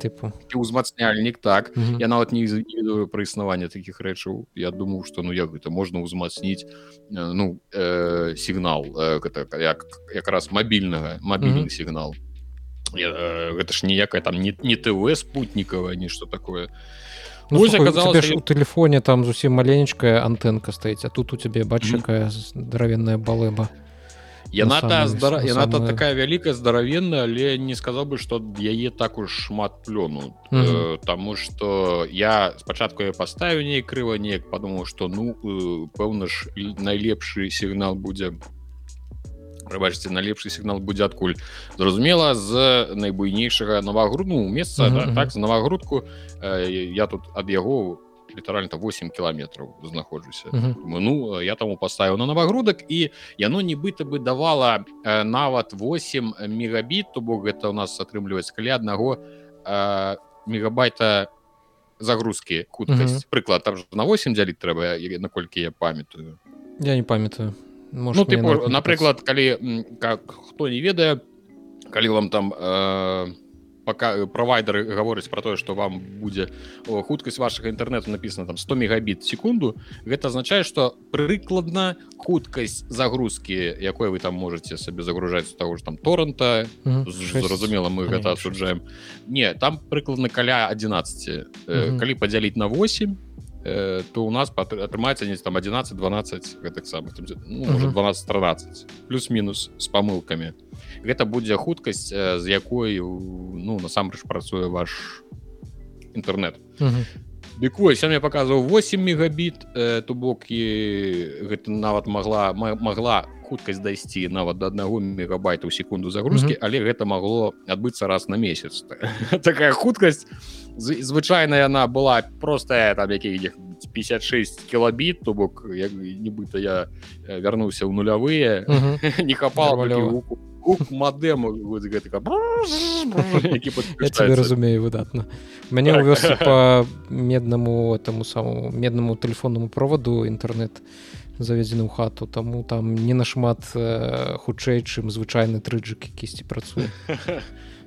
тыпу узмацняльнік так. Угу. я нават не ведаю пра існаванне таких рэчаў я думаю что ну як гэта можна ўзмацніць ну э, сігнал э, гэта як якраз мабільнага мабільны сігнал э, гэта ж ніякая там не, не тв спутнікава нешта такое. Ну, оказалось у телефоне там зусім маленечкая антенка стаіць а тут у цябе бачакая здаравенная балыба яна та здара... яна то такая вялікая здаравенная але не сказал бы что яе так уж шмат плёну mm -hmm. э, тому что я спачатку я поставіў ней крыва неяк подумал что ну э, пэўна ж найлепшы сігнал будзе бачыце налепшы сігнал будзе адкуль зразумела з найбуйнейшага новагрудну месца mm -hmm. да, так за новагрудку э, я тут ад яго у літаральна 8 кіламетраў знаходжуся uh -huh. ну я таму паставіў на новагрудак і яно нібыта бы давала э, нават 8 мегабіт то бок гэта у нас атрымліваць калі аднаго э, мегабайта загрузки хуткасць uh -huh. прыклад там на 8 дзяліць трэба наколькі я памятаю. Я не памятаю. Ну, типу, напрыклад калі как хто не ведае калі вам там э, пока э, провайдеры гаворыць про тое что вам будзе хуткасць вашага інтэрнету написано там 100 мегабіт секунду гэта означае что прыкладна хуткасць загрузки якой вы там можете сабе загружаць того ж там торрента зразумела мы гэта асуджаем не там прыкладна каля 11 калі падзяліць на 8 то у нас атрымаецца не там 11 12 гэтак самых ну, 12 13 плюс-мінус с памылками то гэта будзе хуткасць з якой ну насамрэч працуе ваш інтэрнет дык вось я мне показываў 8 мегабіт э, то бок і гэта нават могла могла хуткасць дайсці нават до аднаго мегабайта ў секунду загрузки mm -hmm. але гэта могло адбыцца раз на месяц. Такая хуткасць звычайна яна была простая там якіх 56 кілабіт то бок як нібыта я вярнуўся ў нулявыя не хапала мадэму разумею выдатна. Мяне ўвёз по меднаму этому самому меднаму телефонному проводу інтэрнет заведзены ў хату таму там не нашмат хутчэй чым звычайны трыджык якісьці працуе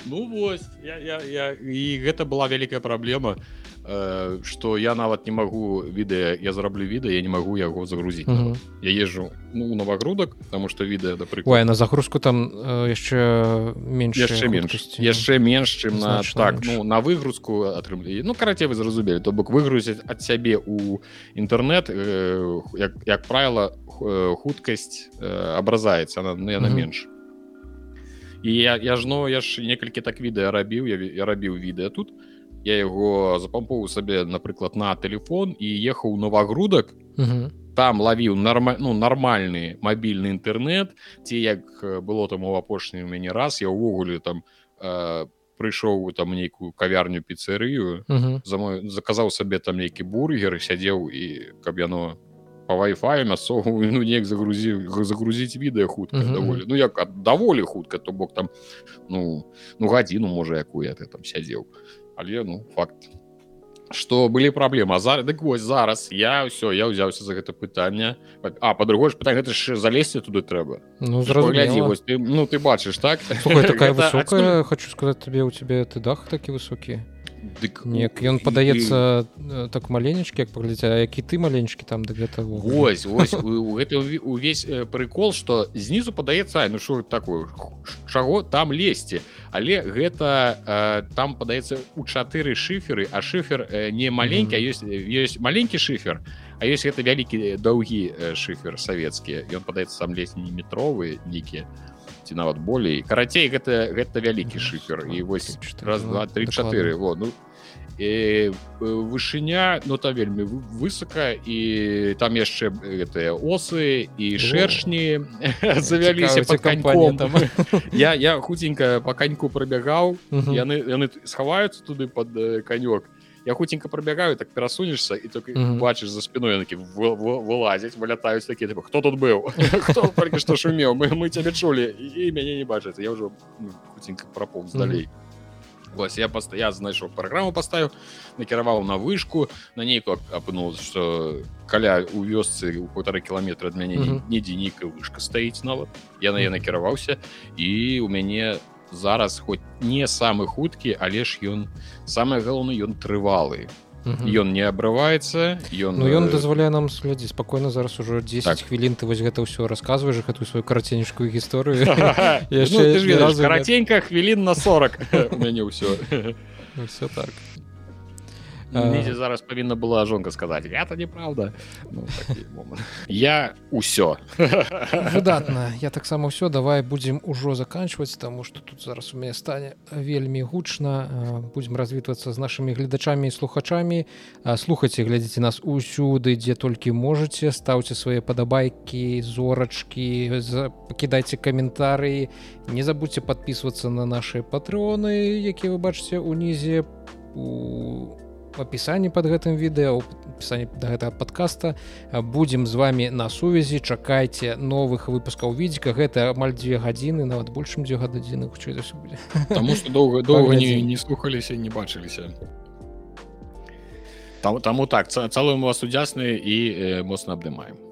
ну вось я, я, я, і гэта была вялікая праблема э, я нават не магу відэа я зараблю відэа я не магу яго загрузіць uh -huh. я езжу ну новагрудак потому что відэа да пры на загрузку там яшчэ менш яшчэ менш яшчэ менш чым на так менш. ну на выгрузку атрымлі ну карацей вы зразумелі то бок выгрузіць ад сябе у інтэрнет э, як, як правіла хуткасць э, абразаецца она ну, яна uh -huh. менш і я, я ж ну я ж некалькі так відэа рабіў я, я рабіў відэа тут. Я яго запампоў сабе напрыклад на телефон і ехаў новогрудак там лавіў норма ну нармальны мабільны інтэрнет ці як было там у апошні у мяне раз я ўвогуле там э, прыйшоў там нейкую кавярню піцэрыю. За мой заказаў сабе там нейкі бургер сядзеў і каб яно по вай-фаю мясцову ну неяк загрузіў загрузіць відэа хутка даволі ну як даволі хутка то бок там ну ну гадзіну можа якую ты там сядзеў але ну факт. Что былі праблемы зараз дык вось зараз я ўсё я ўзяўся за гэта пытанне а па-другое ж пытанне гэта ж залезці туды трэба ну, вось, ты ну ты бачыш так? Такая высокая хочу сказать тебе у тебе ты дах такі высокі Дык, Неяк ён падаецца так маленечкі як паглядзя які ты маленечкі там да гэта ось, ось гэта увесь прыкол что знізу падаецца ну що такую чаго там лезці але гэта там падаецца у чатыры шыферы а шыфер не маленькі mm -hmm. ёсць ёсць маленькі шыфер А ёсць гэта вялікі даўгі шыфер савецкі ён падаецца сам лезь не метровы нейкія ці нават болей карацей гэта гэта вялікі шыфер і вось раз два три чатыры вот ну і вышыня но ну, там вельмі высока і там яшчэ гэтыя осы і шэршні завяліся под каньком там. Я я хутенька по каньку прабягаў яны яны схаваюцца туды под канёк і я хутенька пробягаю так перасунешься і только mm -hmm. бачыш за спиной такі вылазіць вылятаюць такі типа, хто тут быў хто толькі што шумеў мы мы цябе чулі і мяне не бачыць я ўжо ну, хутенька праполз далей mm -hmm. вось я паста я знайшоў праграму паставіў накіраваў на вышку на нейку апынул что каля у вёсцы у полтора кіламетра ад мяне mm -hmm. недзе нейкая вышка стаіць нават я на я накіраваўся і у мяне зараз хоць не самы хуткі але ж ён самае галоўна ён трывалы ён не абрываецца ён Ну ён дазваляе нам следзі спакойна зараз ужо 10 так. хвілін ты вось гэта ўсё расказваеш гэтую сваю караценечкую гісторыю ну, караценька хвілін на 40 мяне ўсё все так Недзе зараз павінна была жонка сказаць это неправда ну, я ўсё выдатна я таксама ўсё давай будзем ужо заканчваць таму што тут зараз у мяне стане вельмі гучна будзем развітвацца з нашымі гледачамі і слухачамі слухайце глядзіце нас усюды дзе толькі можаце стаўце свае падабайкі зорачкі пакідайце каментарыі не забудьте подписываться на наши патреоны якія вы бачыце унізе у опісанні под гэтым відэо пісанне да гэтага подкаста будзем з вами на сувязі. Чакайце новых выпускаў відзіка. Гэта амаль дзве гадзіны нават большым дзе гададзіны хутчэй за будзе Таму што доўга доўга не, не слухаліся не бачыліся. Там таму так цалуем вас удзясны і э, моцна абдымаем